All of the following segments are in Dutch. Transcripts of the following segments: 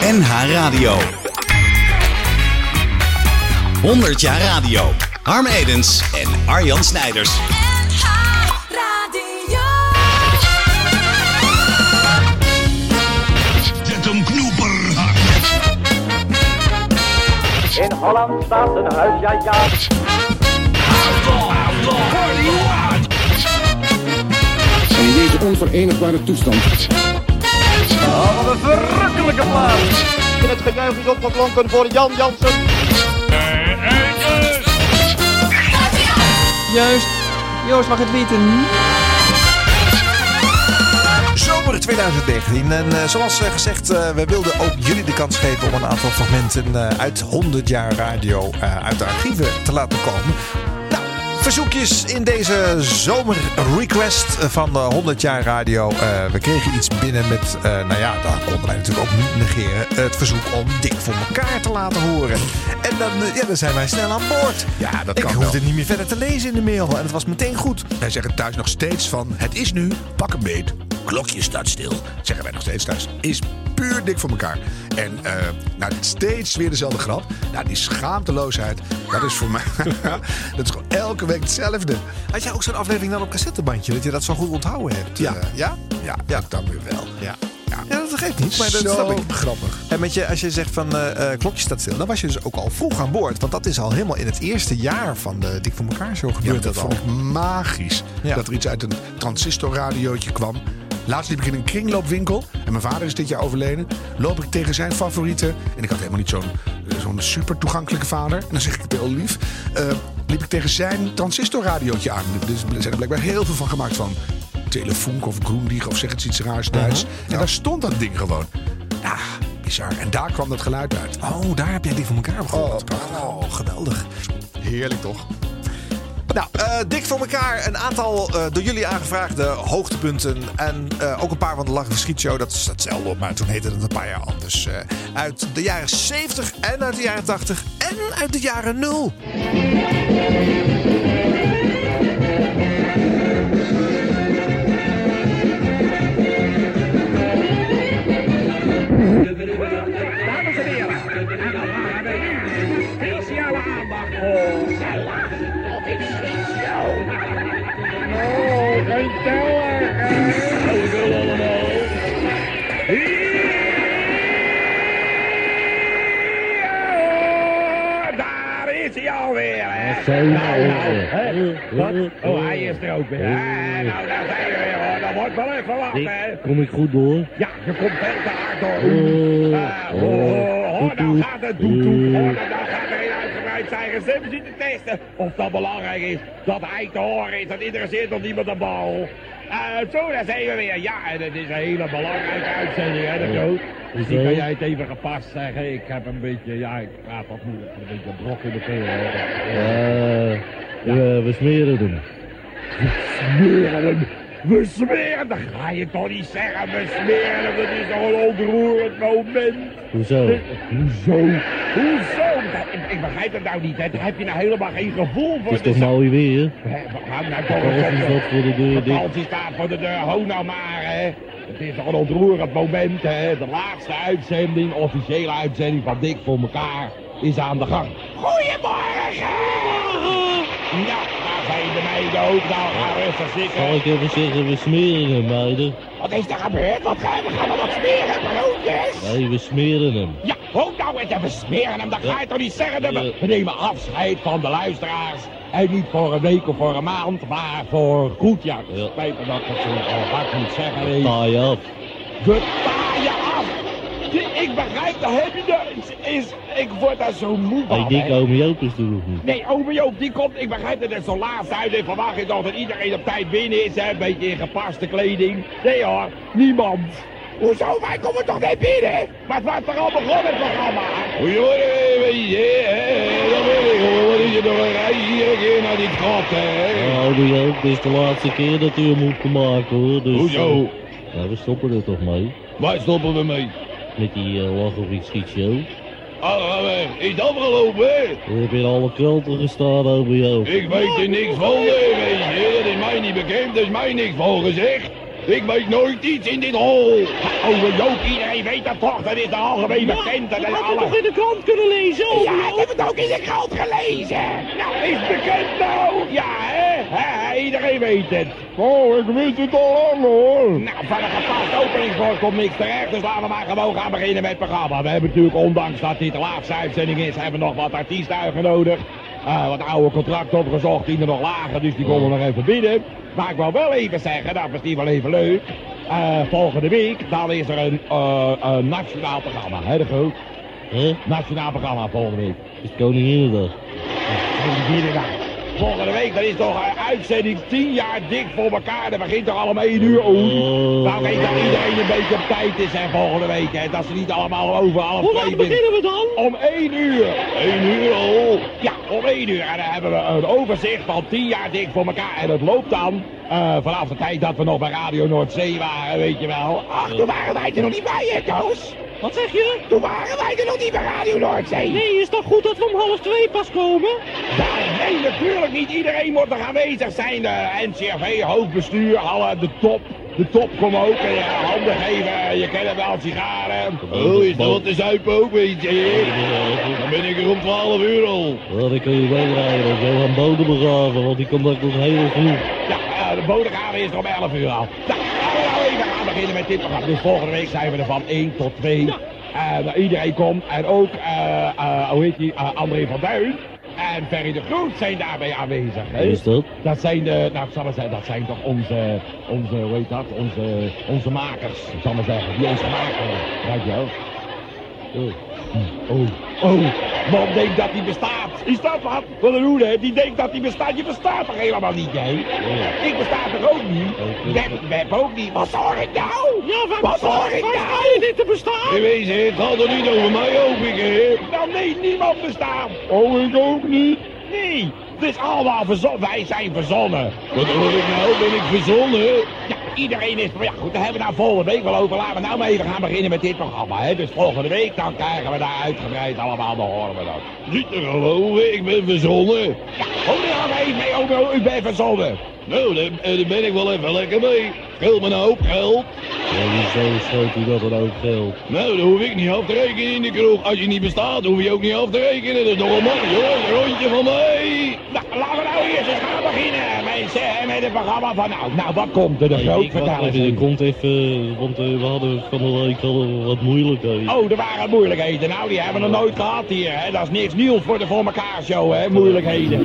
NH Radio. 100 jaar radio. Harm Edens en Arjan Snijders. NH Radio. Zet hem. In Holland staat een huis, ja ja. En in deze onverenigbare toestand Oh, wat een verrukkelijke plaats. In het gejuich is opgeklonken voor Jan Jansen. Juist. Joost mag het weten. Zomer 2019. En eh, zoals eh, gezegd, eh, we wilden ook jullie de kans geven om een aantal fragmenten eh, uit 100 jaar radio eh, uit de archieven te laten komen. Verzoekjes in deze zomer request van de 100 jaar radio. Eh, we kregen iets binnen met, eh, nou ja, daar konden wij natuurlijk ook niet negeren. Het verzoek om dik voor elkaar te laten horen. En dan, eh, ja, dan zijn wij snel aan boord. Ja, dat Ik kan hoefde wel. niet meer verder te lezen in de mail. En het was meteen goed. Wij zeggen thuis nog steeds van, het is nu, pak een beet, klokje staat stil. Zeggen wij nog steeds thuis, is puur dik voor elkaar. En eh nou, steeds weer dezelfde grap. Nou, die schaamteloosheid, dat is voor mij, dat is gewoon elke week hetzelfde. Had jij ook zo'n aflevering dan op cassettebandje? Dat je dat zo goed onthouden hebt? Ja. Eh, ja? Ja, dat dan weer wel. Ja. Ja. Ja, dat geeft niet. Maar dat Zo snap ik. grappig. En met je, als je zegt van eh, klokje staat stil, dan was je dus ook al vroeg aan boord. Want dat is al helemaal in het eerste jaar van de Dik voor elkaar show Ja, gebeurd. dat al. vond ik magisch. Ja. Dat er iets uit een transistorradiootje kwam. Laatst liep ik in een kringloopwinkel. En mijn vader is dit jaar overleden. Loop ik tegen zijn favorieten. En ik had helemaal niet zo'n zo'n super toegankelijke vader. En dan zeg ik het heel lief. eh, liep ik tegen zijn transistorradiootje aan. Dus er zijn er blijkbaar heel veel van gemaakt van Telefonk of Groendieg of zeg het iets raars Duits. En daar stond dat ding gewoon. Ja, bizar. En daar kwam dat geluid uit. Oh, daar heb jij Dik voor elkaar gehoord. Oh, Oh, geweldig. Heerlijk toch? Nou, eh, dik voor elkaar. Een aantal eh, door jullie aangevraagde hoogtepunten. En eh, ook een paar van de Lachen Verschietshow. Dat is hetzelfde, maar toen heette het een paar jaar anders. Uit de jaren 70 en uit de jaren 80 en uit de jaren 0. Hallo allemaal. Ja, Daar is hij alweer, hè? Nou, nou? Wat? Oh, hij is er ook weer. hè? Nou, daar zijn we weer, hoor. Dat wordt wel even wachten, hè? Kom ik goed door? Ja, je komt veel te hard door. Oh, gaat het doet doet. Dan dan gaat er zijn zien te testen. Of dat belangrijk is, dat hij te horen is, dat interesseert nog niemand de bal. Eh, zo, daar zijn we weer. Ja, en het is een hele belangrijke uitzending, hè, de. Dus die kan jij het even gepast zeggen. Ik heb een beetje, ja, ik praat wat moeilijk, een beetje brok in de keel. Ja, ja, we smeren hem. smeren hem. We smeren, dat ga je toch niet zeggen. We smeren dat is toch een ontroerend moment. Hoezo? Hoezo? Hoezo? Dat- Ik, ik begrijp het nou niet, hè. Daar heb je nou helemaal geen gevoel voor. Het is toch Dus- mooi weer? Hè, Hou nou toch eens voor de deur De staat voor de deur, ho nou maar, hè. Het is toch een ontroerend moment, hè. De laatste uitzending, officiële uitzending van Dik voor elkaar, is aan de gang. Goedemorgen! Ja, zijn de meiden ook. Nou, ga rustig zitten. Zal ik even zeggen, we smeren hem, meiden? Wat is er gebeurd? Wat gaan we, gaan we wat smeren, broodjes? Nee, we smeren hem. Ja, ho nou eens even smeren hem, dat ga je toch niet zeggen? dat We, we nemen afscheid van de luisteraars. En niet voor een week of voor een maand, maar voor goed. Ja, Ja. spijt me dat ik het zo hard moet zeggen. nee. Taai af. We taaien af. Ik begrijp dat heb je dat is, ik word daar zo moe van. Dick, hè. ome Joop is er nog niet. Nee, ome Joop, die komt. Ik begrijp dat het zo laat uit en verwacht ik dat iedereen op tijd binnen is, hè. Een beetje in gepaste kleding. Nee hoor, niemand. Hoezo? Wij komen toch niet binnen? Maar het was toch al begonnen, het programma? Hè. Dat weet ik hoor. Wat is je nog een rij hier een keer naar die gat, hè? Joop, dit is de laatste keer dat u hem te maken, hoor. Dus, Hoezo? eh, ja, we stoppen er toch mee. Waar stoppen we mee? Met die uh, lach of ik schiet show. Ah, is dat afgelopen, hè? We hebben in alle kranten gestaan, ome Joop. Ik weet er niks van, weet je. Dat is mij niet bekend, dat is mij niks van gezegd. Ik weet nooit iets in dit hol. Over Joop, iedereen weet dat toch. Dat is de algemeen bekend. Dat is alle... in de krant kunnen lezen Ja, ik heb het ook in de krant gelezen. Nou, is bekend nou. Ja, hè? Iedereen weet het. Oh, ik wist het al lang hoor. Nou, van een gepast openingswoord komt niks terecht, dus laten we maar gewoon gaan beginnen met het programma. We hebben natuurlijk, ondanks dat dit de laatste uitzending is, hebben we nog wat artiesten uitgenodigd. Eh, wat oude contracten opgezocht, die er nog lagen, dus die komen nog even binnen. Maar ik wil wel even zeggen, dat is niet wel even leuk. Eh, volgende week, dan is er een, eh, een nationaal programma, hè de groot? Nationaal programma volgende week. Is Koninginnedag. Koninginnedag. Volgende week, dat is toch een uitzending 10 jaar dik voor elkaar. Dat begint toch allemaal 1 uur oeh. Oh. Nou weet dat iedereen een beetje op tijd is hè, volgende week. Hè, dat ze niet allemaal over half Hoe twee laat beginnen we dan? Om 1 uur. 1 uur al? Ja, om 1 uur. En dan hebben we een overzicht van 10 jaar dik voor elkaar. En dat loopt dan eh, vanaf de tijd dat we nog bij Radio Noordzee waren, weet je wel. Ach, toen waren wij er nog niet bij, hè, Koos? Wat zeg je? Toen waren wij er nog niet bij Radio Noordzee. Nee, is toch goed dat we om half twee pas komen? Ja, nee, natuurlijk niet. Iedereen moet er aanwezig zijn. De NCRV, hoofdbestuur, alle, de top. De top komt ook. En je handen geven. Je kent wel sigaren. Oh, is dat wat te zuipen ook, weet je? Dan ben ik er om 12 uur al. Ja, dan kun je meerijden. Dat Johan Bode begraven, want die komt ook nog heel vroeg. Ja, eh, de bodegraven is er om 11 uur al. Nou, laten we nou even gaan beginnen met dit programma. Dus volgende week zijn we er van 1 tot 2. En eh, iedereen komt. En ook, eh, eh, hoe heet die, André van Duin en Ferry de Groot zijn daarbij aanwezig. hè? Is dat? Dat zijn de, nou ik zal maar zeggen, dat zijn toch onze, onze, hoe heet dat, onze, onze makers, zal maar zeggen, die ons hebben. Weet je wel? Oh. Oh, oh, man denkt dat hij bestaat. Is dat wat? Wat een hoede, die denkt dat hij bestaat. Je bestaat toch helemaal niet, hè? Ik besta toch ook niet? Web, web ook niet. Wat hoor ik nou? Ja, waar, Wat hoor ik waar nou? sta je dit te bestaan? Weet het, het gaat er niet over mij, hoop ik, hè? Nou, nee, niemand bestaat. Oh, ik ook niet. Nee, het is allemaal verzonnen. Wij zijn verzonnen. Wat hoor ik nou? Ben ik verzonnen? Ja, iedereen is... Ja, goed, daar hebben we nou volgende week wel over. Laten we nou maar even gaan beginnen met dit programma, hè? Dus volgende week, dan krijgen we daar uitgebreid allemaal, dan horen we dat. Niet te geloven, ik ben verzonnen. Ja, kom er even mee over, u bent verzonnen. Nou, daar, daar ben ik wel even lekker mee. Scheelt me een hoop geld. Ja, hoezo schoot u dat een hoop geld? Nou, dat hoef ik niet af te rekenen in de kroeg. Als je niet bestaat, hoef je ook niet af te rekenen. Dat is makkelijk, hoor. Een rondje van mij. Nou, laten we nou eerst eens gaan beginnen, mensen. En met het programma van... Nou, nou wat komt er? De groot Ik er even. komt even, want eh, we hadden van de week we wat moeilijkheden. Oh, er waren moeilijkheden. Nou, die hebben we nog nooit gehad hier, hè. Dat is niks nieuws voor de Voor elkaar show, hè. Moeilijkheden.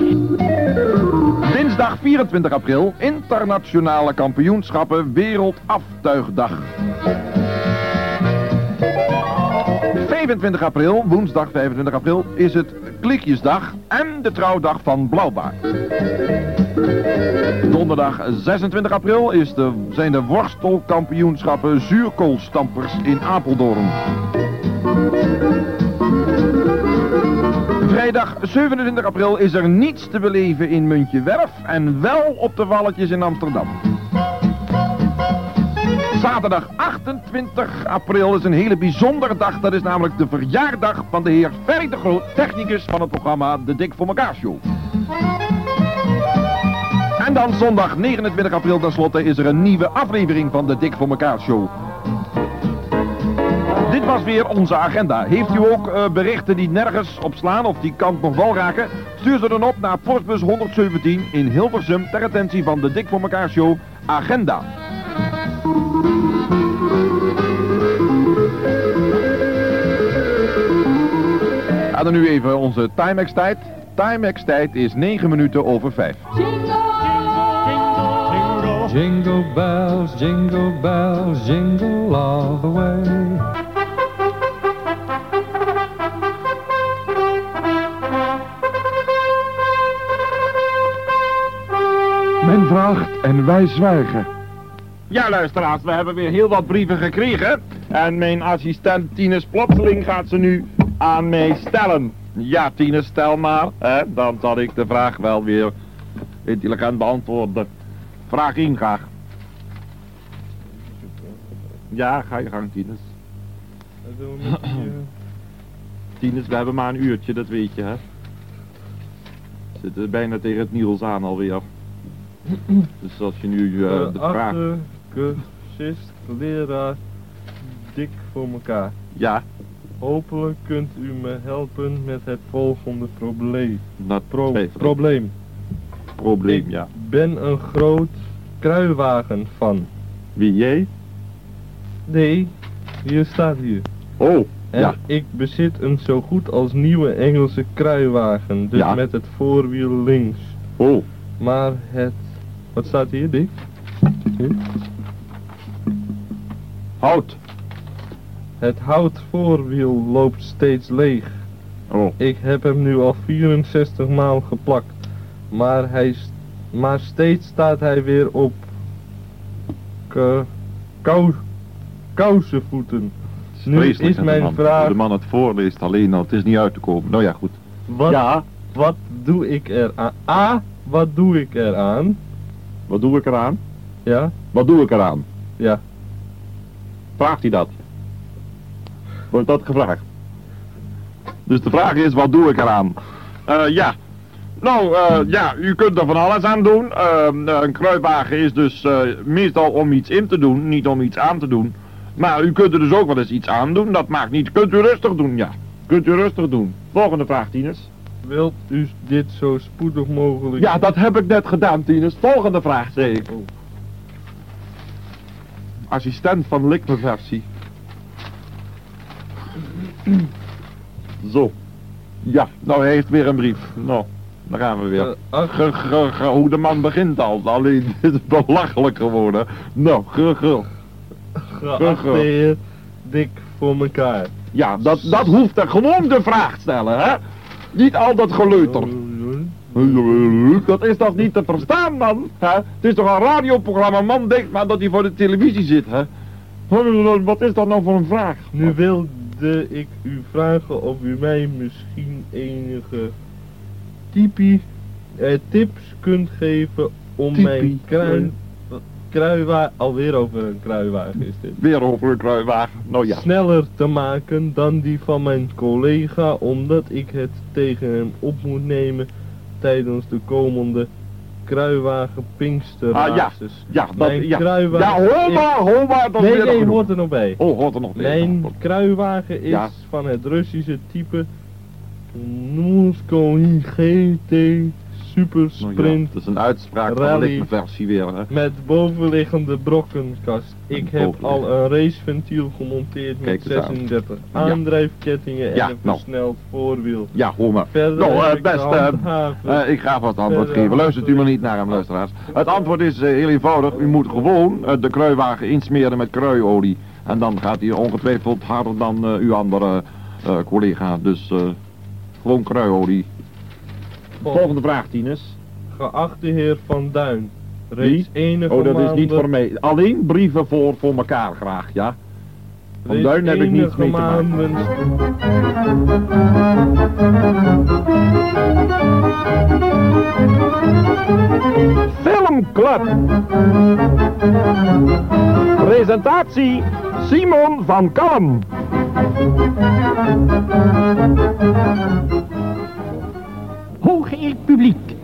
Dinsdag 24 april, internationale kampioenschappen Wereldaftuigdag. 25 april, woensdag 25 april, is het Klikjesdag en de trouwdag van Blauwbaard. Donderdag 26 april is de, zijn de worstelkampioenschappen zuurkoolstampers in Apeldoorn. Vrijdag 27 april is er niets te beleven in Muntje Werf en wel op de Walletjes in Amsterdam. Zaterdag 28 april is een hele bijzondere dag. Dat is namelijk de verjaardag van de heer Ferry de Groot, technicus van het programma De Dik voor elkaar Show. En dan zondag 29 april tenslotte is er een nieuwe aflevering van De Dik voor elkaar Show. Dit was weer onze agenda. Heeft u ook eh, berichten die nergens op slaan of die kant nog wel raken? Stuur ze dan op naar postbus 117 in Hilversum ter attentie van de Dik voor elkaar show Agenda. Ja, dan nu even onze Timex tijd. Timex tijd is 9 minuten over 5. Jingle bells, jingle bells, jingle all the way. En wij zwijgen. Ja, luisteraars, we hebben weer heel wat brieven gekregen. En mijn assistent Tines Plotseling gaat ze nu aan mij stellen. Ja, Tines, stel maar. Hè? Dan zal ik de vraag wel weer intelligent beantwoorden. Vraag in graag. Ja, ga je gang, Tines. Tines, we hebben maar een uurtje, dat weet je, hè. Zitten bijna tegen het Niels aan alweer. Dus als je nu eh, de vraag... cursist, leraar, dik voor elkaar. Ja. Hopelijk kunt u me helpen met het volgende probleem. Dat Pro- probleem. probleem, Ik ja. ben een groot kruiwagen van. Wie jij? Nee, hier staat hier. Oh, En ja. ik bezit een zo goed als nieuwe Engelse kruiwagen, dus Ja. met het voorwiel links. Oh, Maar het... Wat staat hier, Dick? Hier? hout. Het houtvoorwiel loopt steeds leeg. Oh, Ik heb hem nu al 64 maal geplakt. Maar, hij, st- maar steeds staat hij weer op kou, kousenvoeten. Nu vreselijk, is mijn man. vraag, De man het voorleest alleen al, het is niet uit te komen. Nou ja, goed. wat, Ja, wat doe ik er aan? A, wat doe ik eraan? Wat doe ik eraan? Ja, Wat doe ik eraan? ja. Vraagt hij dat? Wordt dat gevraagd? Dus de vraag is, wat doe ik eraan? Eh, ja. Nou, eh, ja, u kunt er van alles aan doen. Ehm, eh, een kruiwagen is dus meestal om iets in te doen, niet om iets aan te doen. Maar u kunt er dus ook wel eens iets aan doen, dat maakt niet. Kunt u rustig doen, ja. Kunt u rustig doen. Volgende vraag, Tines. Wilt u dit zo spoedig mogelijk... Ja, dat heb ik net gedaan, Tines. Volgende vraag, zei ik. Assistent van Likme-versie. Zo. Ja, nou hij heeft weer een brief. Nou, daar gaan we weer. Eh, ach, Ge- ge- ge- hoe de man begint al, alleen dit is belachelijk geworden. Nou, ge- geachte heer, dik voor elkaar. Ja, dat, dat hoeft er gewoon de vraag stellen, hè? Niet al dat geleuter. Dat is toch niet te verstaan, man? Hè? Het is toch een radioprogramma, man denkt maar dat hij voor de televisie zit, hè? Wat is dat nou voor een vraag? Nu wilde ik u vragen of u mij misschien enige typie, eh, tips kunt geven om mijn krui, kruiwagen, alweer over een kruiwagen is dit, Weer over een kruiwagen. Nou ja. sneller te maken dan die van mijn collega, omdat ik het tegen hem op moet nemen tijdens de komende kruiwagen Pinksterraces. Ah, ja, dat, Mijn ja. kruiwagen Ja, hoor maar, hoor maar, dat Nee, nee, hoort er nog bij. Oh, hoort er nog bij. Mijn kruiwagen is Ja. van het Russische type Moscow GT Super Nou ja, Sprint dat is een uitspraak van de Rally. Likme-versie weer, hè? met bovenliggende brokkenkast. Ik heb al een raceventiel gemonteerd met Kijk eens aan. 36 Ja. aandrijfkettingen en Ja, een nou. versneld voorwiel. Ja, hoor maar. Verder Nou, eh, heb ik best, eh, eh, ik ga wat antwoord Verder geven. Luistert u maar niet naar hem, luisteraars. Het antwoord is eh, heel eenvoudig. U moet gewoon eh, de kruiwagen insmeren met kruiolie. En dan gaat hij ongetwijfeld harder dan eh, uw andere eh, collega. Dus eh, gewoon kruiolie. Volgende vraag, Tines. Geachte heer Van Duin. Reeds enige Oh, dat is niet voor mij. Alleen brieven voor, voor elkaar graag, ja? Van Duin heb ik niets mee te maken. Filmclub. Presentatie Simon van Kalm. Hooggeëerd publiek,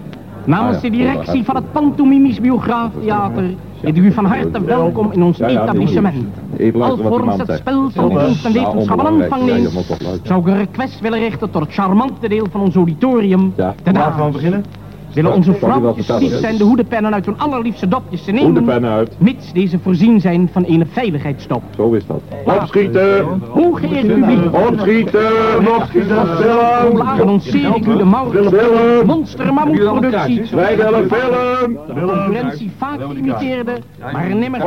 namens Ah ja, de directie van het Pantomimisch Biograaftheater heet ik u van harte welkom in ons Ja, ja, etablissement. Alvorens het spel van kunst en wetenschap aan onbelangrijk. aanvang neemt, zou ik een request willen richten tot het charmante deel van ons auditorium, we dames. beginnen? Willen onze vrouwtjes hè? zijn de hoedenpennen uit hun allerliefste dopjes te nemen, Hoedenpennen uit. mits deze voorzien zijn van een veiligheidsstop. Zo is dat. Opschieten! Hooggeëerd publiek, Opschieten! Opschieten! Film! Laat annonceer ik u de mouw. Film! Monster Mammoetproductie. Wij willen film! concurrentie vaak imiteerde, maar nimmer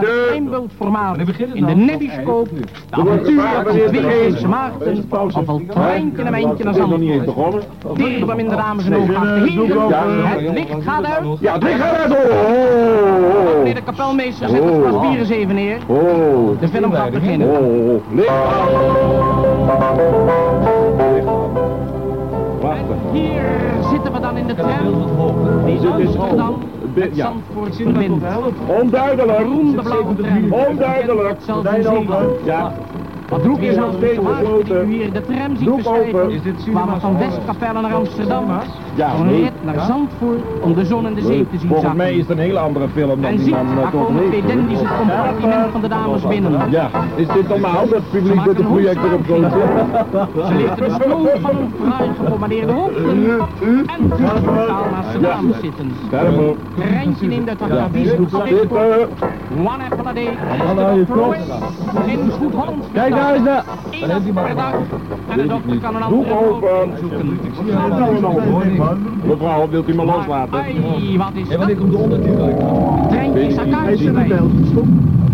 Kleinbeeldformaat in de nebbiescoop, de avonturen van twee Geelse maagden, of al treintje en mijntje naar nog niet eens Zandvoort. Teerblem in de dames en oogachtige heren, het licht gaat uit. Ja, het licht gaat uit! Oh! Meneer de kapelmeester zet het glas bier eens even neer. Oh! De film gaat beginnen. Oh! Licht Hier zitten we dan in de tram, die Amsterdam met Ja. Zandvoort verbindt. Onduidelijk! Onduidelijk! Zeeland. Ja. Wat doe je nou steeds gesloten? U hier de tram ziet beschrijven, kwamen van Westkapelle naar Amsterdam. Ja, Een nee. rit naar Zandvoort om de zon en de zee te zien Volgens zakken. mij is het een hele andere film dan En die ziet, man tot heeft. pedentisch het compartiment van de dames binnen. Ja, is dit normaal dat het publiek met de projector op zo'n Ze lichten de stroom van een fraai gepommadeerde hoofden en brutaal naast de dames zitten. Rentje neemt uit de advies Zitten. One apple a day. Hallo, je klopt. In goed Hollands Kijk naar. Eén dag. En de dokter kan een Doe andere open. zoeken. Mevrouw, wilt u me loslaten? Ai, wat is dat? wanneer komt de ondertitel? Treintje.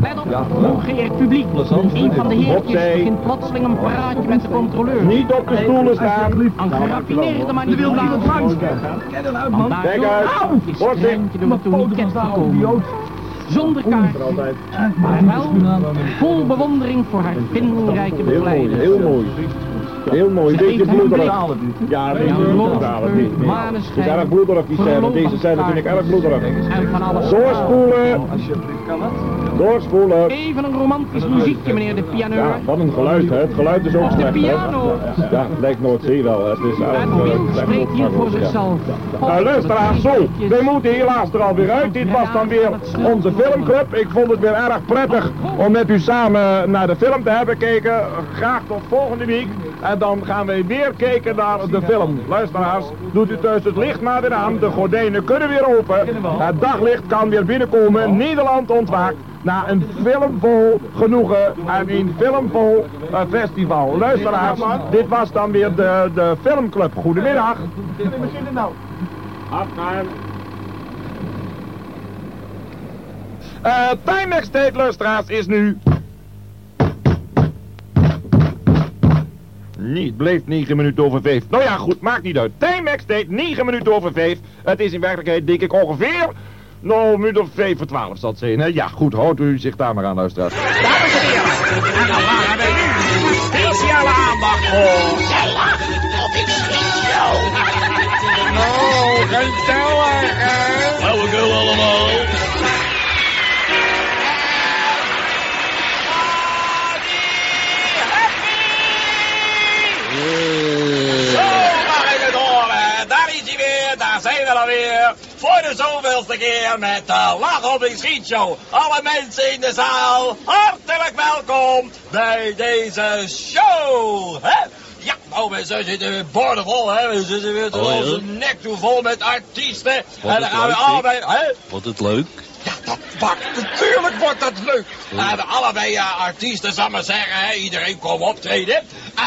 Let op, hooggeëerd publiek. Een van de heertjes begint plotseling een praatje met de controleur. Niet op de stoelen staan. Een geraffineerde Kijk daardoor uit. is Wordt het treintje door het tourniquet gekomen. Zonder kaart, maar wel vol bewondering voor haar vindingrijke begeleiders. heel mooi. Heel mooi, een Ze beetje geeft hem een bloederig. Ja, een beetje Ja, bloederig. niet. Het maneschijn, is erg bloederig die scène. Deze scène vind ik erg bloederig. En van alles. Doorspoelen. Doorspoelen. Even een romantisch muziekje, meneer de pianeur. Ja, wat een geluid, hè. Het geluid is ook de slecht, hè. piano. Ja, lijkt Noordzee wel. Het is erg Het eh, spreekt hier voor zichzelf. Nou, luisteraars, zo. We moeten helaas er alweer uit. Dit was dan weer onze filmclub. Ik vond het weer erg prettig om met u samen naar de film te hebben gekeken. Graag tot volgende week. En dan gaan we weer kijken naar de film. Luisteraars, doet u thuis het licht maar weer aan. De gordijnen kunnen weer open. Het daglicht kan weer binnenkomen. Nederland ontwaakt. Na een filmvol genoegen en een filmvol eh, festival. Luisteraars, dit was dan weer de, de filmclub. Goedemiddag. Afgaan. Eh Timex tijd, luisteraars, is nu... Niet, bleef 9 minuten over 5. Nou ja, goed, maakt niet uit. Timex tijd 9 minuten over 5. Het is in werkelijkheid, denk ik, ongeveer... Nou, een minuut of 5 voor 12 zal het zijn, hè? Ja, goed, houdt u zich daar maar aan, luisteraars. Dames en heren, en dan waren wij nu speciale aandacht voor... Of ik schiet jou. Oh, gezellig, hè? Flauwekul allemaal. Voor de zoveelste keer met de Lach op de Schietshow. Alle mensen in de zaal, hartelijk welkom bij deze show. Hè? Ja, nou mensen zitten weer boordevol, hè. We zitten weer tot Oh, onze nek toe vol met artiesten. En dan gaan we allebei... Hè? Wat het leuk. Natuurlijk wordt dat leuk. We hebben allebei eh, artiesten, zal maar zeggen, hè, iedereen komt optreden.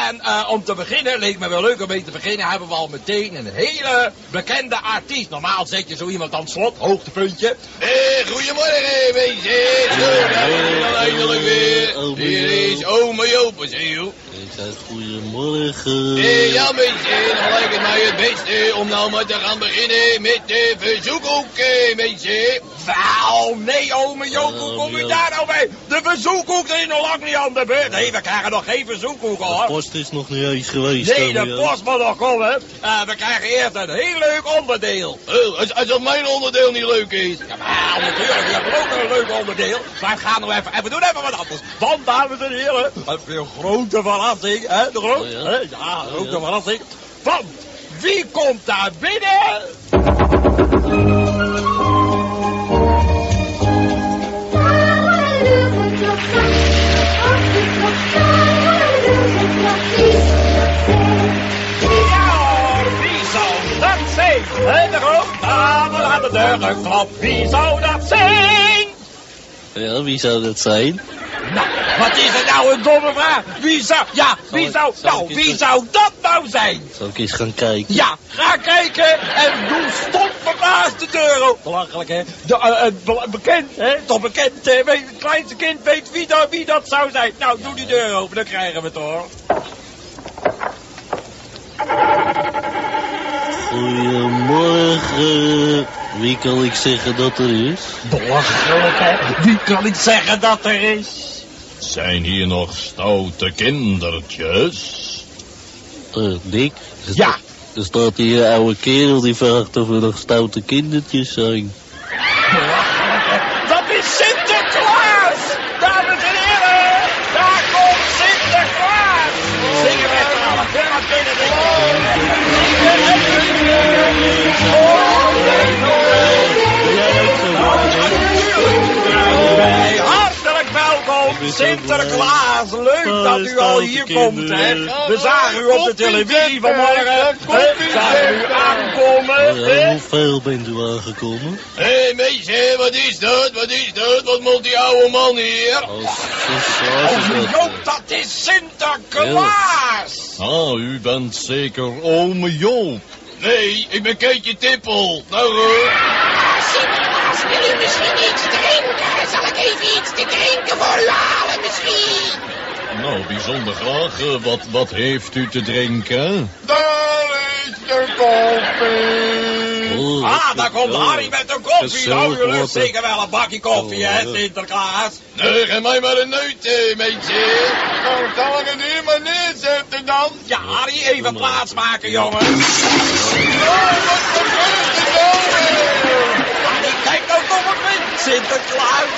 En eh, om te beginnen, leek me wel leuk om mee te beginnen, hebben we al meteen een hele bekende artiest. Normaal zet je zo iemand aan het slot, hoogtepuntje. Eh, goedemorgen, mensen. Zo, eindelijk weer. Hier is oma je. Ik zeg goedemorgen. Eh, ja mensen, dan lijkt het mij het beste om nou maar te gaan beginnen met de verzoekhoek, eh, mensen. Wel, nee ome Joop, hoe kom je daar nou bij? De verzoekhoek is nog lang niet aan de beurt. Nee, we krijgen nog geen verzoekhoek De hoor. post is nog niet eens geweest. Nee, de post moet nog komen. Eh, we krijgen eerst een heel leuk onderdeel. Oh, als, als mijn onderdeel niet leuk is. Ja, maar natuurlijk, we hebben ook een leuk onderdeel. Maar we gaan nog even, en we doen even wat anders. Want, dames en heren, een grote verrassing, hè, de Oh, ja? ja, een grote verrassing. Want, wie komt daar binnen? Ja, wie zou dat zijn? Hè, de grote dame aan de deur geklopt. Wie zou dat zijn? Ja, wie zou dat zijn? Nou, wat is het nou een domme vraag? Wie zou, ja, wie ik- zou, zal nou, eens wie zou dat nou zijn? Zal ik eens gaan kijken? Ja, ga kijken en doe stom verbaasd de deur open. Belachelijk, hè? De, eh, eh, be- bekend, hè? Toch bekend, hè? Weet, het kleinste kind weet wie dat, wie dat zou zijn. Nou, doe die deur open, dan krijgen we het hoor. Goedemorgen. Wie kan ik zeggen dat er is? Belachelijk, hè? Wie kan ik zeggen dat er is? Zijn hier nog stoute kindertjes? Uh, Dick? Ja. Er staat hier een oude kerel die vraagt of er nog stoute kindertjes zijn. Sinterklaas, leuk dat u al hier komt, hè. We zagen u op de televisie vanmorgen. hè. Zagen u aankomen. Hoeveel bent u aangekomen? Hé, hey, meisje, wat is dat? Wat is dat? Wat moet die oude man hier? Oh, Joop, dat is Sinterklaas. Ah, u bent zeker ome Joop. Nee, ik ben Keetje Tippel. Nou hoor. Sinterklaas, wil u misschien iets drinken? Zal ik even iets te drinken voor u halen? Nou, bijzonder graag. Eh, Wat, wat heeft u te drinken? Daar is de koffie. Oh, ah, daar komt Harry met de koffie. Nou, u lust zeker wel een bakje koffie, hè, Oh, Sinterklaas. Nee, geef mij maar een neut, eh, meisje. Nou, zal ik het hier maar neerzetten dan? Ja, Harry, even plaatsmaken, jongen. Harry, kijk nou toch eens met Sinterklaas.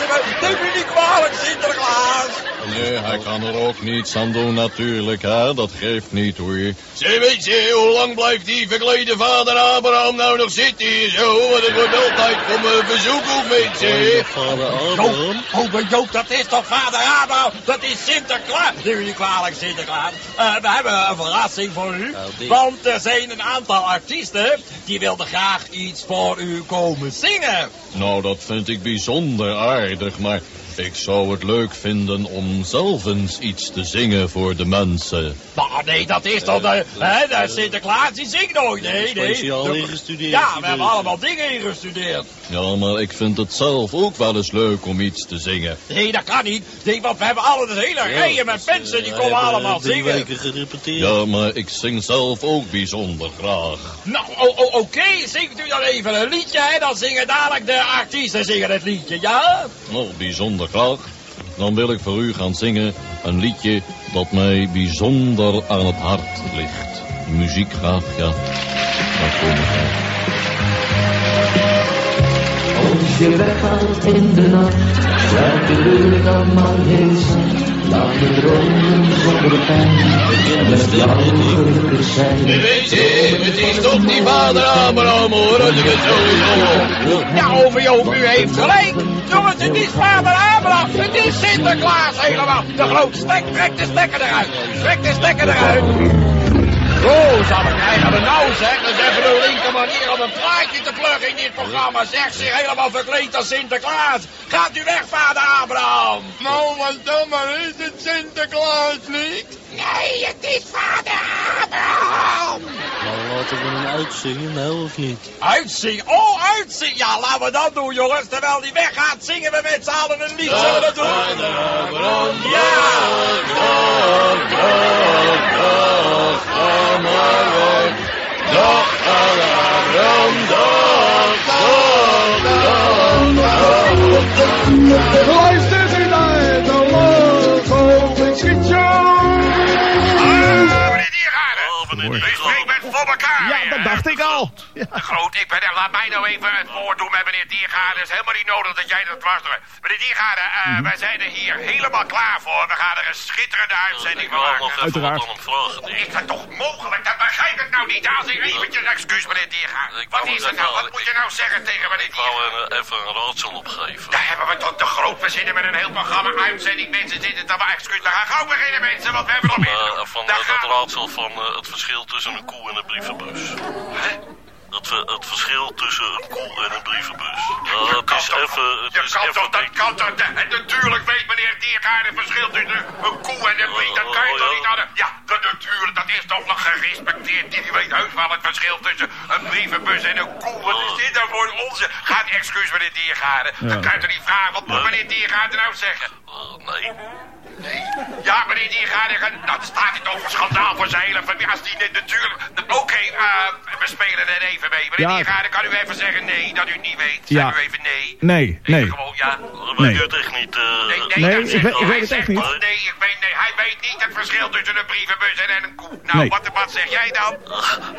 Neem me niet kwalijk, Sinterklaas. Nee, hij kan er ook niets aan doen natuurlijk, hè. Dat geeft niet, hoor. Zeg, weet je, hoe lang blijft die verklede vader Abraham nou nog zitten hier zo? Want het wordt altijd voor mijn bezoek ook, mensen. Vader Joop, oh, maar Joop, dat is toch vader Abraham? Dat is Sinterklaas. Neem me niet kwalijk, Sinterklaas. Eh, we hebben een verrassing voor u. Want er zijn een aantal artiesten die wilden graag iets voor u komen zingen. Nou, dat vind ik bijzonder aardig, maar ik zou het leuk vinden om zelf eens iets te zingen voor de mensen. Maar nee, dat is toch de, hè, de Sinterklaas, die zingt nooit. Nee, nee. Speciaal De- ingestudeerd, Ja, we hebben allemaal dingen ingestudeerd. Ja, maar ik vind het zelf ook wel eens leuk om iets te zingen. Nee, dat kan niet. Nee, want we hebben alle dus hele rijen met mensen die komen allemaal zingen. weken gerepeteerd. Ja, maar ik zing zelf ook bijzonder graag. Nou, oh, oh, oké, zingt u dan even een liedje, hè? Dan zingen dadelijk de artiesten zingen het liedje, ja? Nou, bijzonder graag. Dan wil ik voor u gaan zingen een liedje dat mij bijzonder aan het hart ligt. Muziek graag, ja. Daar kom ik. Als je weggaat in de nacht, sluit de deur dan maar eens. Laat me dromen zonder pijn, met jou gelukkig zijn. Weet je, het is toch die vader Abraham hoor, als ik het zo hoor. Ja, over Joop, u heeft gelijk. Jongens, het is vader Abraham. Het is Sinterklaas helemaal. De grote stek, trek de stekker eruit. Trek de stekker eruit. Zo, zal ik eigenlijk nou zeg. Dat is even de linker manier om een plaatje te pluggen in dit programma. Zeg zich helemaal verkleed als Sinterklaas. Gaat u weg, vader Abraham. Nou, wat dan maar is het Sinterklaas niet? Nee, het is vader Abraham. Nou, laten we hem uitzingen, nou of niet? Uitzingen? Oh, uitzingen! Ja, laten we dat doen, jongens. Terwijl die weggaat, zingen we met z'n allen een lied. Zullen we dat doen? Ja! Groot, ik ben er. Laat mij nou even het woord doen met meneer Diergaarde. Het is helemaal niet nodig dat jij dat was. Meneer Diergaarde, eh, wij zijn er hier helemaal klaar voor. We gaan er een schitterende uitzending van maken. Uiteraard. Is dat toch mogelijk? Dat begrijp ik nou niet. Als ik eventjes excuus, meneer Diergaarde. Wat is het nou? Wat moet je nou zeggen tegen meneer Diergaarde? even een raadsel opgeven. Daar hebben we toch te groot. We zitten met een heel programma uitzending. Mensen zitten te maar excuus. We gaan gauw beginnen, mensen, want we hebben nog meer. Eh, van eh, dat raadsel van het verschil tussen een koe en een brievenbus. Het, het verschil tussen een koe en een brievenbus. Ja, het is even... Het Je is kan even toch, dat kan toch, en natuurlijk weet meneer Diergaard het verschil tussen een koe en een brief, dat kan je toch niet hadden? Ja, dat natuurlijk, dat is toch nog gerespecteerd. Die weet heus wel het verschil tussen een brievenbus en een koe. Wat is dit nou voor onzin? Gaat excuus meneer Diergaard. Dan kan je toch niet vragen, wat moet meneer Diergaard nou zeggen? Nee. Nee. Ja, meneer Diergaard, nou, dan staat hij toch voor schandaal voor zijn hele familie. Als die natuurlijk... Oké, eh, we spelen er even mee. Meneer Ja. Diergaard, kan u even zeggen nee, dat u niet weet? Ja. Zeg u even nee. Nee, nee. Gewoon ja. Nee. weet het echt niet. eh, Nee, nee, Nee, dat ik zegt weet- ik het echt zegt niet. Nee, ik weet, nee, hij weet niet het verschil tussen een brievenbus en een koe. Nou, Nee. wat, wat zeg jij dan?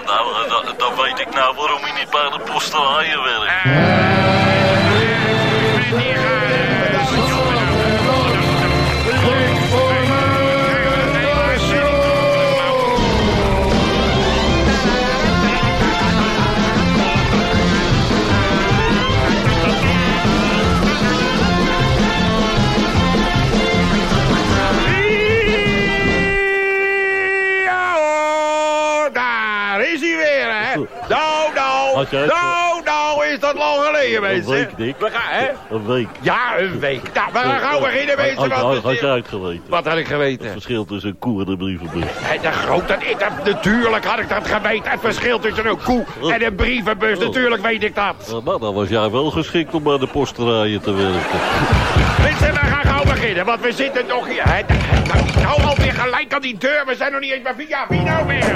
Nou, eh, dan, dan weet ik nou waarom hij niet bij de postelaaien werkt. Nou, nou, het- nou, nou is dat lang geleden, Een mensen. week, Dick. We gaan, hè? Een week. Ja, een week. Nou, we gaan gauw beginnen, mensen. Had, had, had we- jij het geweten? Wat had ik Het geweten? verschil tussen een koe en een brievenbus. Hé, de grote, ik, dat- natuurlijk had ik dat geweten. Het verschil tussen een koe en een brievenbus, natuurlijk weet ik dat. Nou, dan was jij wel geschikt om bij de posterijen te werken. Mensen, we gaan gauw beginnen, want we zitten nog hier. Nou, nou alweer gelijk aan die deur, we zijn nog niet eens bij via. Wie nou weer?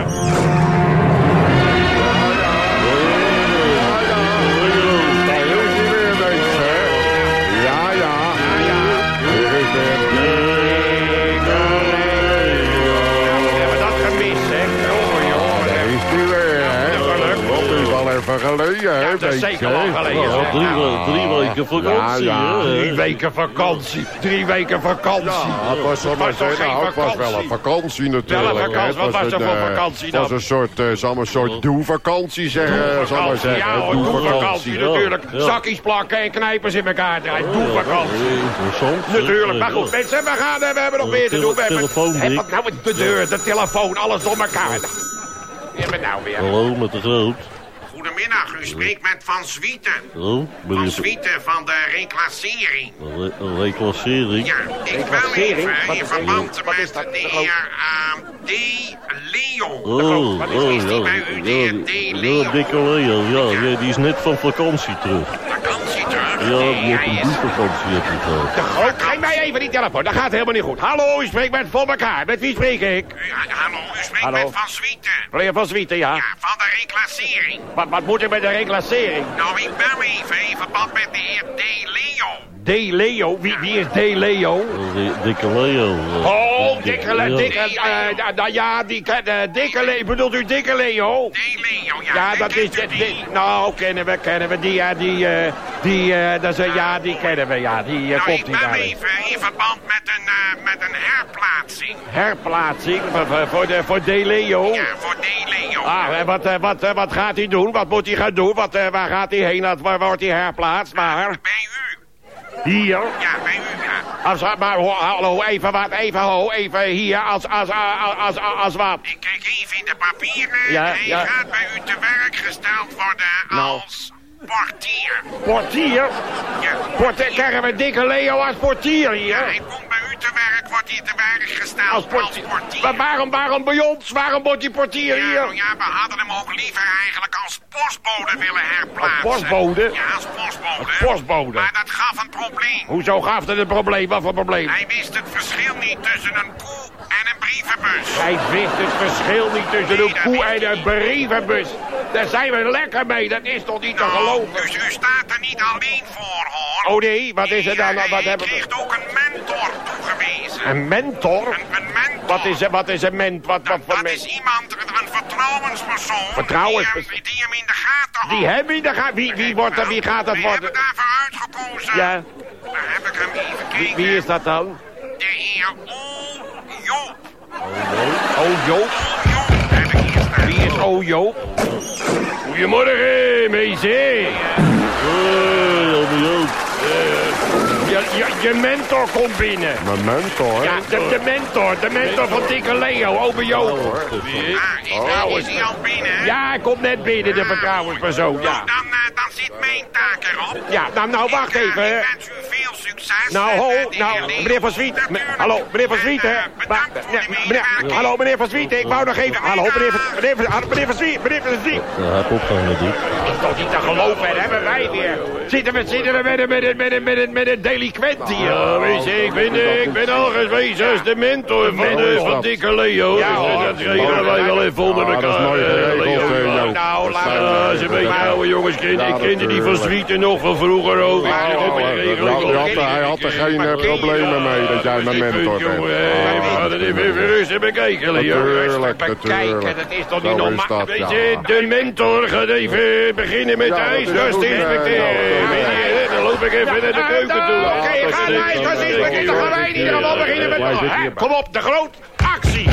Even geleden, hè? Ja, dat is zeker lang geleden. Ja, zeg. drie, we- drie weken vakantie, Ja, ja. Drie weken vakantie. Drie weken vakantie. Ja, het was, wel maar was nou, het was wel een vakantie natuurlijk. Wel een vakantie. Het Wat was er een, voor eh, vakantie Het was dan? een soort, eh zal maar een soort doe-vakantie zeggen, zal maar Doe-vakantie, zeggen. ja hoor, Doe-vakantie. Ja, natuurlijk. ja. Zakjes plakken en knijpers in elkaar draaien. Doe-vakantie. Natuurlijk, maar Ja. goed, mensen, we, gaan, eh, we hebben nog Eh, meer te doen. We hebben, nou de deur, de telefoon, alles door elkaar. Hebben we nou weer? Hallo, met de groot. Goedemiddag, u spreekt met Van Zwieten. Ben Van Zwieten van de reclassering. re- reclassering? Ja, ik bel even in verband met de heer ehm, D. Leon. Oh, Wat is, oh, is die ja, bij u, de heer D. ja, Leon? dikke ja, ja, die is net van vakantie terug. Vakantie terug? Ja, Nee, die heeft een is... boevakantie heb je gehad. De groot, geef mij even die telefoon, dat gaat helemaal niet goed. Hallo, u spreekt met voor elkaar. Met wie spreek ik? Hallo, u spreekt Hallo. met Van Zwieten. Meneer Van Zwieten, ja. Ja, van de reclassering. Wat, wat moet ik met de reclassering? Nou, ik bel even in verband met de heer D. Leon. D. Leo, wie, wie is D. Leo? Dikke Leo. Oh, dikke, Le- ja. dikke, eh, da- ja, die, dikke Leo, bedoelt u dikke Leo? D. Leon, ja. Ja, dat is, nou, kennen we, kennen we, die, ja, die, eh, die, eh, dat is, ja, die kennen we, ja, die, Nou, komt bel daar. even in verband met een, met een herplaatsing. Herplaatsing voor, voor- voor, de, voor D. Leo. Ja, voor D. Leon. Ah, en wat, wat, wat gaat hij doen? Wat moet hij gaan doen? Wat, waar gaat hij heen? Waar, waar wordt hij herplaatst? Waar? Bij u. Hier? Ja, bij u, ja. Als, maar ho- hallo, even wat, even ho, even hier, als, als, als, als, als, als wat? Ik kijk even in de papieren. Ja, Hij ja. gaat bij u te werk gesteld worden Nou. Portier. Portier? Ja, Portier, krijgen we dikke Leo als portier Ja, hier? hij komt bij u te werk, wordt hij te werk gesteld Als als portier. Maar waarom, waarom bij ons? Waarom wordt die portier Ja, hier? nou ja, we hadden hem ook liever eigenlijk als postbode willen herplaatsen. Als postbode? Ja, als postbode. Als postbode. Maar dat gaf een probleem. Hoezo gaf het een probleem? Wat voor probleem? Hij wist het verschil niet tussen een koe en een brievenbus. Hij wist het verschil niet tussen een koe en een brievenbus. Daar zijn we lekker mee, dat is toch niet te Nou, geloven? dus u staat er niet alleen voor, hoor. Oh nee, wat is er dan? Wat hebben we? ook een mentor toegewezen. Een mentor? Een, een mentor. Wat is, wat is een ment? Wat, wat voor Dat is iemand, een, vertrouwenspersoon. Vertrouwenspersoon. Die, hem- die hem in de gaten houdt. Die hebben die, gaat, wie, wie, wordt er, wie gaat dat We worden? hebben daarvoor uitgekozen. Ja, Daar heb ik hem even wie, gekeken. wie is dat dan? De heer O. Joop. Oh, Joop. O. Joop heb ik hier staan. Wie is O, Joop? Goedemorgen, meisje. Ome Joop. Je, je, je mentor komt binnen. Mijn mentor. Ja, de, de mentor. De mentor van dikke Leo, ome Joop. Is, hij- is hij al binnen? Ja, hij komt net binnen, de vertrouwenspersoon. Ja, Dan, dan zit mijn taak erop. ja nou, nou, wacht even. Ik wens u. Nou, met, ho, eh, nou, meneer Van Zwieten. Hallo, meneer Van En, Zwieten. eh. Hallo, meneer Van Zwieten. Ik wou nog even... Hallo, meneer Van... Meneer Van, hallo, meneer van Zwieten. Meneer Van Zwieten. Ja, hij heeft opgehangen, Dick. is toch niet te geloven, hebben wij weer. Zitten we, zitten we met een, met een, met een, met een, met een delinquent hier? Ja, weet je, ik ben, eh, ik ben al geweest als de mentor van, de, van dikke Leo. Ja, dus, eh, hoor. dat regelen wij wel even onder Ja, dat is elkaar. eh, Leo. eh. Nou, laat een beetje oude jongens. Ik kende die van. Zwieten nog van vroeger ook. Ik Ja, heb het ja, geregeld. Hij had- er geen eh, problemen mee dat jij mijn mentor bent. We gaan het even rustig bekijken, Leo. Natuurlijk, natuurlijk. dat is toch niet normaal. Weet je, de mentor gaat even beginnen met de eh, inspecteren. Loop ik even naar de keuken toe. Oké, ga eens precies beginnen. Dan gaan wij in ieder geval beginnen met... Kom op, de groot. Actie.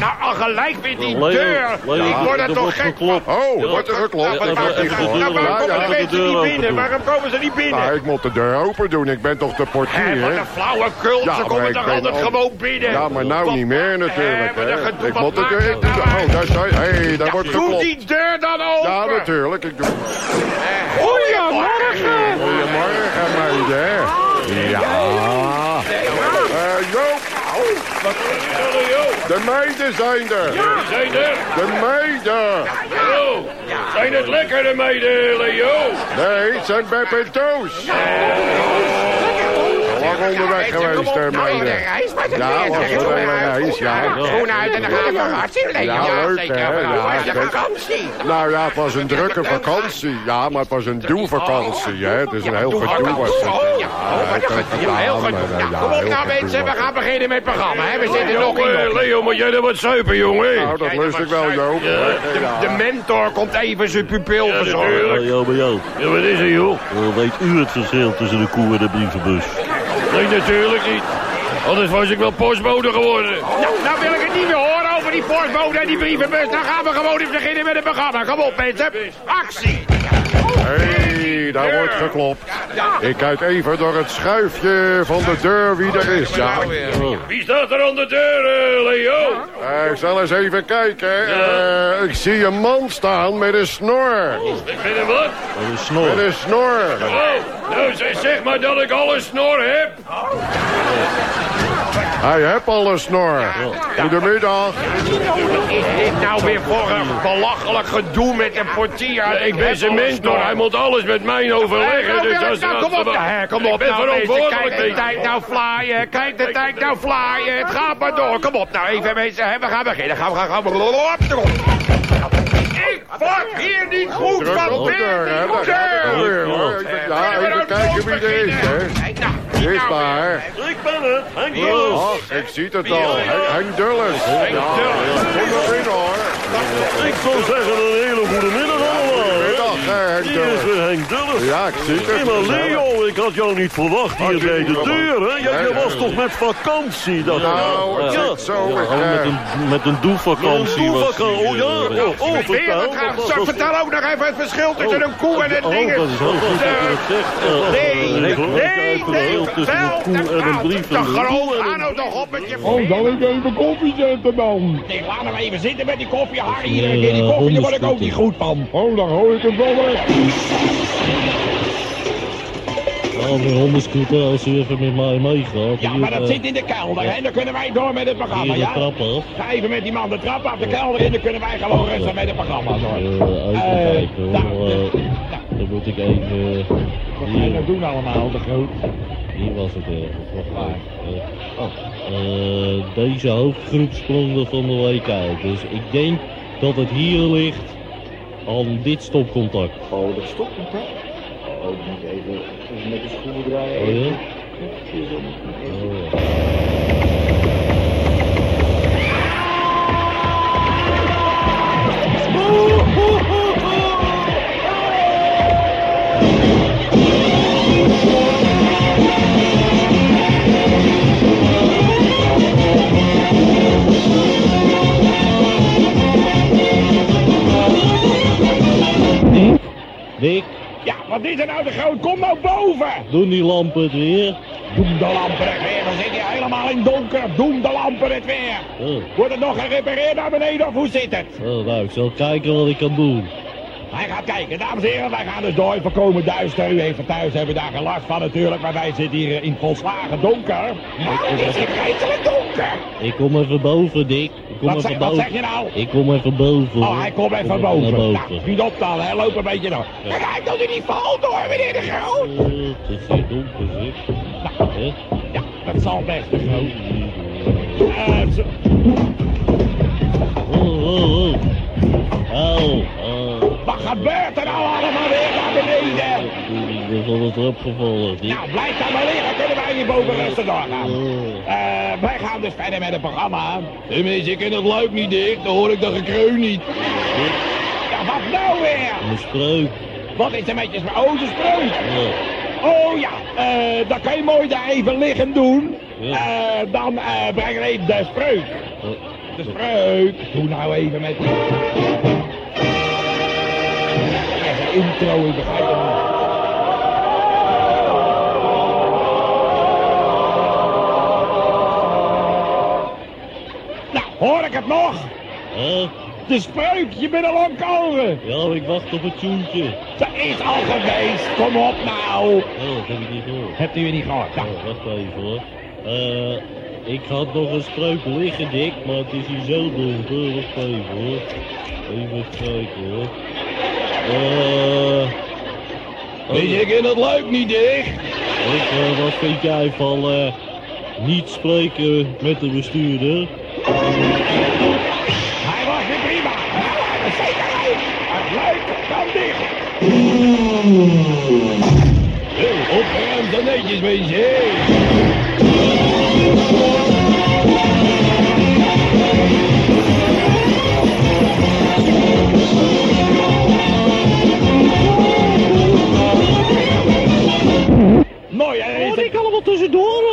Nou, al gelijk weer die Leo, deur. Leo, Ik word er toch wordt gek. Oh, wordt er geklopt? Nou, Ja, waarom- even de deur nou, waarom open. komen Ja, de mensen deur niet binnen? Waarom komen ze niet binnen? Nou, ik moet de deur open doen. Ik ben toch de portier, wat hè? een flauwe kult. Ja, Ze komen toch altijd gewoon binnen. Ja, maar nou Wat- niet meer natuurlijk, wat een hè? gedoe. Ik Wat moet de deur... nou Oh, daar sta je. Hé, daar Ja, wordt Doe geklopt. die deur dan open. Ja, natuurlijk. Ik doe... Goedemorgen. Goedemorgen, meiden. Ja. Eh, Joop, Wat is Leo? de meiden zijn er. Zijn er? De meiden. Oh, zijn het lekkere meiden, Leo? Nee, het zijn Beb en Toos. Lang onderweg geweest, hè, meiden. Ja, was een hele reis, ja. Schoenen uit en dan gaan we vakantie leven. Ja, leuk, hè? Ja, vakantie. Nou ja, het was een drukke vakantie. Ja, maar het was een doelvakantie, hè. Het is een heel gedoe was het. Oh, ja. Oh, een gedoe. Heel eh, Nou, kom op nou gedoe mensen, we gaan beginnen met het programma. hè. We zitten nog in. Leo, moet jij er wat zuipen, jongen? Nou, dat lust ik wel, Joop. De, mentor komt even zijn pupil verzorgen. Ja, maar jou. Ja, wat is er, joh? Eh, Weet u het verschil tussen de koe en de brievenbus? Nee, natuurlijk niet. Anders was ik wel postbode geworden. Nou, nou wil ik het niet meer die postbode en die brievenbus. Dan gaan we gewoon eens beginnen met het programma. Kom op mensen. Actie. Hé, daar wordt geklopt. Ik kijk even door het schuifje van de deur wie er is, ja. Wie staat er aan de deur, eh, Leo? Eh, ik zal eens even kijken. Eh, ik zie een man staan met een snor. Met een wat? een snor. Met een snor. Oh, nou zeg, zeg maar dat ik al een snor heb. Hij heeft al een snor. Goedemiddag. Wat is dit nou weer voor een belachelijk gedoe met een portier? Ik ben zijn mentor, hij moet alles met mij overleggen. Nou, Dus nou, kom op, nou, kom Ik op ben nou, mensen. verantwoordelijk. Kijk de tijd nou flyen, kijk de tijd nou flyen. Het gaat maar door. Kom op nou even mensen, hè, we gaan beginnen. Gaan we gaan, gaan. Ik word hier niet goed van de. Even- Ja, even kijken wie er is, hè. Daar. Ik ben het, Henk Ach, ik zie het al. Henk- Henk Dulles. Ja, kom maar in, hoor. Ik zou zeggen een hele goede middag allemaal. Hier is Henk Dulles. Ja, ik zie het. Leo, ik had jou niet verwacht hier bij de deur, hè? Jij, was toch met vakantie? Dat Nou, ja. zo, Ja, met eh, een, met een doelvakantie. Met een die, oh, eh, ja. Oh, oh, Weer, vertel. vertel ook nog even het verschil tussen een koe en een Oh, ding. dat is heel goed dat je dat zegt. Eh, Nee, eh, nee, nee, tussen een koe en een brief. Te groot, ga nou toch op met je Oh, zal ik even koffie zetten dan? Nee, laat hem even zitten met die koffie, Harry. Iedere keer die koffie, daar word ik ook niet goed van. Oh, dan gooi ik het wel weg. Ja, mijn hondenscooter, als u even met mij meegaat. Ja, maar dat eh, zit in de kelder, hè. Dan kunnen wij door met het programma, Hier de ja? Ga even met die man de trap af, de kelder in, dan kunnen wij gewoon rustig met het programma door. Eh, even Eh, nou, hoor. eh, dan moet ik even... Wat ga je nou doen allemaal, de groot? hier was het ergens. Wacht even. Eh, oh, deze hoofdgroep sprong er van de week uit. Dus ik denk dat het hier ligt aan dit stopcontact. Oh, dat hè? Oh, ik moet even, even met de schroevendraaier. Oh ja? Oh, ja. Dick? Ja, wat is er nou de groot? Kom nou boven! Doen die lampen het weer? Doen de lampen het weer, dan zit je helemaal in donker. Doen de lampen het weer. Oh, Wordt het nog gerepareerd naar beneden of hoe zit het? oh, nou, ik zal kijken wat ik kan doen. Hij gaat kijken, dames en heren, wij gaan dus door. Voorkomen duister. U heeft thuis hebben daar geen last van natuurlijk, maar wij zitten hier in volslagen donker. Maar het is hier donker. Ik kom even boven, Dick. Kom Wat even zeg- wat boven. zeg je nou? Ik kom even boven. Oh, hij komt even Kom boven. Naar Nou, boven. schiet op dan, hè. Loop een beetje door. Kijk dat u niet valt door, meneer de Groot. Het is hier donker, zeg. Hè? Ja, dat zal best, de Groot. Eh, zo- Oh, oh, oh. Au, oh. wat gebeurt er nou allemaal weer naar beneden? Ik gevallen, Dick. Nou, blijf daar maar liggen, kunnen wij hier boven rustig doorgaan. Oh. Eh, wij gaan dus verder met het programma. Tenminste, ik ken het luik niet dicht, dan hoor ik de gekreun niet. Ja, wat nou weer? Een spreuk. Wat is er met je spreuk? Oh, de spreuk. Ja. Oh ja, eh, dan kan je mooi daar even liggen doen. Eh, dan breng er even de spreuk. De spreuk. Doe nou even met... Intro, ik begrijp het hoor ik het nog? De spreuk, je bent al aan het komen. Ja, ik wacht op het tjoentje. Ze is al geweest, kom op nou. Oh, dat heb ik niet gehoord. Hebt u weer niet gehoord? Nou. Oh, wacht even hoor. Eh, ik had nog een spreuk liggen, Dick, maar het is hier zo donker. Wacht even hoor. Even kijken hoor. Weet je, ik ken dat leuk niet dicht. Ik, eh, wat vind jij van niet spreken met de bestuurder? Hij was weer prima. Ja, zeker leuk. Het leuk kan dicht. Heel opgeruimd en netjes, beetje. Mooi, hè? Wat ik allemaal tussendoor?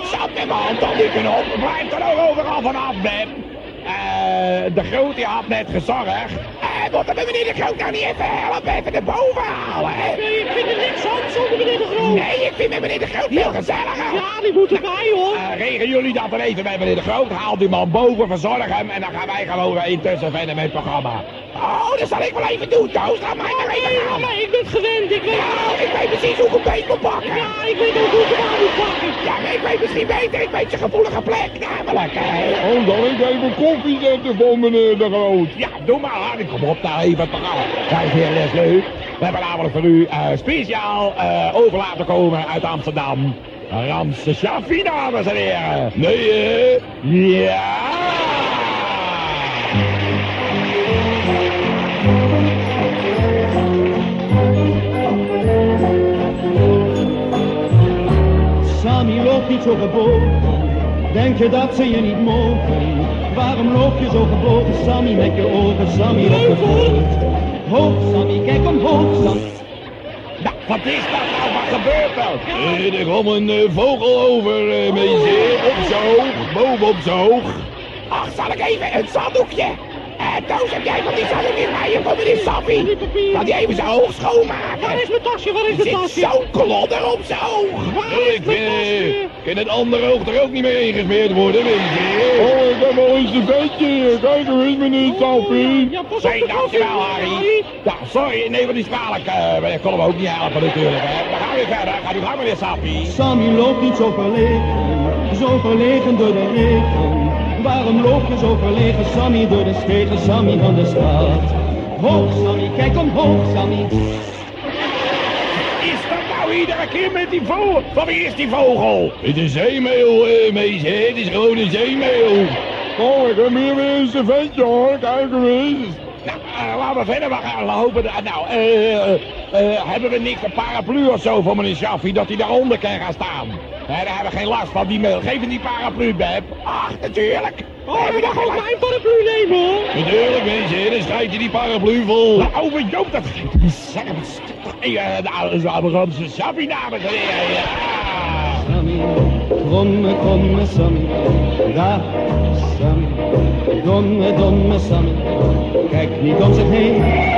Ik zat met mijn hand op. Blijf er ook overal vanaf, Ben. Eh, de groot die had net gezorgd. Eh, moeten we meneer de Groot nou niet even helpen? Even de boven halen? Nee, ik vind het niks aan zonder meneer de Groot. Nee, ik vind met meneer de Groot veel gezelliger. Ja, die moet erbij, hoor. regelen jullie dat dan even bij meneer de Groot? Haal die man boven, verzorg hem en dan gaan wij gewoon weer intussen verder met het programma. Oh, dat zal ik wel even doen, Toos. Laat mij maar even gaan. Nee, ik ben gewend. Ik weet... Ja, ik weet precies hoe ik een beet moet pakken. Ja, ik weet ook hoe ik hem aan moet pakken. Ja, maar ik weet misschien beter. Ik weet zijn gevoelige plek, namelijk, hè. Oh, dan ik even koffie zetten voor meneer de Groot. Ja, doe maar. Harry. Kom op nou even het programma. Kijk hier, dat is leuk. We hebben namelijk voor u eh, speciaal eh, over laten komen uit Amsterdam. Ramse Shaffi, dames en heren. Nee, hè? Ja! Niet zo gebogen, denk je dat ze je niet mogen? Waarom loop je zo gebogen, Sammy, met je ogen, Sammy op de hoofd? Hoog, Sammy, kijk omhoog, Sammy. Nou, wat is dat nou? Wat gebeurt er? Eh, er kwam een eh, vogel over, uh, meisje. Op zoog, boven op zoog. Ach, zal ik even een zakdoekje? Eh, Toos, heb jij van die zakdoekjes bij je voor meneer Sappie? Kan die even zijn oog schoonmaken? Waar is mijn tasje? Waar is mijn tasje? Zit zo'n klodder op zijn oog. ik vind, eh, kan het andere oog er ook niet meer ingesmeerd worden, weet je? Oh, ik heb al eens een vetje hier. Kijk eens, meneer Sappie. Zeg, dankjewel, Harry. Ja, sorry, nee, maar die is kwalijk. eh, maar dat konden we ook niet helpen natuurlijk, hè. We gaan weer verder. Ga die gang, meneer Sappie. Sammy loopt niet zo verlegen, zo verlegen door de regen. Waarom loop je zo verlegen, Sammy, door de stegen, Sammy van de stad? Hoog, Sammy, kijk omhoog, Sammy. Is dat nou iedere keer met die vogel? Van wie is die vogel? Het is een zeemeel, eh, meisje. Het is gewoon een zeemeel. Oh, ik heb hier weer eens een vetje hoor. Kijk eens. Nou, eh, laten we verder. We gaan dat- nou, eh, eh, eh, hebben we niks een paraplu of zo voor meneer Shaffi dat hij daaronder kan gaan staan? Nee, daar hebben we geen last van. Die mail. Geef hem die paraplu, Beb. Ach, natuurlijk. Oh, heb je nog geen mijn paraplu nemen, hoor? Natuurlijk, mensen. Dan schrijft hij die paraplu vol. Nou, over Joop, dat zeggen. Wat stuk toch? Eh, de oude Amsterdamse Shaffi, dames en heren. Ja. Sammy, domme, domme Sammy, daar Sammy, domme, domme Sammy, kijk niet om zich heen.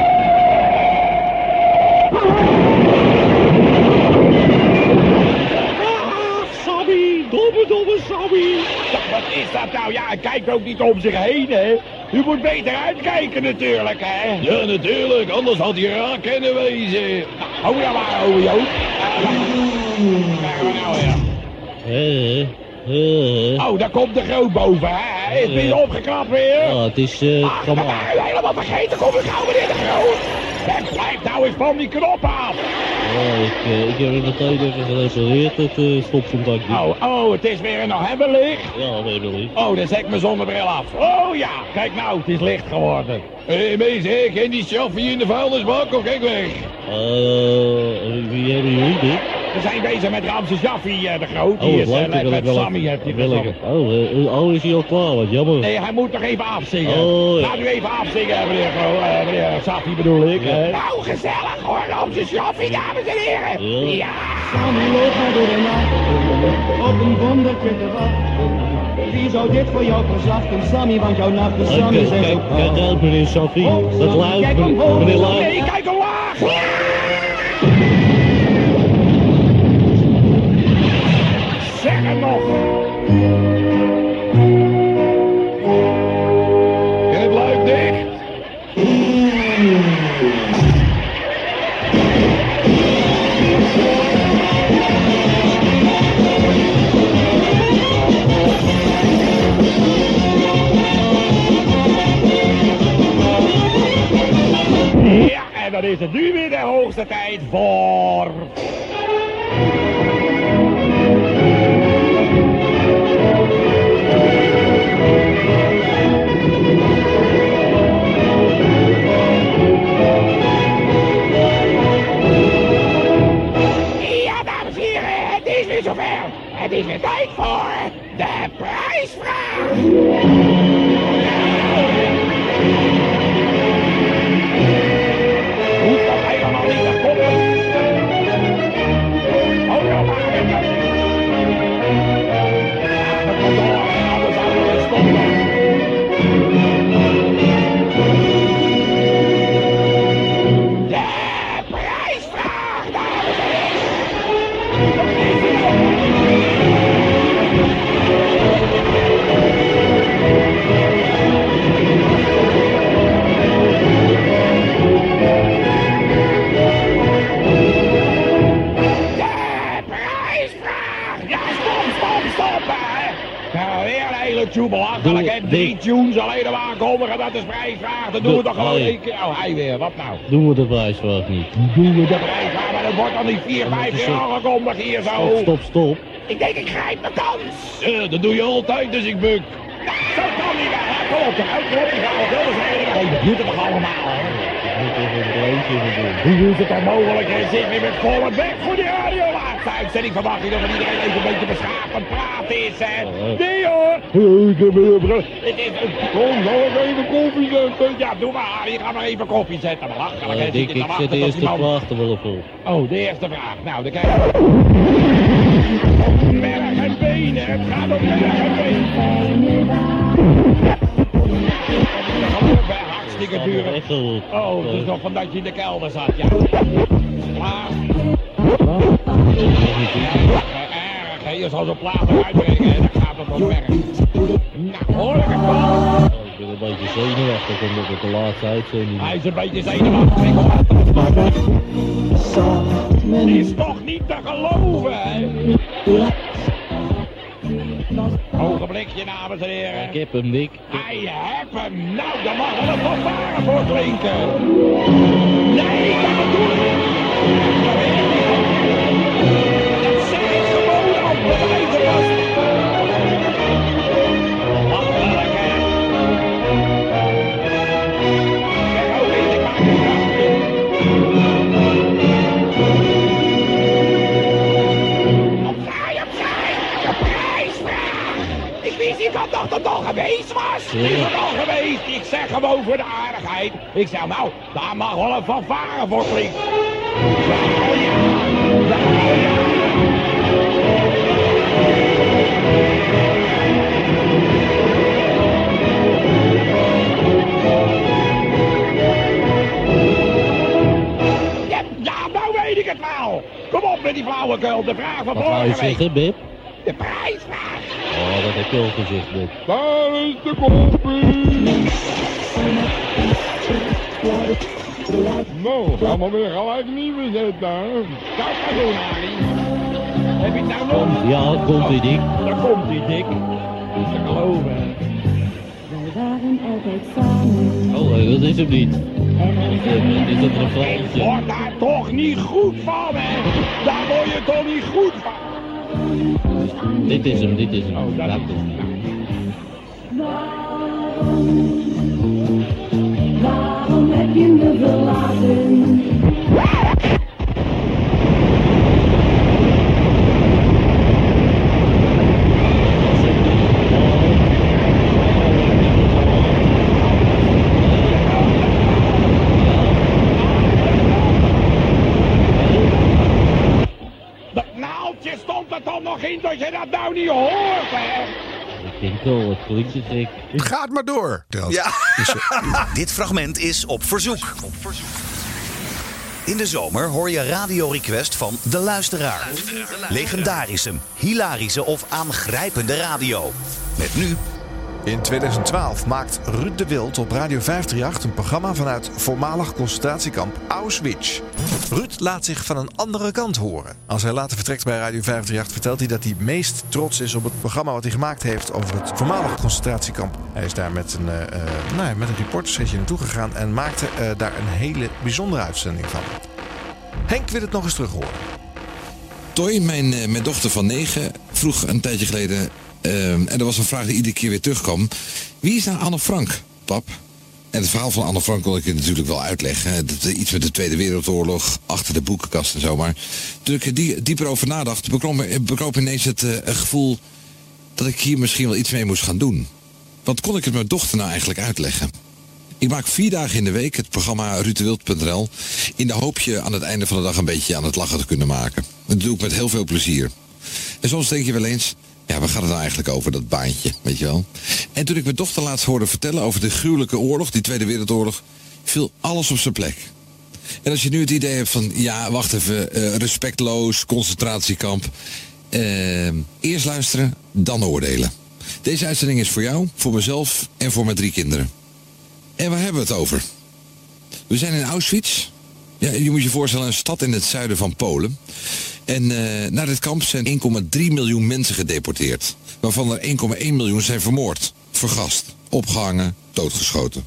Sammy, domme, domme Sammy. Wat is dat nou? Ja, kijk ook niet om zich heen, hè. U moet beter uitkijken natuurlijk, hè. Ja, natuurlijk. Anders had hij raar kunnen wezen. Hou ja maar, ouwe Joop. Krijgen we nou weer? Eh, eh. Oh, daar komt de groot boven, hè. Is weer opgeknapt weer? Ja, het is, eh, Ach, kom maar. helemaal vergeten. Kom ik gauw meneer de groot. En blijf nou eens van die knop af. Ja, ik, eh, ik heb het meteen even gerepareerd, het uh, stopcontactje. Oh, oh, het is weer nog hebben licht. Ja, weer licht. Oh, dan zet ik mijn zonnebril af. Oh ja, kijk nou, het is licht geworden. Hé, hey, meester, ken die Sjaffie in de vuilnisbak of kijk weg? Eh, wie hebben jullie dit? We zijn bezig met Ramses Jaffi, eh, de Groot. Oh, is eh, leuk, met wel Sammy, heeft hij wil ik- gezongen. Oh, eh, oh, is hij al klaar? Wat jammer. Nee, hij moet nog even afzingen. Oh, ja. Laat u even afzingen, meneer, eh, meneer Jaffi bedoel ik. Ja. Eh, Nou, gezellig hoor, Ramses Jaffi, dames en heren. Ja. Ja. Sammy loopt maar door de nacht, op een wondertje te wachten. Wie zou dit voor jou verzachten, Sammy, want jouw nachten, Oh, Sammy Kijk, zijn kijk, zo kijk uit meneer Safi. Oh, Dat Sammy, luid, kijk meneer. Luid. Nee, kijk omlaag. Zeg het nog. En dan is het nu weer de hoogste tijd voor... Ja, dames en heren, het is weer zover. Het is weer tijd voor de prijsvraag. Tune belachelijk, hè? Drie tunes alleen maar aankondigen, dat is prijsvraag. Dan doen we toch gewoon één keer. Oh, hij weer, wat nou? Doen we de prijsvraag niet. Doen we de prijsvraag, maar dat wordt dan niet vier, vijf keer zo- aangekondigd hier zo. Stop, stop, stop. Ik denk, ik grijp mijn kans. Eh, dat doe je altijd, dus ik buk. Nou, zo kan niet hè. Kom op, kom op, ik ga al veel schelen. Nee, dat doet het toch allemaal, hè? Ik gaan. Hoe is het dan mogelijk? Je zit weer met volle bek voor die radio. Laatste uitzending verwacht je dat er iedereen even een beetje beschaafd praten is, hè? Oh. Nee hoor! Ik heb een brood. Het is een... Kom, zal ik even koffie zetten? Ja, doe maar, Harry. Ga maar even koffie zetten. Zit Dick, je te ik zet de eerste vraag wel op op. Oh, de eerste vraag. Nou, dan kijk Merg en benen. Het gaat om merg en benen. Hartstikke duur. Oh, het is nog van dat je in de kelder zat, ja. Klaar. Hè? Je zal zo'n plaat eruit hè? Dan gaat het wel werk. Nou, hoor ik het wel. Ik ben een beetje zenuwachtig omdat het de laatste uitzending Hij is. een beetje zenuwachtig, ik het. Is toch niet te geloven, hè? Ogenblikje, dames en heren. Ik heb hem, Dick. Hij hebt hem. Nou, daar mag wel een fanfare voor klinken. Nee, dat bedoel ik niet. Ik maak een grapje. Opzij, opzij! De prijsvraag! Ik wist niet dat dat toch geweest was! Is al geweest? Ik zeg gewoon voor de aardigheid. Ik zeg nou, daar mag wel een fanfare voor klinken. Ja. Het wel! Kom op met die flauwekul, de vraag van Wat wou je vorige week. zeggen, Bib? De prijsvraag! Oh, dat heb je al gezegd, Bib. Daar is de koffie. Nou, gaan we weer gelijk nieuwe zetten. hè? Kijk maar doen, Harry. Heb je het nou nog? Ja, komt ie, Dick. Daar komt hij, Dick. Niet Oh, eh, dat is hem niet. Het is het Ik refreintje. word daar toch niet goed van, hè? Daar word je toch niet goed van? Dit is hem, dit is hem. Oh, dat Ja, is hem. Waarom heb nou niet horen. Ik denk wel, het. Gaat maar door. Ja. Dit fragment is op verzoek. In de zomer hoor je radiorequest van De Luisteraar. Legendarische, hilarische of aangrijpende radio. Met nu in 2012 maakt Ruud de Wild op Radio 538 een programma vanuit voormalig concentratiekamp Auschwitz. Ruud laat zich van een andere kant horen. Als hij later vertrekt bij Radio 538 vertelt hij dat hij meest trots is op het programma wat hij gemaakt heeft over het voormalig concentratiekamp. Hij is daar met een, eh, nou ja, met een naartoe gegaan en maakte eh, daar een hele bijzondere uitzending van. Henk wil het nog eens terug horen. Toy, mijn, mijn dochter van negen, vroeg een tijdje geleden... ehm, en er was een vraag die iedere keer weer terugkwam. Wie is nou Anne Frank, pap? En het verhaal van Anne Frank wil ik je natuurlijk wel uitleggen. eh, iets met de Tweede Wereldoorlog, achter de boekenkast en zo. Maar toen ik er die, dieper over nadacht, bekroop, ineens het eh, een gevoel... dat ik hier misschien wel iets mee moest gaan doen. Wat kon ik het mijn dochter nou eigenlijk uitleggen? Ik maak vier dagen in de week het programma rutewild.nl... in de hoop je aan het einde van de dag een beetje aan het lachen te kunnen maken. Dat doe ik met heel veel plezier. En soms denk je wel eens... Ja, waar gaat het nou eigenlijk over, dat baantje, weet je wel? En toen ik mijn dochter laatst hoorde vertellen over de gruwelijke oorlog... die Tweede Wereldoorlog, viel alles op zijn plek. En als je nu het idee hebt van... ja, wacht even, eh, respectloos, concentratiekamp... eh, eerst luisteren, dan oordelen. Deze uitzending is voor jou, voor mezelf en voor mijn drie kinderen. En waar hebben we het over? We zijn in Auschwitz. Ja, je moet je voorstellen, een stad in het zuiden van Polen. En eh, naar dit kamp zijn 1,3 miljoen mensen gedeporteerd. Waarvan er 1,1 miljoen zijn vermoord, vergast, opgehangen, doodgeschoten.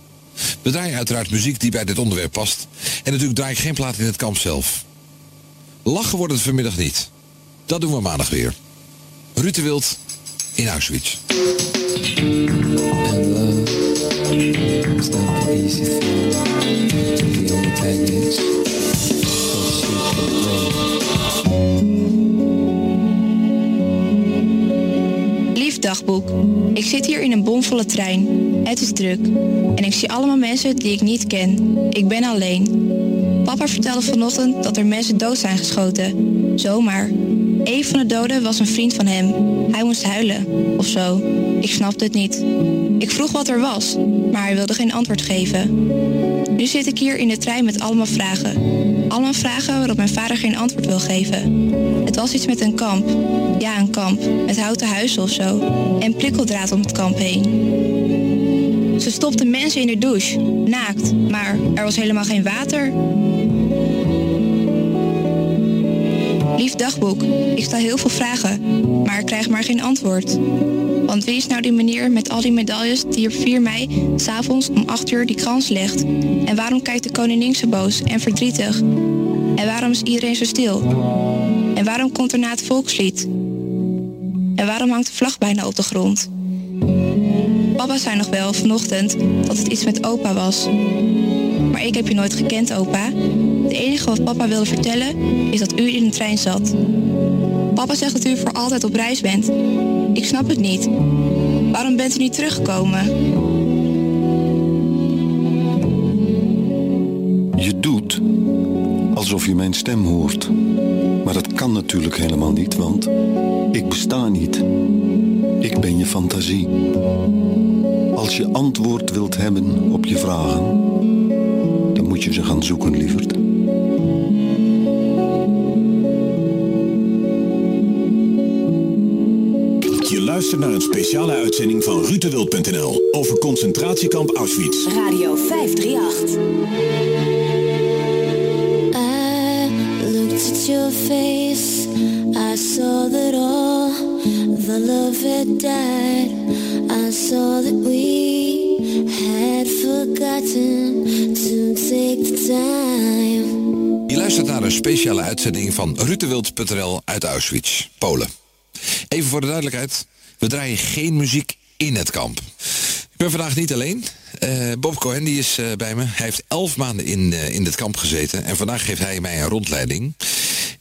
We draaien uiteraard muziek die bij dit onderwerp past. En natuurlijk draai ik geen plaat in het kamp zelf. Lachen wordt het vanmiddag niet. Dat doen we maandag weer. Ruud de Wild in Auschwitz. Thing to dagboek. Ik zit hier in een bomvolle trein. Het is druk. En ik zie allemaal mensen die ik niet ken. Ik ben alleen. Papa vertelde vanochtend dat er mensen dood zijn geschoten. Zomaar. Een van de doden was een vriend van hem. Hij moest huilen. Of zo. Ik snapte het niet. Ik vroeg wat er was, maar hij wilde geen antwoord geven. Nu zit ik hier in de trein met allemaal vragen. Allemaal vragen waarop mijn vader geen antwoord wil geven. Het was iets met een kamp. Ja, een kamp. Met houten huizen of zo. En prikkeldraad om het kamp heen. Ze stopten mensen in de douche. Naakt. Maar er was helemaal geen water. Lief dagboek. Ik stel heel veel vragen. Maar ik krijg maar geen antwoord. Want wie is nou die meneer met al die medailles die op 4 mei s'avonds om 8 uur die krans legt? En waarom kijkt de koningin zo boos en verdrietig? En waarom is iedereen zo stil? En waarom komt er na het volkslied? En waarom hangt de vlag bijna op de grond? Papa zei nog wel vanochtend dat het iets met opa was. Maar ik heb je nooit gekend, opa. Het enige wat papa wilde vertellen is dat u in de trein zat. Papa zegt dat u voor altijd op reis bent. Ik snap het niet. Waarom bent u niet teruggekomen? Je doet alsof je mijn stem hoort. Maar dat kan natuurlijk helemaal niet, want ik besta niet. Ik ben je fantasie. Als je antwoord wilt hebben op je vragen, dan moet je ze gaan zoeken, lieverd. Je luistert naar een speciale uitzending van rutewild.nl over concentratiekamp Auschwitz. Radio 538. Face. I saw the love died. I saw we had forgotten. Je luistert naar een speciale uitzending van rutewild.nl uit Auschwitz, Polen. Even voor de duidelijkheid, we draaien geen muziek in het kamp. Ik ben vandaag niet alleen. Eh, Bob Cohen die is eh, bij me. Hij heeft elf maanden in, eh, in dit kamp gezeten. En vandaag geeft hij mij een rondleiding.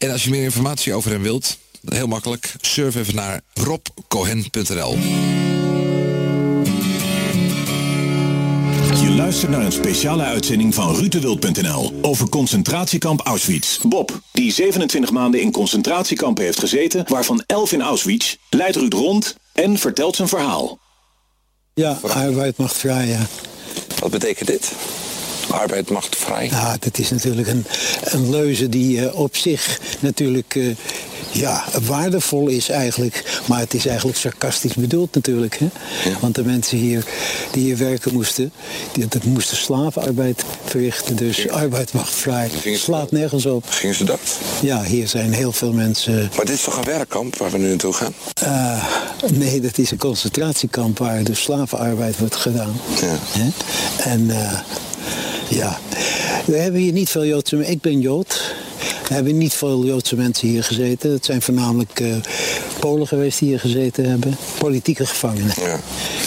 En als je meer informatie over hem wilt, heel makkelijk. Surf even naar robcohen.nl. Je luistert naar een speciale uitzending van rutewild.nl over concentratiekamp Auschwitz. Bob, die 27 maanden in concentratiekampen heeft gezeten, waarvan 11 in Auschwitz, leidt Ruud rond en vertelt zijn verhaal. Ja, arbeid mag vrij, ja. Wat betekent dit? Arbeid macht vrij. Ja, dat is natuurlijk een, een leuze die eh, op zich natuurlijk eh, ja, waardevol is eigenlijk. Maar het is eigenlijk sarcastisch bedoeld natuurlijk. Hè? Want de mensen hier die hier werken moesten, die, dat moesten slavenarbeid verrichten. Dus arbeid mag vrij. Slaat nergens op. Gingen ze dat? Ja, hier zijn heel veel mensen... Maar dit is toch een werkkamp waar we nu naartoe gaan? Eh, nee, dat is een concentratiekamp waar de slavenarbeid wordt gedaan. Ja. Hè? En ja, we hebben hier niet veel Joodse. Ik ben Jood. We hebben niet veel Joodse mensen hier gezeten. Het zijn voornamelijk eh, Polen geweest die hier gezeten hebben. Politieke gevangenen. Ja.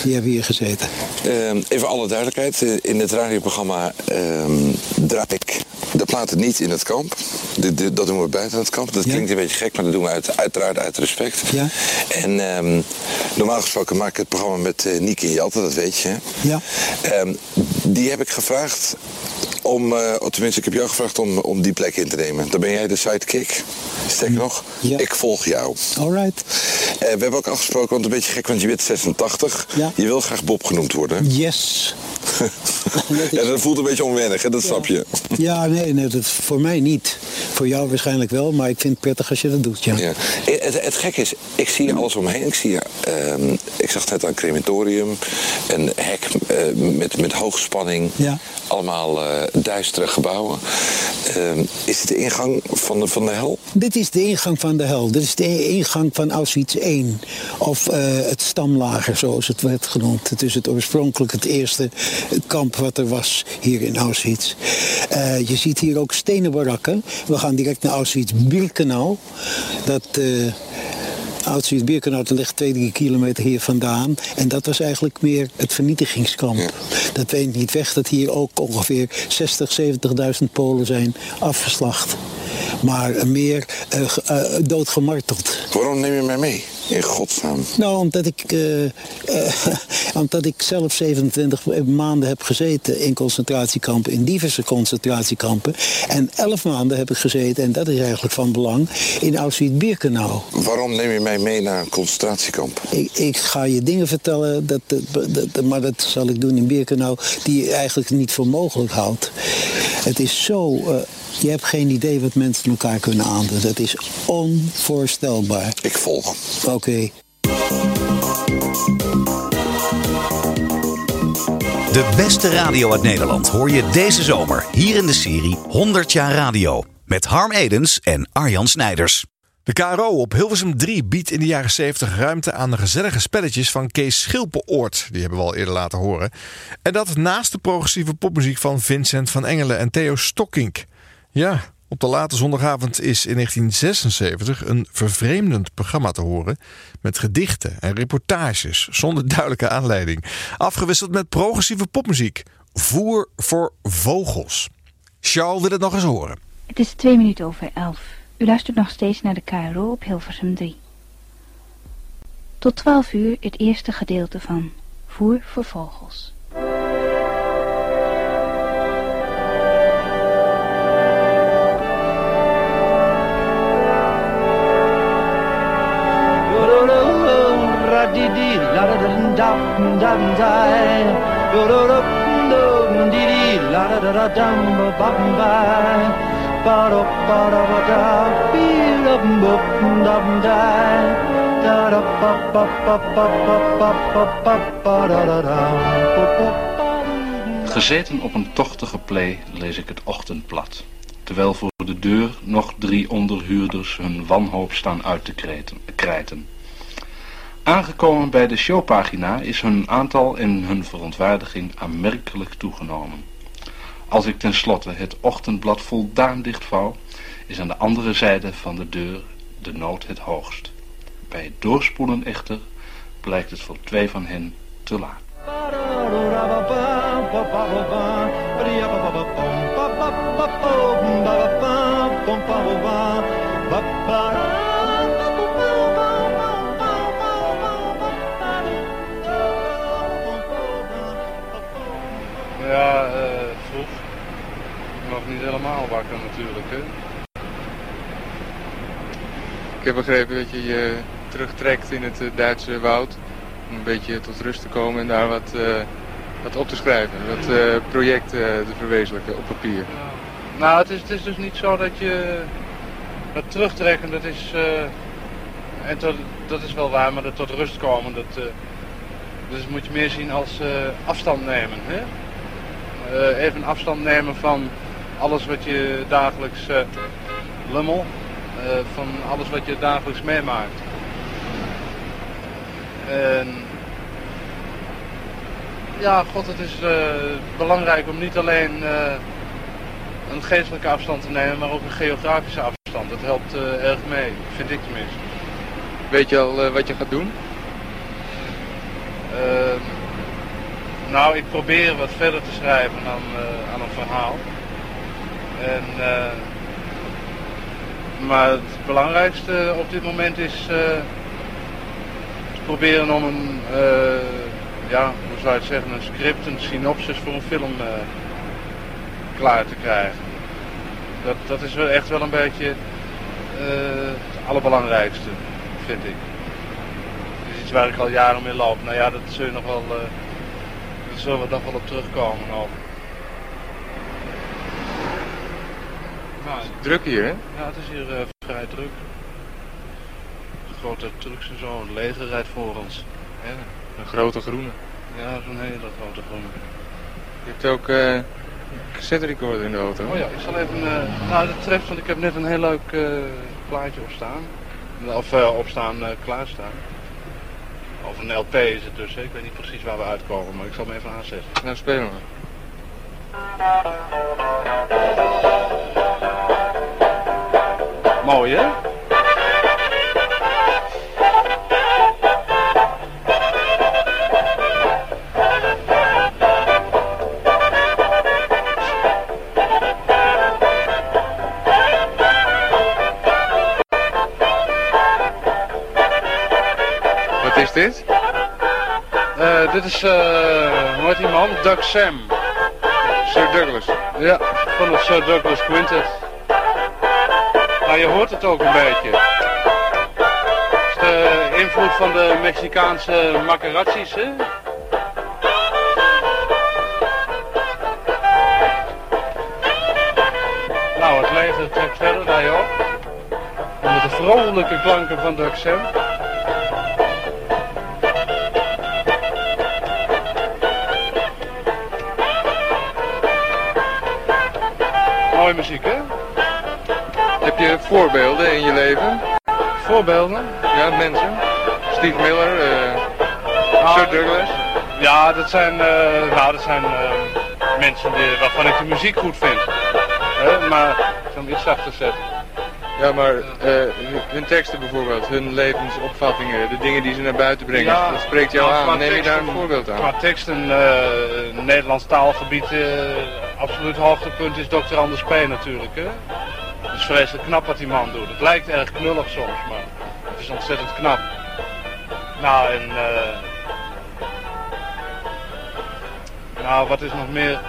Die hebben hier gezeten. Ehm, even alle duidelijkheid. eh, In het radioprogramma ehm draai ik de platen niet in het kamp. Dit- dat doen we buiten het kamp. Dat klinkt een beetje gek, maar dat doen we uit, uiteraard uit respect. Ja. En ehm, normaal gesproken maak ik het programma met eh Nieke en Jalte, dat weet je. Ja. Die heb ik gevraagd om, of tenminste ik heb jou gevraagd om, om die plek in te nemen. Ben jij de sidekick. Sterker nog, ik volg jou. Alright. Eh, we hebben ook afgesproken, want een beetje gek, want je bent 86. Je wil graag Bob genoemd worden. Yes. ja, dat voelt een beetje onwennig, hè? dat snap je. Ja, nee, nee dat, voor mij niet. Voor jou waarschijnlijk wel, maar ik vind het prettig als je dat doet, ja. Ja. Eh, Het, het gekke is, ik zie alles omheen. Ik, zie, ehm, ik zag net een crematorium, een hek eh, met, met hoogspanning. Ja. Allemaal eh, duistere gebouwen. Ehm, is het de ingang van de, van de hel? Dit is de ingang van de hel. Dit is de ingang van Auschwitz I. Of eh, het stamlager, zoals het werd genoemd. Het is het oorspronkelijk het eerste kamp wat er was hier in Auschwitz. Eh, je ziet hier ook stenen barakken. We gaan direct naar Auschwitz-Birkenau. Dat... eh Auschwitz-Birkenau ligt twee, drie kilometer hier vandaan. En dat was eigenlijk meer het vernietigingskamp. Dat weet niet weg dat hier ook ongeveer 60, 70.000 Polen zijn afgeslacht. Maar meer eh, eh, doodgemarteld. Waarom neem je mij mee? In godsnaam. Nou, omdat ik, eh, omdat ik zelf 27 maanden heb gezeten in concentratiekampen, in diverse concentratiekampen. En 11 maanden heb ik gezeten, en dat is eigenlijk van belang, in Auschwitz-Birkenau. Waarom neem je mij mee naar een concentratiekamp? Ik, ik ga je dingen vertellen, dat, dat, dat- maar dat zal ik doen in Birkenau, die je eigenlijk niet voor mogelijk houdt. Het is zo, je hebt geen idee wat mensen elkaar kunnen aandoen. Dat is onvoorstelbaar. Ik volg. Oké. De beste radio uit Nederland hoor je deze zomer hier in de serie 100 jaar radio. Met Harm Edens en Arjan Snijders. De KRO op Hilversum 3 biedt in de jaren 70 ruimte aan de gezellige spelletjes van Kees Schilpenoort. Die hebben we al eerder laten horen. En dat naast de progressieve popmuziek van Vincent van Engelen en Theo Stokkink. Ja, op de late zondagavond is in 1976 een vervreemdend programma te horen. Met gedichten en reportages zonder duidelijke aanleiding. Afgewisseld met progressieve popmuziek. Voer voor vogels. Charles wil het nog eens horen. Het is twee minuten over elf. U luistert nog steeds naar de KRO op Hilversum 3. Tot twaalf uur het eerste gedeelte van Voer voor Vogels. Gezeten op een tochtige plee lees ik het ochtendblad, terwijl voor de deur nog drie onderhuurders hun wanhoop staan uit te krijten. Aangekomen bij de showpagina is hun aantal en hun verontwaardiging aanmerkelijk toegenomen. Als ik tenslotte het ochtendblad voldaan dichtvouw, is aan de andere zijde van de deur de nood het hoogst. Bij het doorspoelen echter blijkt het voor twee van hen te laat. Ja, eh vroeg. Nog niet helemaal wakker natuurlijk, hè. Ik heb begrepen dat je je terugtrekt in het eh, Duitse woud. Om een beetje tot rust te komen en daar wat, eh, wat op te schrijven. Wat eh, projecten te verwezenlijken op papier. Nou, het is, het is dus niet zo dat je dat terugtrekken, dat is, en tot, dat is wel waar, maar dat tot rust komen, dat, dus moet je meer zien als afstand nemen. Hè? Eh, even afstand nemen van alles wat je dagelijks eh, lummel, eh, van alles wat je dagelijks meemaakt. En ja, god, het is belangrijk om niet alleen een geestelijke afstand te nemen, maar ook een geografische afstand. Dat helpt erg mee, vind ik tenminste. Weet je al wat je gaat doen? Ehm, nou, ik probeer wat verder te schrijven aan, eh, aan een verhaal. En, eh, maar het belangrijkste op dit moment is te proberen om een, ja, hoe zou je het zeggen, een script, een synopsis voor een film klaar te krijgen. Dat, dat is wel echt wel een beetje het allerbelangrijkste, vind ik. Dat is iets waar ik al jaren mee loop. Nou ja, dat zul je nog wel, zullen we nog wel op terugkomen ook. Nou, Druk hier, hè? ja, het is hier eh, vrij druk. Grote trucks en zo, het leger rijdt voor ons. Ja. Een grote groene. Ja, zo'n hele grote groene. Je hebt ook eh, een cassette recorder in de auto. Oh ja, ik zal even, eh, nou dat treft, want ik heb net een heel leuk eh, plaatje opstaan. Of eh, opstaan, eh, klaarstaan. Of een LP is het dus, ik weet niet precies waar we uitkomen, maar ik zal hem even aanzetten. Nou, spelen we. Mooi hè? Dit? Eh, dit is, eh hoe heet die man? Doug Sam. Sir Douglas. Ja, van het Sir Douglas Quintet. Nou, je hoort het ook een beetje. Het is de invloed van de Mexicaanse macarachis, hè? Nou, het leger trekt verder, daar joh. Onder de vrolijke klanken van Doug Sam. Mooie muziek, hè? Heb je voorbeelden in je leven? Voorbeelden? Ja, mensen. Steve Miller, eh, Sir Douglas. Ja, dat zijn, eh, nou, dat zijn eh, mensen die, waarvan ik de muziek goed vind. Hè, maar ik zal hem iets zachter zetten. Ja, maar hun- teksten bijvoorbeeld, hun levensopvattingen, de dingen die ze naar buiten brengen, dat spreekt jou nou, aan. Neem je daar een voorbeeld aan? Qua teksten, Nederlands taalgebied, absoluut hoogtepunt is Dr. Anders P. natuurlijk. Hè? Het is vreselijk knap wat die man doet. Het lijkt erg knullig soms, maar het is ontzettend knap. Nou, en... eh, nou, wat is nog meer...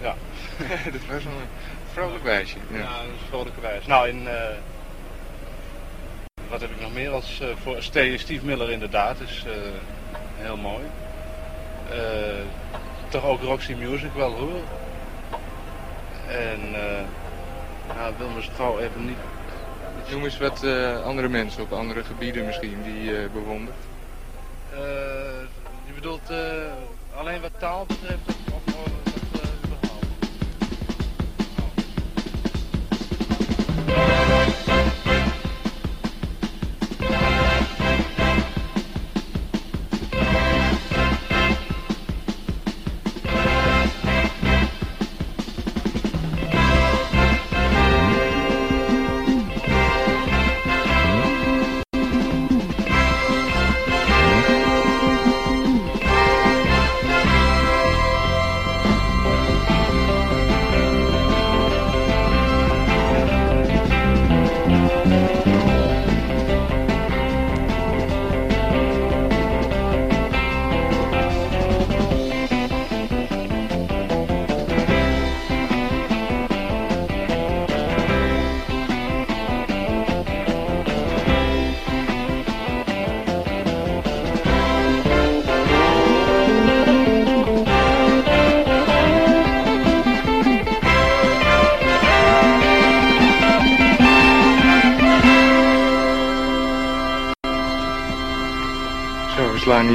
Ja. dat was wel een vrolijk wijsje. Ja. Ja, dat is een vrolijke wijze. Nou, in, eh, wat heb ik nog meer als eh, voor Ste- Steve Miller inderdaad, is heel mooi. Toch ook Roxy Music wel hoor. En uh, nou, wil me gauw even niet. Noem eens wat eh, andere mensen op andere gebieden misschien die je bewondert. Eh, je bedoelt eh, alleen wat taal betreft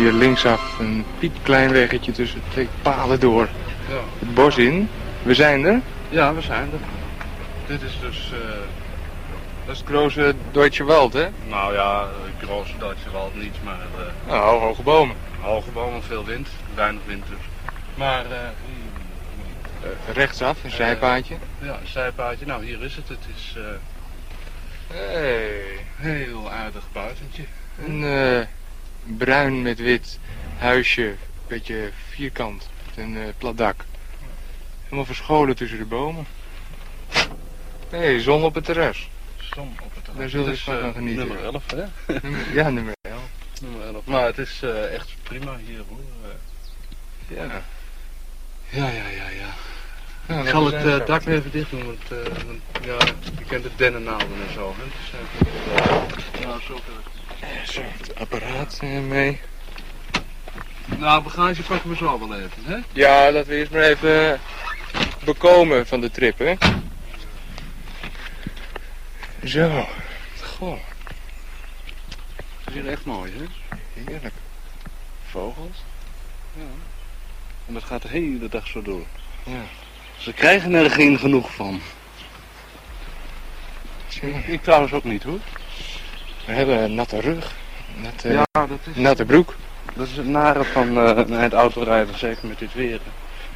hier linksaf een piepklein weggetje tussen twee palen door. Ja. Het bos in. We zijn er. Ja, we zijn er. Dit is dus... eh, Dat is het grote Deutsche Wald, hè? nou ja, uh, grote Duitse wald niet, maar... eh, Nou, hoge bomen. hoge bomen, veel wind. Weinig wind dus. Maar... eh, Eh, rechtsaf, een zijpaadje. ja, een zijpaadje. Nou, hier is het. Het is... eh, Hey. heel aardig buitentje. Een eh, bruin met wit huisje, beetje vierkant, met een eh, plat dak. Helemaal verscholen tussen de bomen. Hey, zon op het terras. Zon op het terras. Daar zullen we van eh, gaan genieten. Nummer 11, hè? Ja, nummer 11. Nummer 11. Maar het is eh, echt prima hier, hoor. Ja. Ja, ja, ja, ja. Ja, ik zal het dak weer even dicht doen, want, want ja, je kent de dennennaalden en zo. Hè? Dus, eh, nou, zo. Zo, het apparaat eh, mee. Nou, bagage pakken we zo wel even, hè? Ja, laten we eerst maar even bekomen van de trip, hè? Zo. Goh, Het is hier echt mooi, hè? heerlijk. Vogels. Ja. En dat gaat de hele dag zo door. Ja. Ze krijgen er geen genoeg van. Ik, ik trouwens ook niet, hoor. We hebben een natte rug. Natte, Ja, dat is- natte broek. Dat is het nare van eh het autorijden, zeker met dit weer.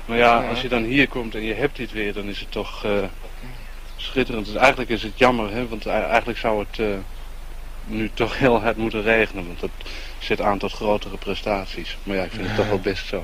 Maar ja, Ja. als je dan hier komt en je hebt dit weer, dan is het toch eh, schitterend. Dus eigenlijk is het jammer, hè, want e- eigenlijk zou het eh, nu toch heel hard moeten regenen, want dat zet aan tot grotere prestaties. Maar ja, ik vind het toch wel best zo.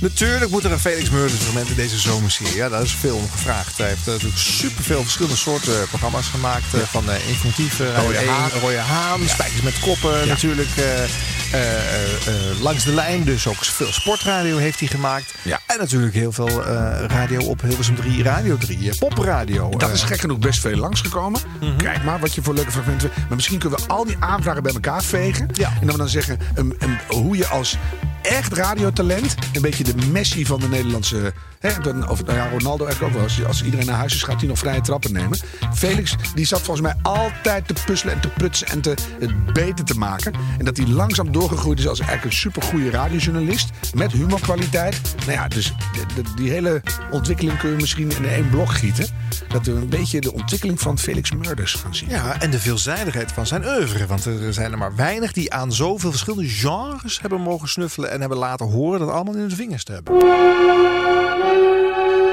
Natuurlijk moet er een Felix Murders fragment in deze zomerserie. Ja, daar is veel om gevraagd. Hij heeft eh, natuurlijk superveel verschillende soorten eh, programma's gemaakt. eh, Van uh, Informatief, uh, Rode Haan. Rode Haan, Spijkers met Koppen natuurlijk. langs de lijn, dus ook veel sportradio heeft hij gemaakt. Ja. En natuurlijk heel veel radio op Hilversum 3, Radio 3, eh, popradio. Dat is gek genoeg best veel langsgekomen. Kijk maar wat je voor leuke fragmenten... Maar misschien kunnen we al die aanvragen bij elkaar vegen. Ja. En dat we dan zeggen hoe je als echt radiotalent... een beetje de Messi van de Nederlandse... Hè, dan- of nou ja, Ronaldo eigenlijk ook wel. Als, iedereen naar huis is, gaat hij nog vrije trappen nemen. Felix, die zat volgens mij altijd te puzzelen en te prutsen... en te, het beter te maken. En dat hij langzaam doorgegroeid is als eigenlijk een supergoeie radiojournalist... met humorkwaliteit. Nou ja, dus de- die hele ontwikkeling kun je misschien in één blok gieten. Dat we een beetje de ontwikkeling van Felix Murders gaan zien. Ja, en de veelzijdigheid van zijn oeuvre. Want er zijn er maar weinig die aan zoveel verschillende genres hebben mogen snuffelen en hebben laten horen dat allemaal in hun vingers hebben.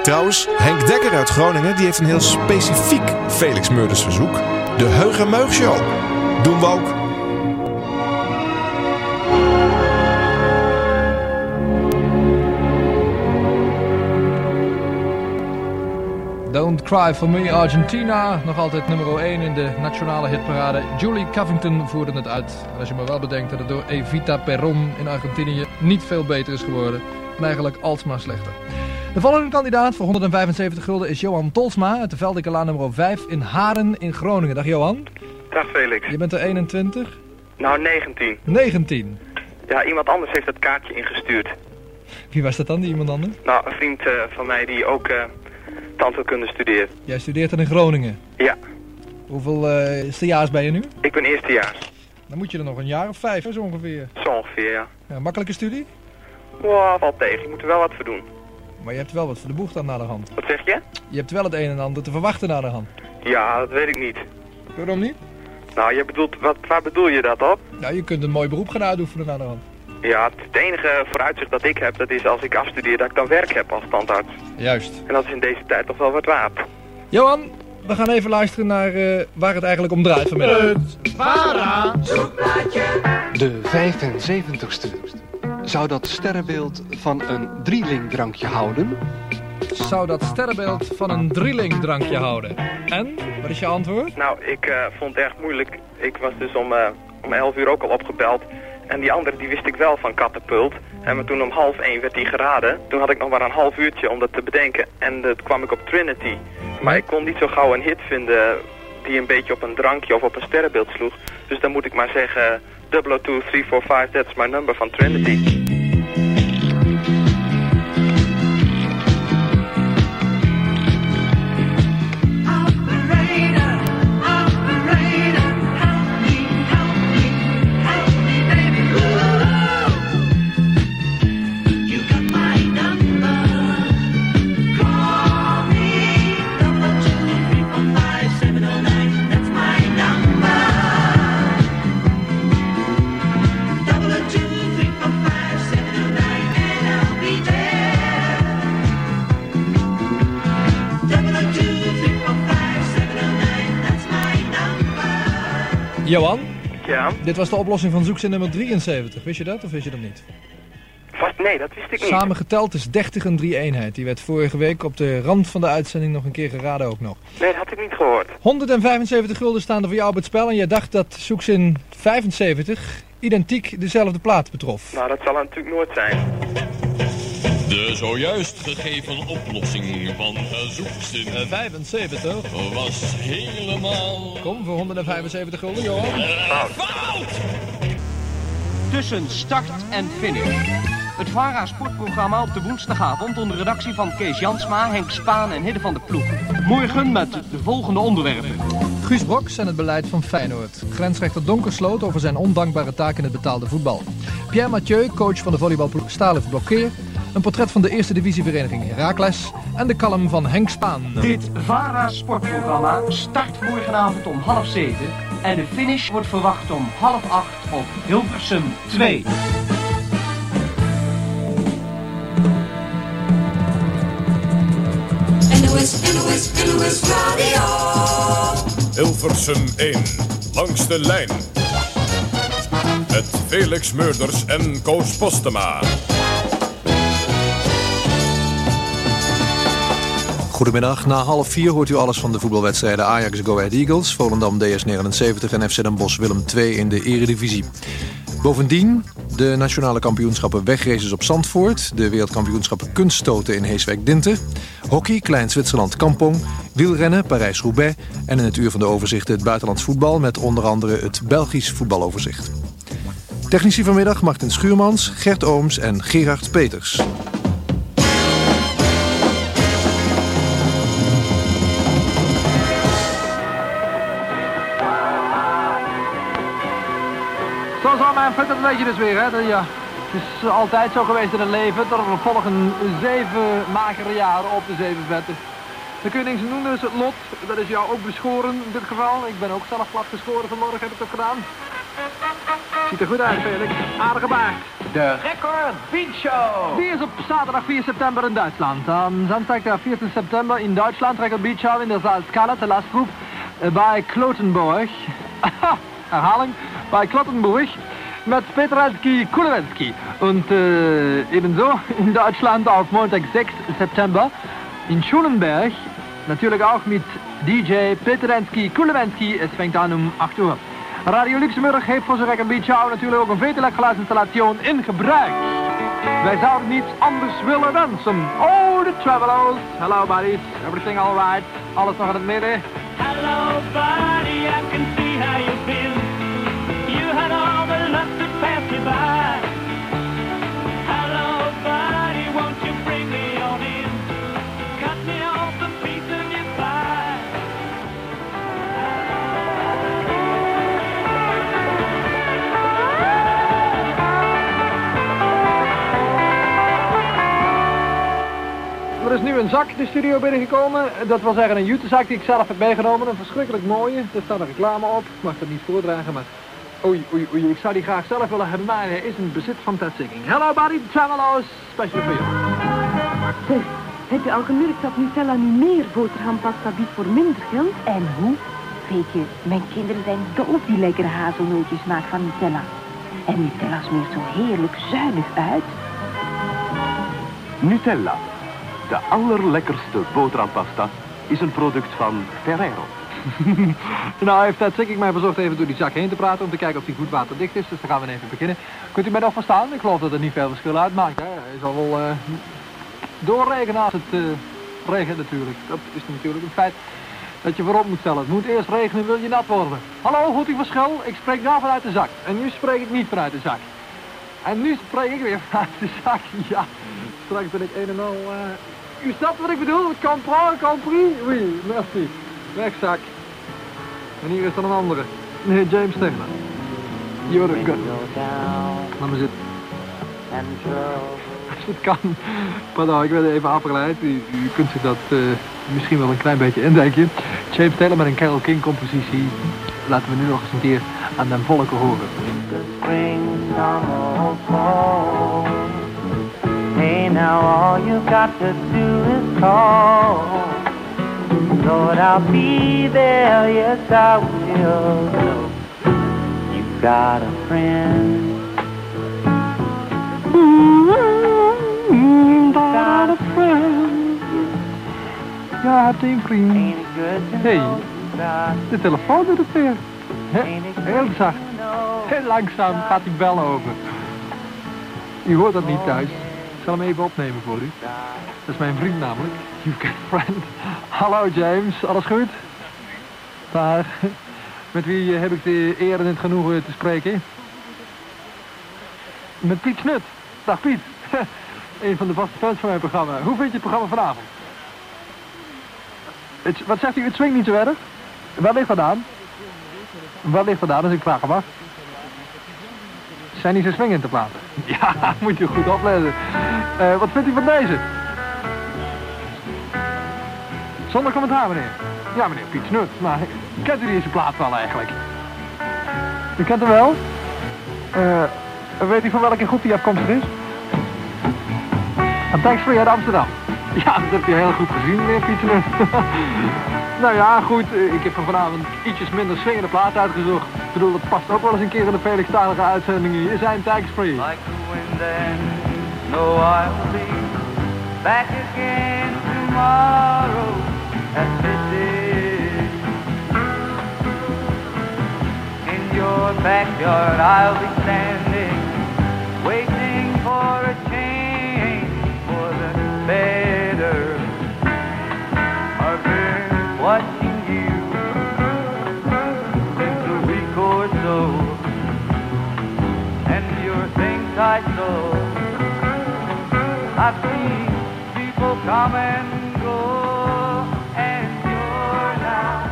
Trouwens, Henk Dekker uit Groningen die heeft een heel specifiek Felix Murders verzoek. De Heugenmeug Show. Doen we ook. Don't Cry For Me Argentina. Nog altijd nummer 1 in de nationale hitparade. Julie Covington voerde het uit. Als je maar wel bedenkt dat het door Evita Perron in Argentinië niet veel beter is geworden. En eigenlijk alsmaar slechter. De volgende kandidaat voor 175 gulden is Johan Tolsma uit de Veldikelaan nummer 5 in Haren in Groningen. Dag Johan. Dag Felix. Je bent er 21? Nou, 19. 19. Ja, iemand anders heeft dat kaartje ingestuurd. Wie was dat dan, die iemand anders? Nou, een vriend eh, van mij die ook eh tandheelkunde studeert. Jij studeert er in Groningen. Ja, Hoeveel eh stajaars ben je nu? ik ben eerstejaars. Dan moet je er nog een jaar of vijf, hè, zo ongeveer. Zo ongeveer, ja. Ja, makkelijke studie? Wow, valt tegen. Je moet er wel wat voor doen. Maar je hebt wel wat voor de boeg dan naar de hand. Wat zeg je? Je hebt wel het een en ander te verwachten naar de hand. Ja, dat weet ik niet. Waarom niet? Nou, je bedoelt, wat, waar bedoel je dat op? Nou, je kunt een mooi beroep gaan uitoefenen naar de hand. Ja, het enige vooruitzicht dat ik heb, dat is als ik afstudeer dat ik dan werk heb als tandarts. Juist. En dat is in deze tijd toch wel wat waard. Johan, we gaan even luisteren naar eh, waar het eigenlijk om draait vanmiddag. De 75ste. Zou dat sterrenbeeld van een drielingdrankje houden? Zou dat sterrenbeeld van een drielingdrankje houden? En? Wat is je antwoord? Nou, ik eh, vond het erg moeilijk. Ik was dus om, eh, om 11 uur ook al opgebeld. En die andere die wist ik wel van Katapult. En maar toen om half 1 werd die geraden. Toen had ik nog maar een half uurtje om dat te bedenken. En dat kwam ik op Trinity. Maar ik kon niet zo gauw een hit vinden die een beetje op een drankje of op een sterrenbeeld sloeg. Dus dan moet ik maar zeggen 002345, that's my number from Trinity. Johan, Ja, dit was de oplossing van zoekzin nummer 73. Wist je dat of wist je dat niet? vast nee, dat wist ik niet. Samen geteld is 30 een 3 eenheid. Die werd vorige week op de rand van de uitzending nog een keer geraden ook nog. Nee, dat had ik niet gehoord. 175 gulden staan er voor jou op het spel en jij dacht dat zoekzin 75 identiek dezelfde plaat betrof. Nou, dat zal natuurlijk nooit zijn. De zojuist gegeven oplossing van zoekzin 75 was helemaal... Kom voor 175 gulden, Johan. Fout! Tussen start en finish. Het VARA sportprogramma op de woensdagavond onder redactie van Kees Jansma, Henk Spaan en Hidde van der Ploeg. Morgen met de volgende onderwerpen. Guus Broks en het beleid van Feyenoord. Grensrechter Donkersloot over zijn ondankbare taak in het betaalde voetbal. Pierre Mathieu, coach van de volleybalploeg Stalef Blokkeer. Een portret van de eerste divisievereniging Herakles. En de kalm van Henk Spaan. Dit VARA sportprogramma start morgenavond om half zeven en de finish wordt verwacht om half acht op Hilversum 2. NOS, NOS, NOS Radio. Hilversum 1, langs de lijn. Met Felix Meurders en Koos Postema. Goedemiddag, na half vier hoort u alles van de voetbalwedstrijden Ajax Go Ahead Eagles, Volendam DS79 en FC Den Bosch Willem II in de eredivisie. Bovendien de nationale kampioenschappen wegraces op Zandvoort, de wereldkampioenschappen kunststoten in Heeswijk-Dinter, hockey Klein-Zwitserland Kampong, wielrennen Parijs-Roubaix en in het uur van de overzichten het buitenlands voetbal met onder andere het Belgisch voetbaloverzicht. Technici vanmiddag Martin Schuurmans, Gert Ooms en Gerard Peters. Mijn punt een beetje dus weer, hè. Dat, ja, het is altijd zo geweest in het leven. Er volgen zeven magere jaren op de zeven vetten. Dan kun je niks aan doen, dat is het lot. Dat is jou ook beschoren in dit geval. Ik ben ook zelf plat geschoren vanmorgen, heb ik toch gedaan. Ziet er goed uit, Felix. Aardige baard. De Record Beat Show. Die is op zaterdag 4 september in Duitsland. Am Samstag, der 14. September in Deutschland, Record Beach Show in der Salzkala, der Lastgroep, äh, bei Klotenburg. Herhaling, bei Klottenburg mit Petralski Kulewski. Und äh, ebenso in Deutschland auf Montag, 6. September in Schulenberg. Natürlich auch mit DJ Petrensky Kulewski. Es fängt an um 8 Uhr. Radio Luxemburg heeft voor zijn Record Beach natuurlijk ook een vetelijk geluidsinstallatie in gebruik. Wij zouden niets anders willen wensen. Oh, the travelers. Hello buddies. Everything alright? Alles nog in het midden? Hello, buddy, I can see how you've been. Er is nu een zak de studio binnengekomen. Dat wil zeggen een jutezak die ik zelf heb meegenomen. Een verschrikkelijk mooie. Er staat een reclame op. Ik mag het niet voordragen, maar... Oei, oei, oei. Ik zou die graag zelf willen hebben, maar hij is in bezit van Ted Singing. Hello, buddy. Travelo's. Special for you. Zeg, heb je al gemerkt dat Nutella nu meer boterhampasta biedt voor minder geld? En hoe? Weet je, mijn kinderen zijn dol op die lekkere hazelnootjesmaak van Nutella. En Nutella smeert zo heerlijk zuinig uit. Nutella, de allerlekkerste boterhampasta, is een product van Ferrero. nou heeft Ted Singing mij verzocht even door die zak heen te praten om te kijken of die goed waterdicht is. Dus dan gaan we even beginnen. Kunt u mij nog verstaan? Ik geloof dat het niet veel verschil uitmaakt. Hè? Hij zal wel eh, doorregenen als het eh, regent natuurlijk. Dat is natuurlijk een feit. dat je voorop moet stellen. Het moet eerst regenen, wil je nat worden. Hallo, goed uw verschil? Ik spreek nou vanuit de zak. En nu spreek ik niet vanuit de zak. En nu spreek ik weer vanuit de zak. Ja, straks ben ik een en al... eh, U snapt wat ik bedoel? Comprend, compris? Oui, merci. Wegzak. En hier is dan een andere. Nee, James Taylor. Good. Laat me zitten. Als het kan. Pardon, ik ben even afgeleid. U, u kunt zich dat eh, misschien wel een klein beetje indenken. James Taylor met een Carole King compositie. Laten we nu nog eens een keer aan den volken horen. Hey, now all got to do is call. Lord, I'll be there, yes, I will. You've got a friend. Got a friend. Ja, het een vriend. Hey, de telefoon doet het weer. Heel zacht. Heel langzaam gaat die bel over. U hoort dat niet thuis. Zal hem even opnemen voor u. Dat is mijn vriend namelijk. You've got a friend. Hallo James, alles goed? Daar. Met wie eh, heb ik de eer en het genoegen te spreken? Met Piet Snut. Dag Piet. Een van de vaste fans van mijn programma. Hoe vind je het programma vanavond? Het, wat zegt u? Het swingt niet zo erg? Waar ligt dat aan? Waar ligt dat aan als ik vragen mag? Zijn die zo swingend te plaatsen? Ja, moet je goed opletten. Eh, wat vindt u van deze? Zonder commentaar, meneer. Ja, meneer Piet Snut. Maar kent u deze plaat wel eigenlijk? U kent hem wel? Eh, weet u van welke groep die afkomstig is? Een Thanks Free uit Amsterdam. Ja, dat heb je heel goed gezien, meneer Piet Snut. nou ja, goed. Ik heb er vanavond ietsjes minder swingende plaat uitgezocht. Ik bedoel, dat past ook wel eens een keer in de Felix-talige uitzendingen. Hier zijn Thanks Free. Like no, back again tomorrow. In your backyard I'll be standing, watching you since a week so and your things I saw. I've seen people come and go, and you're now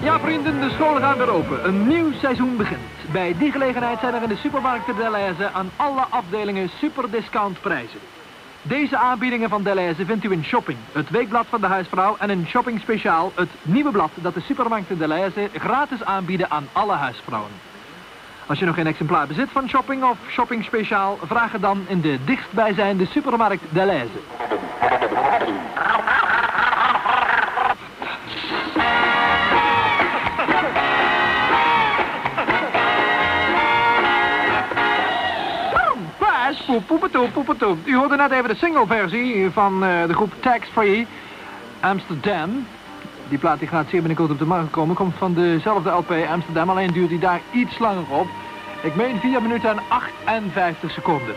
Ja, vrienden, de scholen gaan weer open. Een nieuw seizoen begint. Bij die gelegenheid zijn er in de supermarkten Deleuze aan alle afdelingen superdiscountprijzen. Deze aanbiedingen van Deleuze vindt u in Shopping, het weekblad van de huisvrouw, en in Shopping Speciaal, het nieuwe blad dat de supermarkten Deleuze gratis aanbieden aan alle huisvrouwen. Als je nog geen exemplaar bezit van Shopping of Shopping Speciaal, vraag het dan in de dichtstbijzijnde supermarkt Deleuze. Poepetoe, poepetoe. U hoorde net even de single-versie van eh, de groep Tax Free Amsterdam. Die plaat die gaat zeer binnenkort op de markt komen. Komt van dezelfde LP Amsterdam, alleen duurt die daar iets langer op. Ik meen 4 minuten en 58 seconden.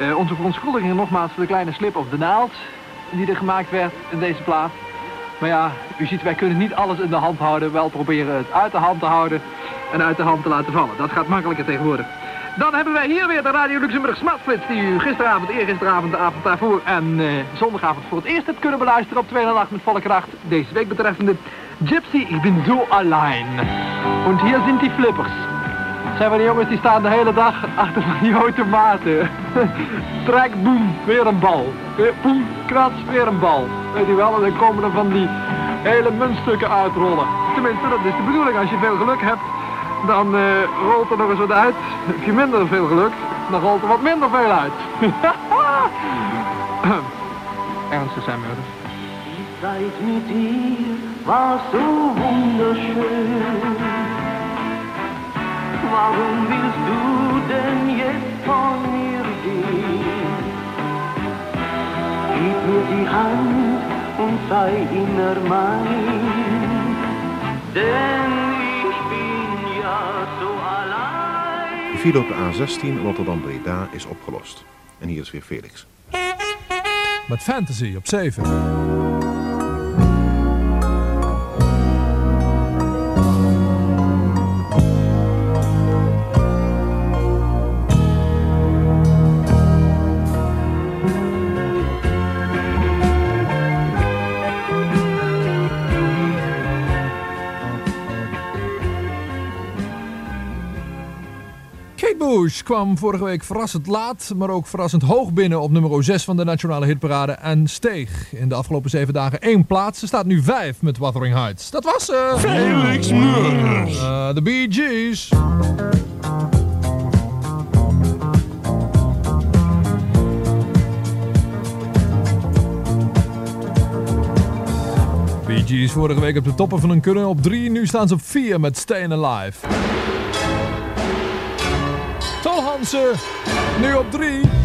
Eh, onze verontschuldigingen nogmaals voor de kleine slip of de naald die er gemaakt werd in deze plaat. Maar ja, u ziet, wij kunnen niet alles in de hand houden. Wel proberen het uit de hand te houden en uit de hand te laten vallen. Dat gaat makkelijker tegenwoordig. Dan hebben wij hier weer de Radio Luxemburg Smartflits... die u gisteravond, eergisteravond, de avond daarvoor en eh, zondagavond voor het eerst hebt kunnen beluisteren op 208 met volle kracht. Deze week betreffende Gypsy, ik ben zo alleen. En hier zijn die flippers. Zijn we die jongens die staan de hele dag achter van die automaten. Trek, boem, weer een bal. Boem, krats, weer een bal. Weet u wel, en dan komen er van die hele muntstukken uitrollen. Tenminste, dat is de bedoeling. Als je veel geluk hebt, dan eh, rolt er nog eens wat uit. Heb je minder veel geluk, dan rolt er wat minder veel uit. Ernstig zijn we dus. Die Zeit mit dir war so wunderschön. Warum willst du denn jetzt von mir gehen? Gib mir die Hand und sei immer mein. Denn file op de A16 Rotterdam-Breda is opgelost. En hier is weer Felix. met Fantasy op 7. Kwam vorige week verrassend laat, maar ook verrassend hoog binnen op nummer 6 van de nationale hitparade en steeg in de afgelopen 7 dagen één plaats. Ze staat nu 5 met Wuthering Heights. Dat was ze! Felix Murders. Uh, de Bee Gees. Bee Gees vorige week op de toppen van hun kunnen op 3. Nu staan ze op 4 met Stayin' Alive. Tol Hansen, nu op 3.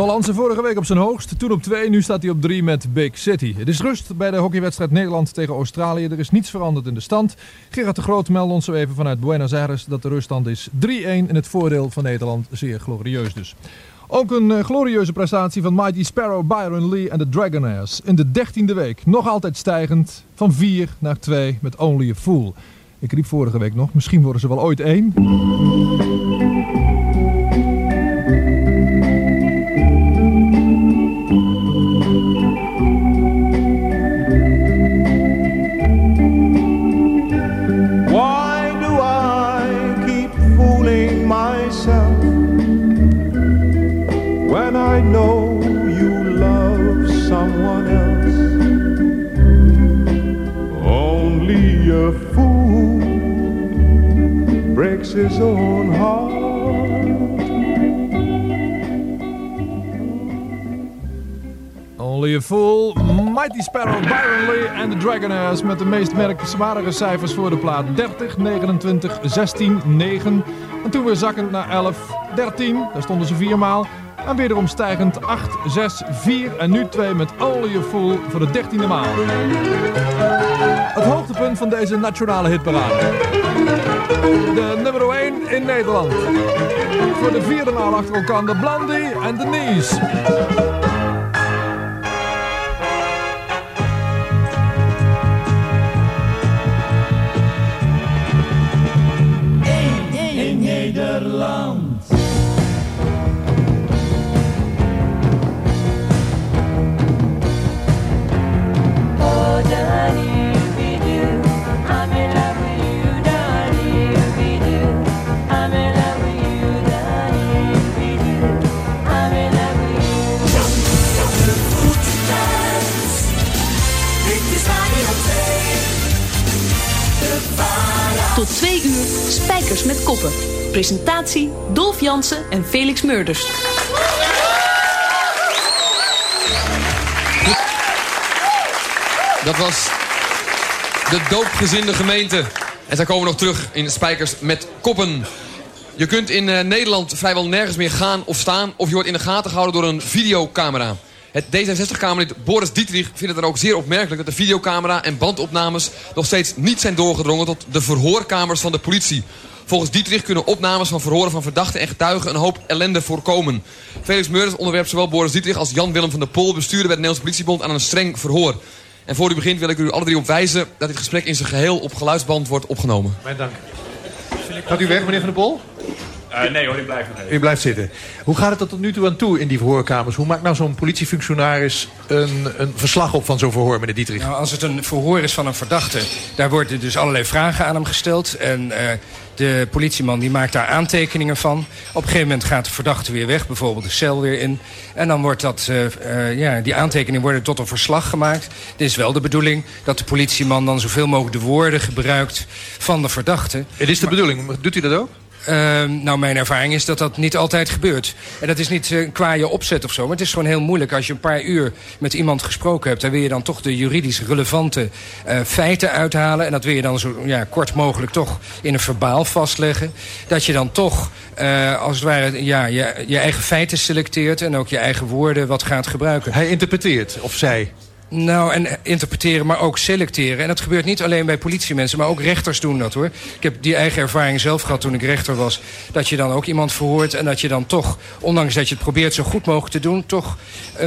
Talantse vorige week op zijn hoogst, toen op 2, nu staat hij op 3 met Big City. Het is rust bij de hockeywedstrijd Nederland tegen Australië. Er is niets veranderd in de stand. Gerard de Groot meldt ons zo even vanuit Buenos Aires dat de ruststand is 3-1 in het voordeel van Nederland. Zeer glorieus dus. Ook een eh, glorieuze prestatie van Mighty Sparrow, Byron Lee en de Dragonaires. In de 13e week, nog altijd stijgend, van 4 naar 2 met Only a Fool. Ik riep vorige week nog, misschien worden ze wel ooit één. His own. Only a Fool, Mighty Sparrow, Byron Lee en de Dragonaires met de meest merkwaardige cijfers voor de plaat. 30, 29, 16, 9. En toen weer zakkend naar 11, 13, daar stonden ze viermaal. En wederom stijgend 8, 6, 4 en nu 2 met Only a Fool voor de 13e maal. Het hoogtepunt van deze nationale hitparade. De nummer 1 in Nederland. Voor de vierde maal achter elkaar de Blondie en Denise. in Met Koppen. Presentatie Dolf Jansen en Felix Murders. Dat was de doopgezinde gemeente. En zij komen nog terug in Spijkers met koppen. Je kunt in eh, Nederland vrijwel nergens meer gaan of staan... of je wordt in de gaten gehouden door een videocamera. Het D66-Kamerlid Boris Dietrich vindt het dan ook zeer opmerkelijk... dat de videocamera en bandopnames nog steeds niet zijn doorgedrongen... tot de verhoorkamers van de politie. Volgens Dietrich kunnen opnames van verhoren van verdachten en getuigen... een hoop ellende voorkomen. Felix Meurders onderwerpt zowel Boris Dietrich als Jan-Willem van der Pol... bestuurder bij het Nederlands Politiebond aan een streng verhoor. En voor u begint wil ik u alle drie op wijzen... dat dit gesprek in zijn geheel op geluidsband wordt opgenomen. Mijn dank. Gaat u weg, meneer Van der Pol? Eh, nee hoor, ik blijf nog even. U blijft zitten. Hoe gaat het er tot nu toe aan toe in die verhoorkamers? Hoe maakt nou zo'n politiefunctionaris een, een verslag op van zo'n verhoor, meneer Dietrich? Nou, als het een verhoor is van een verdachte, daar worden dus allerlei vragen aan hem gesteld. En eh, de politieman die maakt daar aantekeningen van. Op een gegeven moment gaat de verdachte weer weg, bijvoorbeeld de cel weer in. En dan wordt dat, eh, eh, ja, die aantekeningen worden tot een verslag gemaakt. Het is wel de bedoeling dat de politieman dan zoveel mogelijk de woorden gebruikt van de verdachte. Het is de bedoeling, doet u dat ook? Ehm, nou, mijn ervaring is dat dat niet altijd gebeurt. En dat is niet eh, qua je opzet of zo. Maar het is gewoon heel moeilijk. Als je een paar uur met iemand gesproken hebt... dan wil je dan toch de juridisch relevante eh, feiten uithalen. En dat wil je dan zo ja, kort mogelijk toch in een verbaal vastleggen. Dat je dan toch, eh, als het ware, ja, je, je eigen feiten selecteert... en ook je eigen woorden wat gaat gebruiken. Hij interpreteert, of zij? Nou, en interpreteren, maar ook selecteren. En dat gebeurt niet alleen bij politiemensen, maar ook rechters doen dat hoor. Ik heb die eigen ervaring zelf gehad toen ik rechter was. Dat je dan ook iemand verhoort en dat je dan toch, ondanks dat je het probeert zo goed mogelijk te doen... toch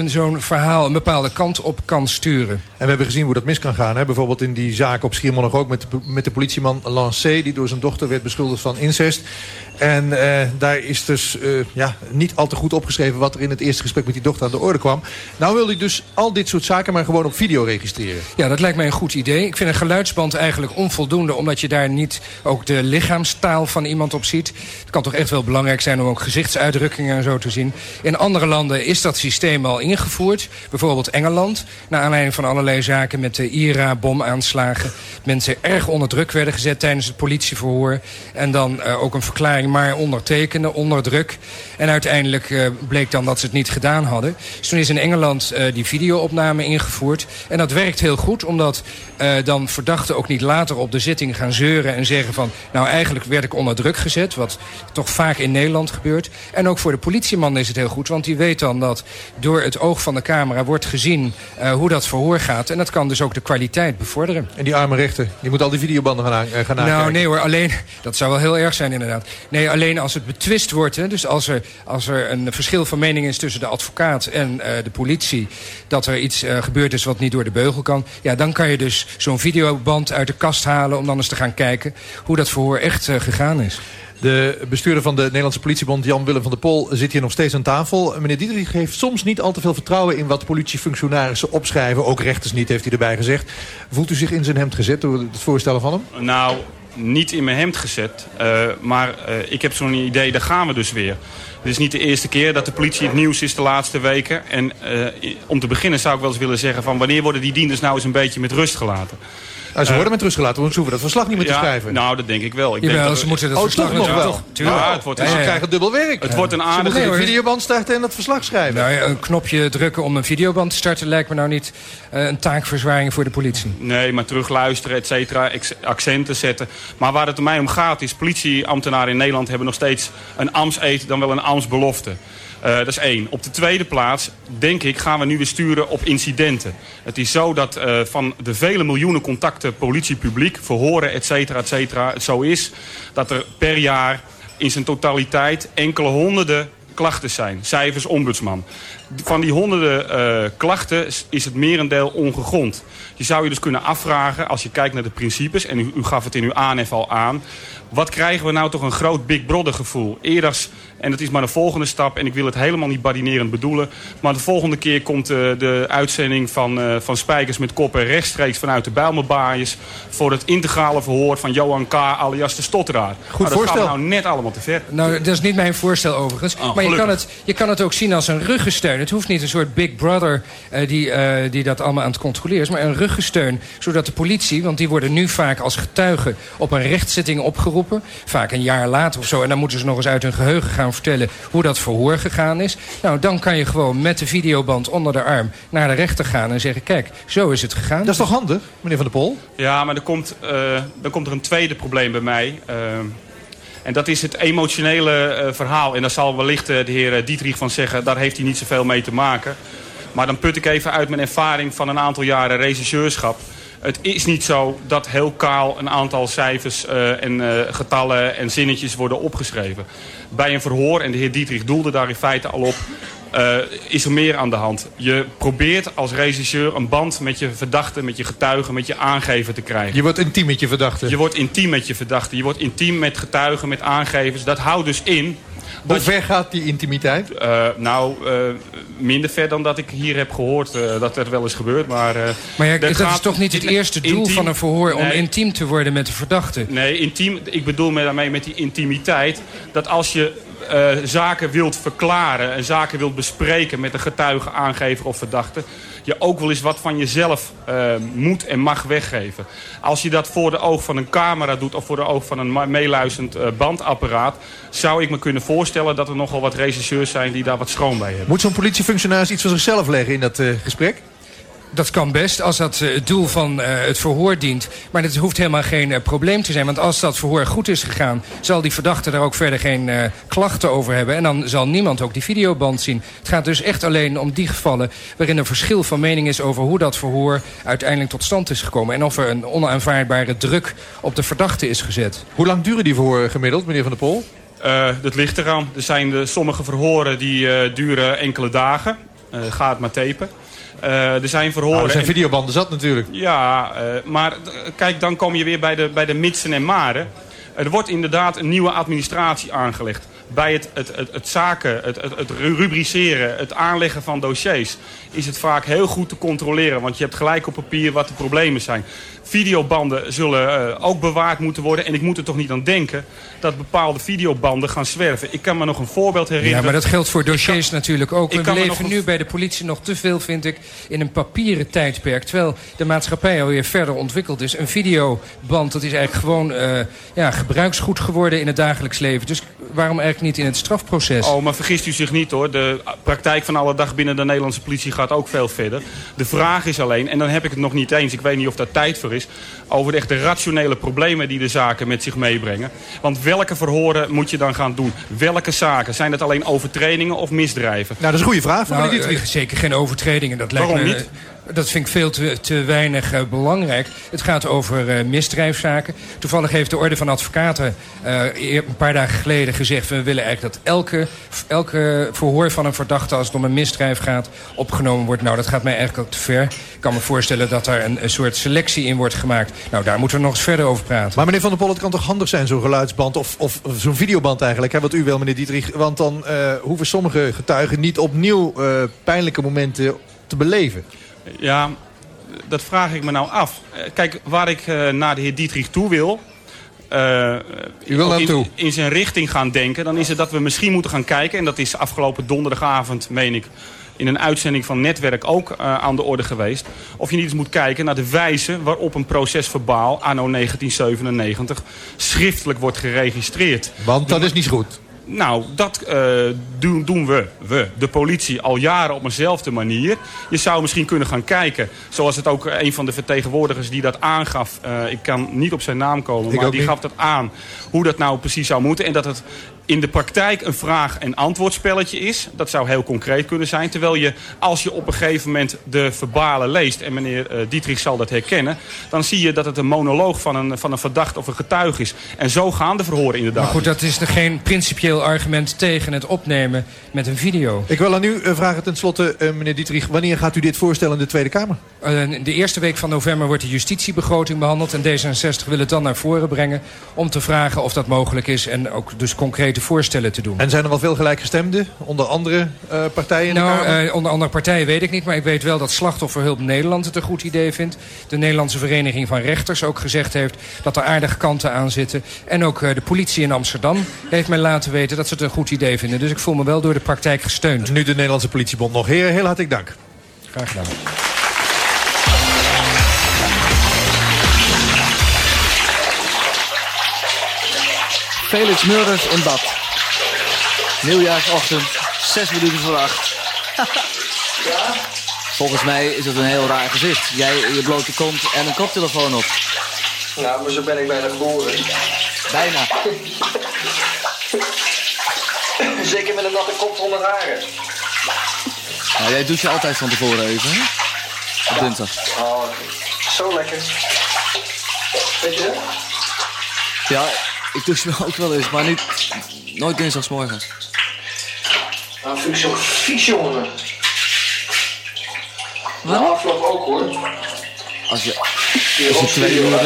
zo'n verhaal een bepaalde kant op kan sturen. En we hebben gezien hoe dat mis kan gaan. Hè? Bijvoorbeeld in die zaak op Schiermonnikoog ook met de, met de politieman Lancé... die door zijn dochter werd beschuldigd van incest. En eh, daar is dus eh, ja, niet al te goed opgeschreven... wat er in het eerste gesprek met die dochter aan de orde kwam. Nou wil hij dus al dit soort zaken maar gewoon op video registreren. Ja, dat lijkt mij een goed idee. Ik vind een geluidsband eigenlijk onvoldoende... omdat je daar niet ook de lichaamstaal van iemand op ziet. Het kan toch echt wel belangrijk zijn om ook gezichtsuitdrukkingen en zo te zien. In andere landen is dat systeem al ingevoerd. Bijvoorbeeld Engeland. Naar aanleiding van allerlei zaken met de IRA-bomaanslagen. Mensen erg onder druk werden gezet tijdens het politieverhoor. En dan eh, ook een verklaring maar ondertekenen, onder druk. En uiteindelijk eh, bleek dan dat ze het niet gedaan hadden. Dus toen is in Engeland eh, die videoopname ingevoerd. En dat werkt heel goed, omdat eh, dan verdachten ook niet later op de zitting gaan zeuren... en zeggen van, nou eigenlijk werd ik onder druk gezet... wat toch vaak in Nederland gebeurt. En ook voor de politieman is het heel goed, want die weet dan dat... door het oog van de camera wordt gezien eh, hoe dat verhoor gaat. En dat kan dus ook de kwaliteit bevorderen. En die arme rechter, die moet al die videobanden gaan, aan, eh, gaan Nou, nee hoor, alleen... Dat zou wel heel erg zijn inderdaad. Nee, alleen als het betwist wordt... Hè, dus als er, als er een verschil van mening is tussen de advocaat en de politie... dat er iets eh, gebeurd is wat niet door de beugel kan... ja, dan kan je dus zo'n videoband uit de kast halen... om dan eens te gaan kijken hoe dat verhoor echt eh, gegaan is. De bestuurder van de Nederlandse politiebond, Jan-Willem van der Pol, zit hier nog steeds aan tafel. Meneer Dietrich heeft soms niet al te veel vertrouwen in wat politiefunctionarissen opschrijven. Ook rechters niet, heeft hij erbij gezegd. Voelt u zich in zijn hemd gezet door het voorstellen van hem? Nou, niet in mijn hemd gezet. eh, maar eh, ik heb zo'n idee, daar gaan we dus weer. Het is niet de eerste keer dat de politie het nieuws is de laatste weken. En eh, om te beginnen zou ik wel eens willen zeggen... van wanneer worden die dienders nou eens een beetje met rust gelaten? Nou, ze worden met rust gelaten, want ze hoeven dat verslag niet meer te ja, schrijven. Nou, dat denk ik wel. Ik Jawel, denk dat ze moeten dat Oh, verslag toch nog wel? Ja, het wordt Dus een- ze krijgen dubbel werk. Het wordt een Ze aardige... videoband starten en het verslag schrijven. Nou, ja, een knopje drukken om een videoband te starten... lijkt me nou niet eh, een taakverzwaring voor de politie. Nee, maar terugluisteren, et cetera, accenten zetten. Maar waar het mij om gaat is... politieambtenaren in Nederland hebben nog steeds een ambtseed... dan wel een ambtsbelofte. Eh, dat is één. Op de tweede plaats, denk ik, gaan we nu weer sturen op incidenten. Het is zo dat eh, van de vele miljoenen contacten politie-publiek... verhoren, et cetera, et cetera, zo is... dat er per jaar in zijn totaliteit enkele honderden klachten zijn. Cijfers ombudsman. Van die honderden eh, klachten is- het merendeel ongegrond. Je zou je dus kunnen afvragen, als je kijkt naar de principes... en u, u gaf het in uw aanhef al aan... wat krijgen we nou toch een groot Big Brother gevoel? Eerder, en dat is maar de volgende stap... en ik wil het helemaal niet badinerend bedoelen... maar de volgende keer komt eh, de uitzending van, eh, van Spijkers met Koppen... rechtstreeks vanuit de Bijlmerbaaiers... voor het integrale verhoor van Johan K. alias de Stotteraar. Goed dat voorstel. gaat nou net allemaal te ver. Nou, dat is niet mijn voorstel overigens. maar je kan, het, je kan het ook zien als een ruggensteun. Het hoeft niet een soort Big Brother eh, die, die dat allemaal aan het controleren is... maar een ruggensteun, zodat de politie... want die worden nu vaak als getuigen op een rechtszitting opgeroepen... vaak een jaar later of zo... en dan moeten ze nog eens uit hun geheugen gaan vertellen... hoe dat verhoor gegaan is. Nou, dan kan je gewoon met de videoband onder de arm... naar de rechter gaan en zeggen... kijk, zo is het gegaan. Dat is toch handig, meneer Van der Pol? Ja, maar er komt, eh, dan komt er een tweede probleem bij mij. eh, en dat is het emotionele eh, verhaal. En daar zal wellicht de heer Dietrich van zeggen... daar heeft hij niet zoveel mee te maken. Maar dan put ik even uit mijn ervaring van een aantal jaren regisseurschap. Het is niet zo dat heel kaal een aantal cijfers eh, en eh, getallen en zinnetjes worden opgeschreven. Bij een verhoor, en de heer Dietrich doelde daar in feite al op... eh, is er meer aan de hand. Je probeert als regisseur een band met je verdachte, met je getuige, met je aangever te krijgen. Je wordt intiem met je verdachte. Je wordt intiem met je verdachte. Je wordt intiem met getuigen, met aangevers. Dat houdt dus in... Hoe ver gaat die intimiteit? Eh, nou, eh, minder ver dan dat ik hier heb gehoord eh, dat er wel eens gebeurt. Maar, eh, Maar ja, dat is toch niet het eerste doel intiem- van een verhoor... om Nee. intiem te worden met de verdachte? Nee, intiem, ik bedoel me daarmee met die intimiteit... dat als je eh, zaken wilt verklaren en zaken wilt bespreken met een getuige, aangever of verdachte, je ook wel eens wat van jezelf eh, moet en mag weggeven. Als je dat voor de oog van een camera doet of voor de oog van een meeluisterend eh, bandapparaat, zou ik me kunnen voorstellen dat er nogal wat regisseurs zijn die daar wat schoon bij hebben. Moet zo'n politiefunctionaris iets van zichzelf leggen in dat gesprek? Dat kan best, als dat eh, het doel van eh, het verhoor dient. Maar dat hoeft helemaal geen eh, probleem te zijn. Want als dat verhoor goed is gegaan... zal die verdachte daar ook verder geen eh, klachten over hebben. En dan zal niemand ook die videoband zien. Het gaat dus echt alleen om die gevallen... waarin er verschil van mening is over hoe dat verhoor... uiteindelijk tot stand is gekomen. En of er een onaanvaardbare druk op de verdachte is gezet. Hoe lang duren die verhoren gemiddeld, meneer Van der Pol? Eh, dat ligt eraan. Er zijn de, sommige verhoren die eh, duren enkele dagen. Eh ga het maar tapen. Eh, er zijn verhoren... Nou, er zijn videobanden zat natuurlijk. Ja, eh, maar kijk, dan kom je weer bij de, bij de mitsen en maren. Er wordt inderdaad een nieuwe administratie aangelegd. Bij het, het, het, het zaken, het, het, het rubriceren, het aanleggen van dossiers... is het vaak heel goed te controleren. Want je hebt gelijk op papier wat de problemen zijn. Videobanden zullen eh, ook bewaard moeten worden. En ik moet er toch niet aan denken dat bepaalde videobanden gaan zwerven. Ik kan me nog een voorbeeld herinneren. Ja, maar dat geldt voor dossiers natuurlijk ook. We leven nu bij de politie nog te veel, vind ik, in een papieren tijdperk. Terwijl de maatschappij alweer verder ontwikkeld is. Een videoband, dat is eigenlijk gewoon eh, ja, gebruiksgoed geworden in het dagelijks leven. Dus waarom eigenlijk niet in het strafproces? Oh, maar vergist u zich niet hoor. De praktijk van alle dag binnen de Nederlandse politie gaat ook veel verder. De vraag is alleen, en dan heb ik het nog niet eens, ik weet niet of daar tijd voor is, over de echte rationele problemen die de zaken met zich meebrengen. Want welke verhoren moet je dan gaan doen? Welke zaken? Zijn het alleen overtredingen of misdrijven? Nou, dat is een goede vraag Nou, eh, zeker geen overtredingen. Dat lijkt Waarom me, niet? Dat vind ik veel te, te weinig eh, belangrijk. Het gaat over eh, misdrijfzaken. Toevallig heeft de Orde van Advocaten eh, een paar dagen geleden gezegd... we willen eigenlijk dat elke, elke verhoor van een verdachte... als het om een misdrijf gaat, opgenomen wordt. Nou, dat gaat mij eigenlijk ook te ver. Ik kan me voorstellen dat daar een, soort selectie in wordt gemaakt. Nou, daar moeten we nog eens verder over praten. Maar meneer Van der Pol, het kan toch handig zijn, zo'n geluidsband... of, of, zo'n videoband eigenlijk, hè, wat u wil, meneer Dietrich. Want dan hoeven sommige getuigen niet opnieuw pijnlijke momenten te beleven. Ja, dat vraag ik me nou af. Eh, Kijk, waar ik eh, naar de heer Dietrich toe wil... eh, U wil in, in zijn richting gaan denken... dan is het dat we misschien moeten gaan kijken... en dat is afgelopen donderdagavond, meen ik... in een uitzending van Netwerk ook aan de orde geweest... of je niet eens moet kijken naar de wijze waarop een proces verbaal... anno 1997 schriftelijk wordt geregistreerd. Want dat is niet goed. Nou, dat eh, doen, doen we, we, de politie, al jaren op eenzelfde manier. Je zou misschien kunnen gaan kijken, zoals het ook een van de vertegenwoordigers die dat aangaf... eh, ik kan niet op zijn naam komen, Ik maar die niet. gaf dat aan... hoe dat nou precies zou moeten. En dat het in de praktijk een vraag- en antwoordspelletje is. Dat zou heel concreet kunnen zijn. Terwijl je, als je op een gegeven moment de verbalen leest... en meneer eh, Dietrich zal dat herkennen... dan zie je dat het een monoloog van een, van een verdachte of een getuige is. En zo gaan de verhoren inderdaad. Maar goed, dat is er geen principieel argument tegen het opnemen met een video. Ik wil aan u eh, vragen tenslotte, eh, meneer Dietrich... wanneer gaat u dit voorstellen in de Tweede Kamer? Eh, de eerste week van november wordt de justitiebegroting behandeld. En D66 wil het dan naar voren brengen om te vragen of dat mogelijk is. En ook dus concrete voorstellen te doen. En zijn er wel veel gelijkgestemden, onder andere eh, partijen in de Nou, Kamer? eh, onder andere partijen weet ik niet, maar ik weet wel dat Slachtofferhulp Nederland het een goed idee vindt. De Nederlandse Vereniging van Rechters ook gezegd heeft dat er aardige kanten aan zitten. En ook eh, de politie in Amsterdam heeft mij laten weten dat ze het een goed idee vinden. Dus ik voel me wel door de praktijk gesteund. Nu de Nederlandse politiebond nog. Heer, heel hartelijk dank. Graag gedaan. Felix Murders in bad. Nieuwjaarsochtend, zes minuten voor acht. Volgens mij is het een heel raar gezicht. Jij je blote kont en een koptelefoon op. Nou, maar zo ben ik bijna geboren. Bijna. Zeker met een natte kop zonder haren. Nou, jij doet je altijd van tevoren even, hè? Op dinsdag. Oh, zo lekker. Weet je? Ja, ik douche me ook wel eens, maar niet, nooit dinsdagsmorgens. Nou, vind ik zo vies, jongen. Afloop ook, hoor. Als je, als, je twee uur,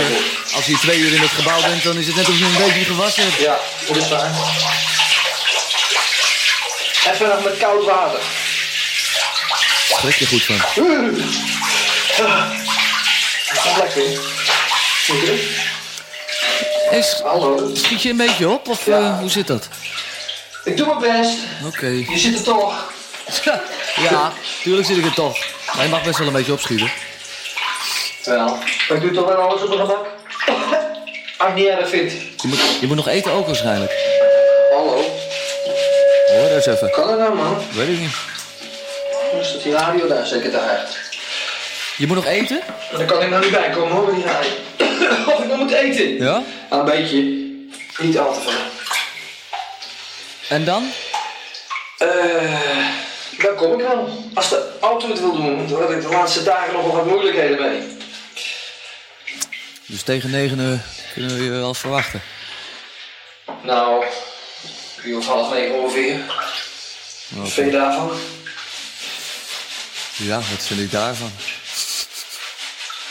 als je twee uur in het gebouw bent, dan is het net of je een beetje gewassen hebt. Ja, dat is waar. Even nog met koud water. Schrik je goed van. Dat is lekker. Vind je het? Is, schiet je een beetje op, of eh, hoe zit dat? Ik doe mijn best. Oké. Je zit er toch. Ja, tuurlijk zit ik er toch. Maar je mag best wel een beetje opschieten. Wel, ik doe toch wel alles op mijn gemak. Als ik niet erg vind. Je moet, je moet nog eten ook waarschijnlijk. Hallo. Hoor eens even. Kan dat nou, man? Weet ik niet. Dan staat die radio daar zeker te hard. Je moet nog eten? Dan kan ik nou niet bij komen hoor, die radio. of ik nog moet eten. Ja? Nou, een beetje. Niet al te veel. En dan? Eh, dan kom ik wel. Als de auto het wil doen, dan heb ik de laatste dagen nog wel wat moeilijkheden mee. Dus tegen negenen kunnen we je wel verwachten. Nou, uur of half negen ongeveer. Wat vind je daarvan? Ja, wat vind ik daarvan?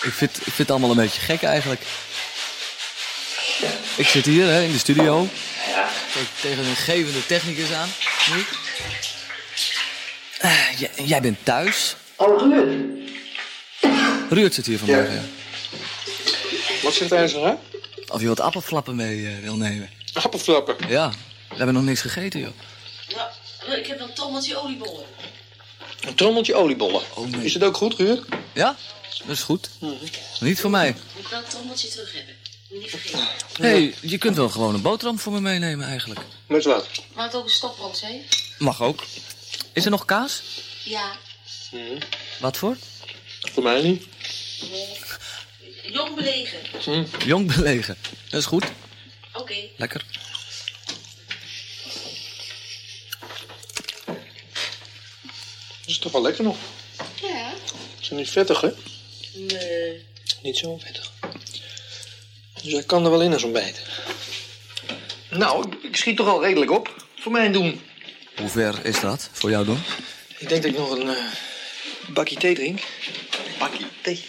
Ik vind, ik vind het allemaal een beetje gek eigenlijk. Ik zit hier hè, in de studio. Ja. Kijk tegen een gevende technicus aan. Nu. Eh, jij, jij bent thuis. Oh, Ruud. Ruud zit hier vanmorgen. ja. Wat zit er zo, hè? Of je wat appelflappen mee eh, wil nemen. Appelflappen? Ja, we hebben nog niks gegeten, joh. Ja, Nou, ik heb een tommeltje oliebollen. Een trommeltje oliebollen. Is het ook goed, Ruud? Ja, dat is goed. Niet voor mij. Moet ik wel een tommeltje terug hebben. Moet niet vergeten. Hé, hey, je kunt wel gewoon een boterham voor me meenemen eigenlijk. Met wat? Maak ook een stokbrood, hè? Mag ook. Is er nog kaas? Ja. Wat voor? Voor mij niet. Jong belegen. Jong belegen. Dat is goed. Oké. Lekker. Dat is toch wel lekker nog. Ja. Is het niet vettig, hè? Nee. Niet zo vettig. Dus hij kan er wel in als ontbijt. Nou, ik- schiet toch al redelijk op. Voor mijn doen. Hoe ver is dat voor jou doen? Ik denk dat ik nog een eh, bakje thee drink. Bakje thee.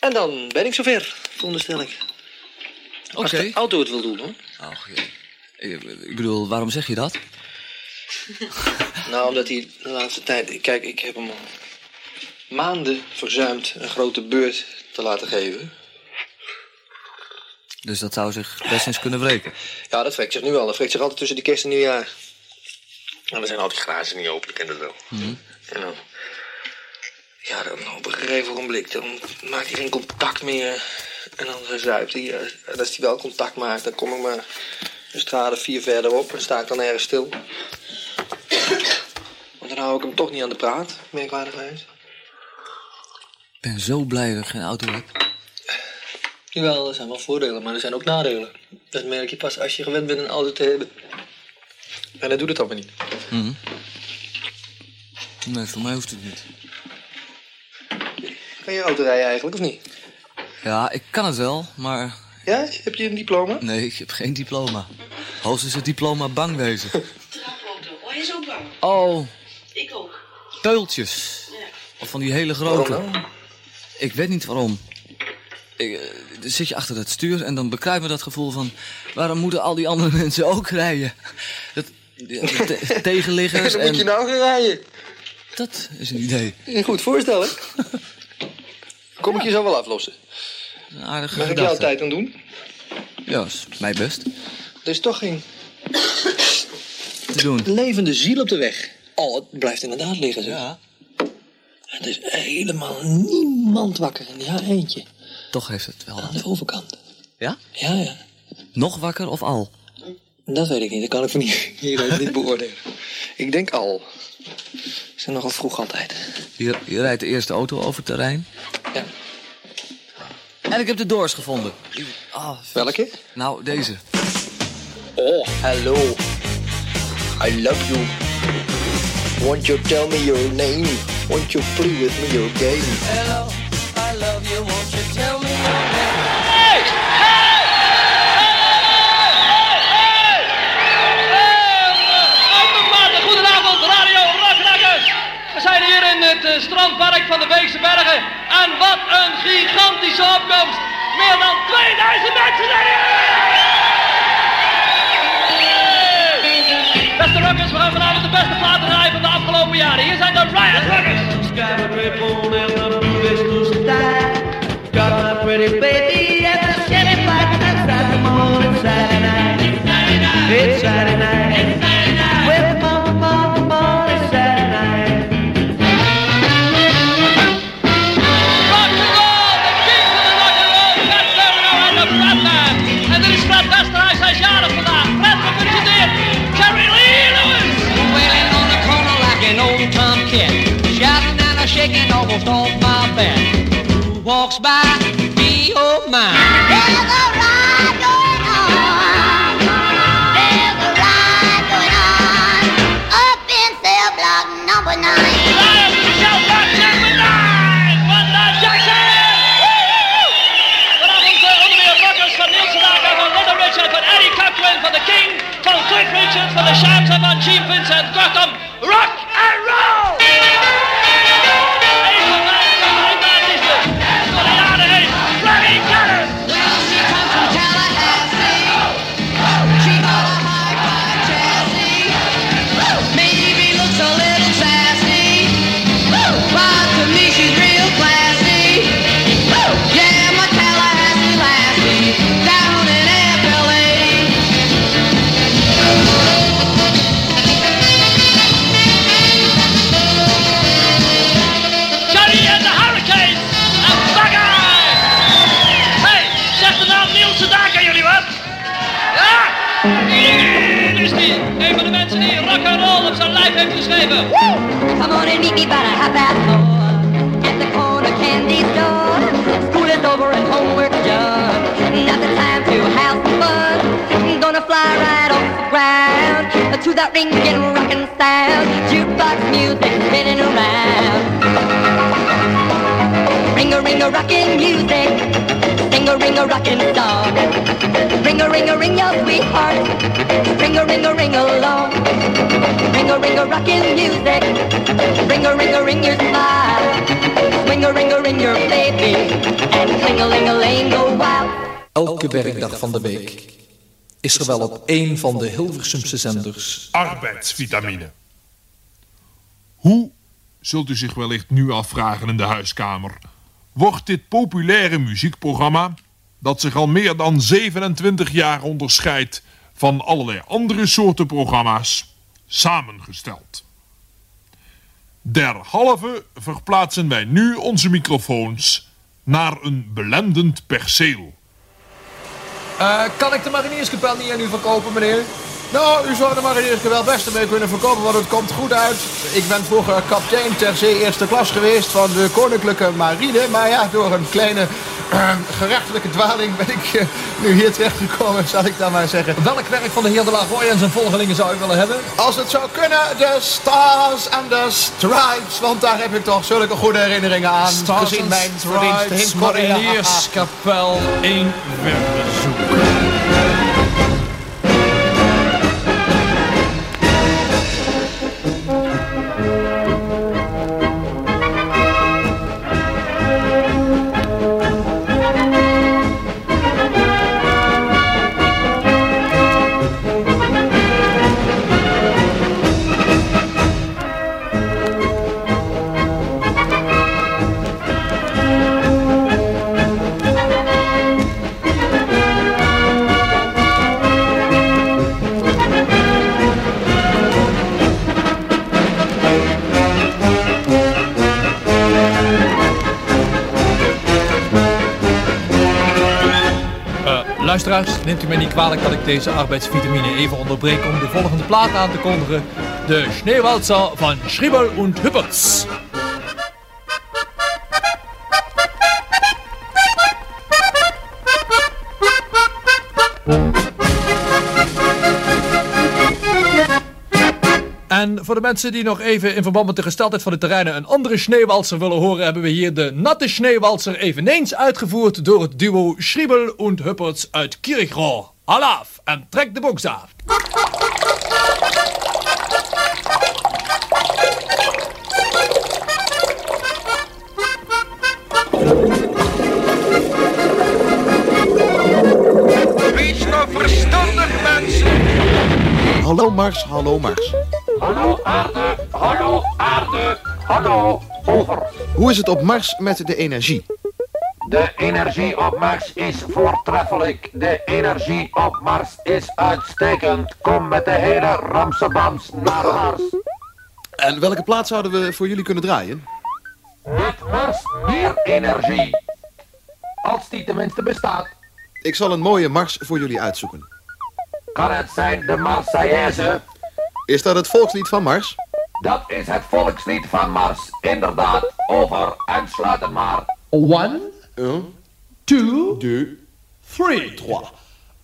En dan ben ik zover, veronderstel ik. Als Oké. de auto het wil doen, hoor. Ach, ja. ik, ik bedoel, waarom zeg je dat? Nou, omdat hij de laatste tijd... Kijk, ik heb hem al maanden verzuimd een grote beurt te laten geven. Dus dat zou zich best eens kunnen wreken. Ja, dat wreekt zich nu al. Dat wreekt zich altijd tussen die kerst en nieuwjaar. Nou, dan zijn al die glazen niet open, ik ken dat wel. Mhm. En dan... Ja, dan op een gegeven ogenblik, dan maakt hij geen contact meer. En dan verzuipt hij. Eh, En als hij wel contact maakt, dan kom ik maar een strade vier verderop en sta ik dan ergens stil. Hou ik hem toch niet aan de praat, merkwaardigheid. Ik ben zo blij dat ik geen auto heb. Jawel, er zijn wel voordelen, maar er zijn ook nadelen. Dat merk je pas als je gewend bent een auto te hebben. En dat doet het dan maar niet. Mhm. Nee, voor mij hoeft het niet. Kan je auto rijden eigenlijk, of niet? Ja, ik kan het wel, maar... Ja? Heb je een diploma? Nee, ik heb geen diploma. Hoogstens het diploma bangwezen. Trapauto. Oh, je is ook bang. Oh, Ja. Of van die hele grote. Ik weet niet waarom. Ik, eh, dan zit je achter het stuur en dan bekruipt me dat gevoel van... waarom moeten al die andere mensen ook rijden? Dat, te- tegenliggers dan en... moet je nou gaan rijden. Dat is een idee. Een goed voorstel, hè? Kom ik je zo wel aflossen. Een aardige Mag ik jouw gedachte. tijd dan doen? Ja, is mij best. Er is toch geen Te doen. levende ziel op de weg. Oh, het blijft inderdaad liggen, zeg. Ja. Er is helemaal niemand wakker in ja eentje. Toch heeft het wel Aan de overkant. Ja? Ja, ja. Nog wakker of al? Dat weet ik niet. Dat kan ik van hier, hieruit niet beoordelen. Ik denk al. Ze zijn nogal vroeg altijd. Hier, hier rijdt de eerste auto over het terrein. Ja. En ik heb de doors gevonden. Ah, Welke? Nou, deze. Oh, hello. I love you. Won't you tell me your name? Won't you play with me your game? Hello, I love you, won't you tell me your name? Goedenavond, Radio Rockrakkers. We zijn hier in het strandpark van de Beekse Bergen. En wat een gigantische opkomst. Meer dan 2000 mensen zijn hier. Beste Rockers, we gaan vanavond de beste platen draaien van de afgelopen jaren. Hier zijn de Riot Rockers. Got my pretty baby at the Chevy Black outside the morning Saturday night. It's Saturday night. With rock geschreven. Come on and meet me by the half past four at the corner candy store. School is over and homework done. Not the time to have fun. Gonna fly right off the ground to that ringing rockin' sound. Jukebox music spinning around. Ring a ring a rockin' music. Sing a ring a rockin' song. Ring a ring a ring your sweetheart. Ring a ring a ring along. Ring a ring a rockin' music. Ring a ring a ring your smile. Ring a ring a ring your baby. And cling a ling a ling go wild. Elke werkdag van de week is er wel op één van de Hilversumse zenders arbeidsvitamine. Hoe, zult u zich wellicht nu afvragen in de huiskamer, wordt dit populaire muziekprogramma, dat zich al meer dan 27 jaar onderscheidt van allerlei andere soorten programma's, samengesteld? Derhalve verplaatsen wij nu onze microfoons naar een belendend perceel. Eh, kan ik de marinierskapel niet aan u verkopen, meneer? Nou, u zou de marinierskapel best mee kunnen verkopen, want het komt goed uit. Ik ben vroeger kapitein ter zee eerste klas geweest van de Koninklijke Marine. Maar ja, door een kleine gerechtelijke dwaling ben ik eh, nu hier terechtgekomen, zal ik dan maar zeggen. Welk werk van de heer de La Roy en zijn volgelingen zou u willen hebben? Als het zou kunnen, de Stars and the Stripes. Want daar heb ik toch zulke goede herinneringen aan. Stars gezien mijn Stripes, in. Marinierskapel, één werkbezoek. Neemt u mij niet kwalijk dat ik deze arbeidsvitamine even onderbreek om de volgende plaat aan te kondigen. De Schneewalzer van Schriebel und Hüpperts. Voor de mensen die nog even in verband met de gesteldheid van de terreinen een andere sneeuwwalser willen horen, hebben we hier de natte sneeuwwalser eveneens uitgevoerd door het duo Schriebel und Hupperts uit Kirchrohr. Alaf en trek de box af. Wees nou verstandig, mensen. Hallo Mars, hallo Mars. Hallo aarde, hallo aarde, hallo over. Hoe is het op Mars met de energie? De energie op Mars is voortreffelijk. De energie op Mars is uitstekend. Kom met de hele Ramsebams naar Mars. En welke plaat zouden we voor jullie kunnen draaien? Het Mars meer energie. Als die tenminste bestaat, Ik zal een mooie mars voor jullie uitzoeken. kan het zijn de Marseillaise. Is dat het volkslied van Mars? Dat is het volkslied van Mars. Inderdaad, over en sluit het maar. One, Un, two, deux, three. trois.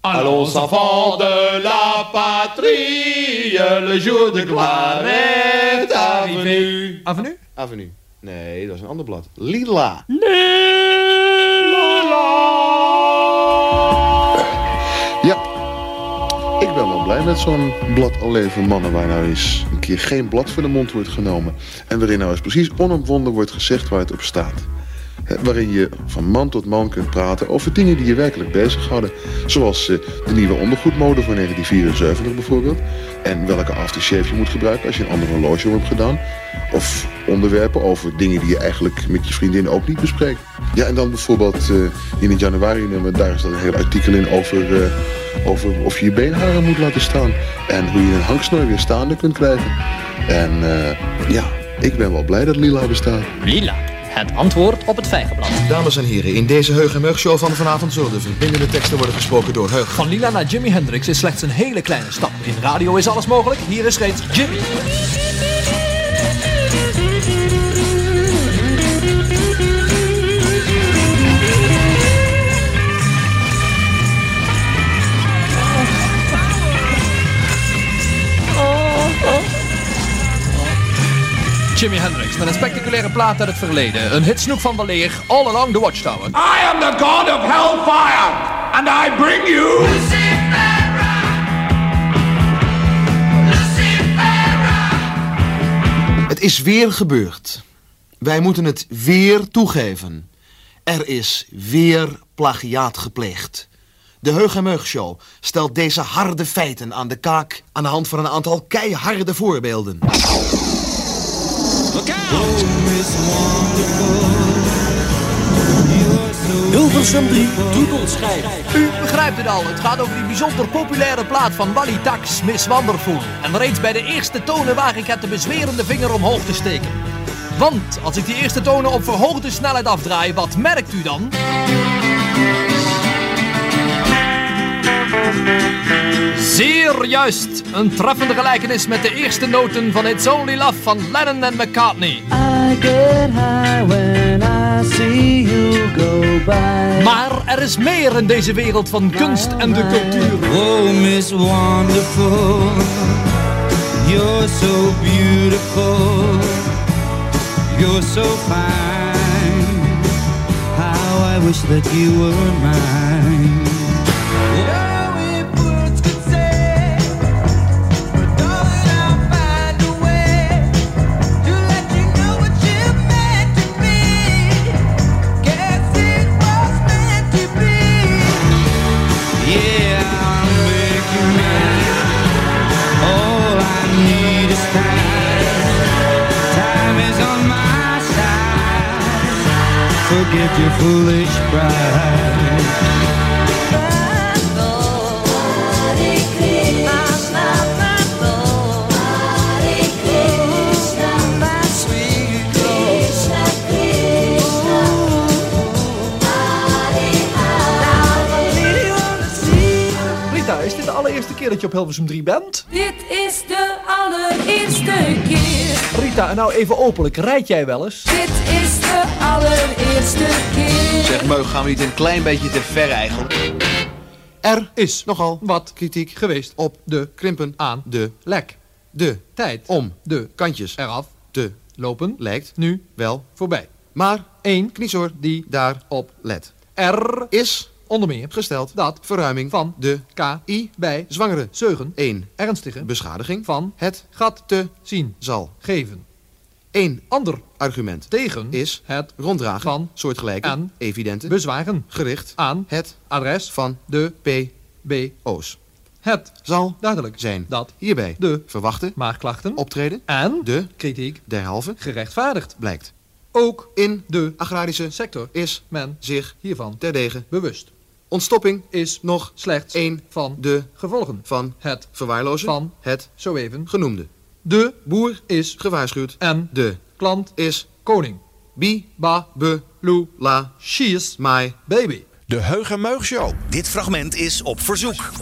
Allons enfants de la patrie, le jour de gloire est arrivé. Avenue? Avenue. Nee, dat is een ander blad. Lila. Ja, ben wel blij met zo'n blad alleen voor mannen waar nou eens een keer geen blad voor de mond wordt genomen. En waarin nou eens precies onomwonden wordt gezegd waar het op staat. Waarin je van man tot man kunt praten over dingen die je werkelijk bezighouden. Zoals eh, de nieuwe ondergoedmode van 1974 bijvoorbeeld. En welke aftershave je moet gebruiken als je een ander horloge hebt gedaan. Of onderwerpen over dingen die je eigenlijk met je vriendin ook niet bespreekt. Ja, en dan bijvoorbeeld eh, in het januari nummer, daar is dan een heel artikel in over, eh, over of je je beenharen moet laten staan. En hoe je een hangsnooi weer staande kunt krijgen. En ja, ik ben wel blij dat Lila bestaat. Lila, het antwoord op het vijgenblad. Dames en heren, in deze Heug en Mug show van vanavond zullen de verbindende teksten worden gesproken door Heug. Van Lila naar Jimi Hendrix is slechts een hele kleine stap. In radio is alles mogelijk. Hier is reeds Jimmy. Jimi Hendrix met een spectaculaire plaat uit het verleden. Een hitsnoek van weleer, All Along the Watchtower. I am the god of hellfire, and I bring you... Het is weer gebeurd. Wij moeten het weer toegeven. Er is weer plagiaat gepleegd. De Heug en Meug Show stelt deze harde feiten aan de kaak aan de hand van een aantal keiharde voorbeelden. Hilversum 3, Doedelschijf. U begrijpt het al, het gaat over die bijzonder populaire plaat van Wally Tax, Miss Wonderful. En reeds bij de eerste tonen waag ik het de bezwerende vinger omhoog te steken. Want als ik die eerste tonen op verhoogde snelheid afdraai, wat merkt u dan? Zeer juist, een treffende gelijkenis met de eerste noten van It's Only Love van Lennon en McCartney. I get high when I see you go by. Maar er is meer in deze wereld van kunst en de cultuur. Oh, Miss Wonderful, you're so beautiful, you're so fine. How I wish that you were mine. Forget your foolish pride. Rita, is dit de allereerste keer dat je op Hilversum 3 bent? Dit is allereerste keer. Rita, nou even openlijk, rijd jij wel eens? Dit is de allereerste keer. Zeg Meug, gaan we niet een klein beetje te ver eigenlijk? Er is nogal wat kritiek geweest op de krimpen aan de lek. de Tijd om de kantjes eraf te lopen lijkt nu wel. voorbij. Maar Eén kniezoor die daar op let. er Is onder meer gesteld dat verruiming van de K I bij zwangere zeugen 1 ernstige beschadiging van het gat te zien zal. geven. Eén Ander argument tegen is het ronddragen van soortgelijke en evidente bezwaren gericht aan het adres van de PO's. het Zal duidelijk zijn dat hierbij de verwachte maagklachten optreden en de kritiek derhalve gerechtvaardigd blijkt. Ook in de agrarische sector is men zich hiervan terdege bewust. Ontstopping is nog slechts één van de gevolgen van het verwaarlozen van het zo even genoemde. De boer is gewaarschuwd en de klant is koning. Bi, ba, be, lu, la, she is my baby. De Heugenmeug Show. Dit fragment is op verzoek.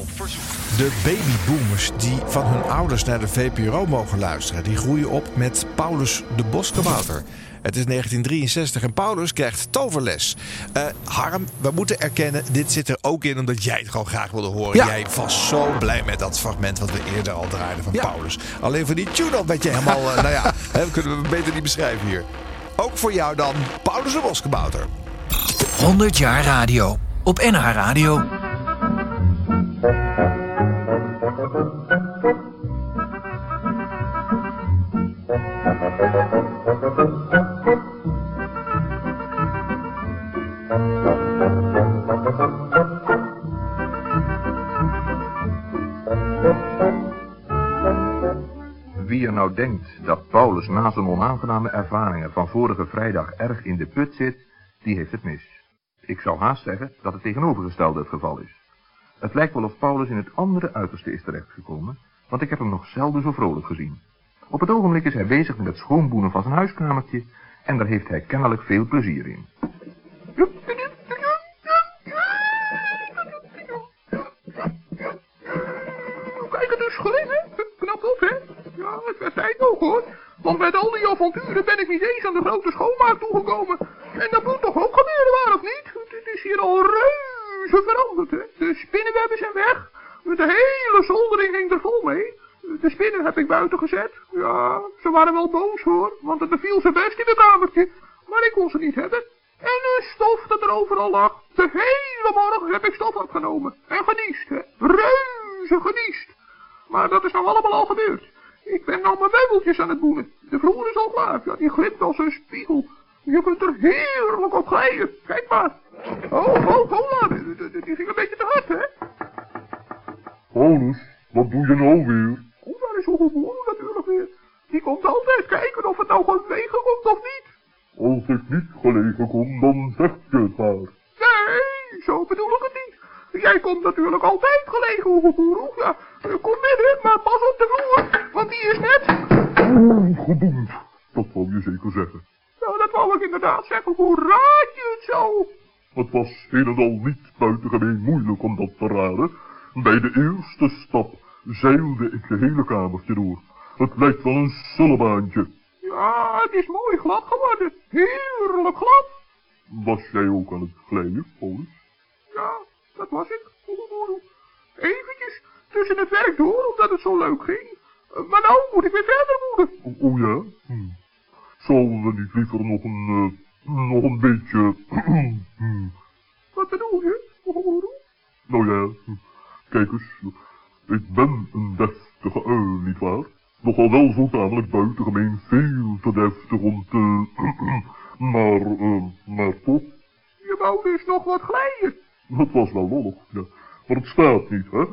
De babyboomers die van hun ouders naar de VPRO mogen luisteren... die groeien op met Paulus de Boskabouter. Het is 1963 en Paulus krijgt toverles. Eh, Harm, we moeten erkennen, dit zit er ook in omdat jij het gewoon graag wilde horen. Ja. Jij was zo blij met dat fragment wat we eerder al draaiden van Paulus. Alleen voor die tune al werd je helemaal, eh, nou ja, hè, kunnen we beter niet beschrijven hier. Ook voor jou dan, Paulus de Boskabouter. 100 jaar radio. Op NH Radio. Nou denkt dat Paulus na zijn onaangename ervaringen van vorige vrijdag erg in de put zit, die heeft het mis. Ik zou haast zeggen dat het tegenovergestelde het geval is. Het lijkt wel of Paulus in het andere uiterste is terechtgekomen, want ik heb hem nog zelden zo vrolijk gezien. Op het ogenblik is hij bezig met het schoonboenen van zijn huiskamertje en daar heeft hij kennelijk veel plezier in. Kijk, het is gelingen. Hè? Ja, het werd tijd ook, hoor. Want met al die avonturen ben ik niet eens aan de grote schoonmaak toegekomen. En dat moet toch ook gebeuren, waar of niet? Het is hier al reuze veranderd, hè? De spinnenwebben zijn weg. De hele zoldering ging er vol mee. De spinnen heb ik buiten gezet. Ja, ze waren wel boos, hoor. Want het beviel ze best in mijn kamertje. Maar ik kon ze niet hebben. En de stof dat er overal lag. De hele morgen heb ik stof opgenomen. En geniest, hè. Reuze geniest. Maar dat is nou allemaal al gebeurd. Ik ben nou mijn meubeltjes aan het boenen. De vloer is al klaar. Ja, die glimt als een spiegel. Je kunt er heerlijk op glijden. Kijk maar. Oh, oh, hola. Die, ging een beetje te hard, hè? Paulus, wat doe je nou weer? Daar is boer natuurlijk weer. Die komt altijd kijken of het nou gelegen komt of niet. Als ik niet gelegen kom, dan zeg je het maar. Nee, zo bedoel ik het niet. Jij komt natuurlijk altijd gelegen. Ja, kom binnen, maar pas op de vloer, want die is net... Oeh, gedoemd. Dat wou je zeker zeggen. Nou, dat wou ik inderdaad zeggen. Hoe raad je het zo? Het was een en al niet buitengemeen moeilijk om dat te raden. Bij de eerste stap zeilde ik de hele kamertje door. Het lijkt wel een sullebaantje. Ja, het is mooi glad geworden. Heerlijk glad. Was jij ook aan het glijden, Paulus? Dat was ik. Eventjes tussen het werk door, omdat het zo leuk ging. Eh, Maar nou moet ik weer verder moeten. O, ja? Hm. Zullen we niet liever nog een, eh, nog een beetje... hm. Wat bedoel je? Nou ja, hm. kijk eens. Ik ben een deftige uil, nietwaar? Nogal wel zo tamelijk buitengemeen veel te deftig om te... maar, eh, maar toch, Je wou dus nog wat glijden. Het was wel lollig, ja. Maar het staat niet, hè?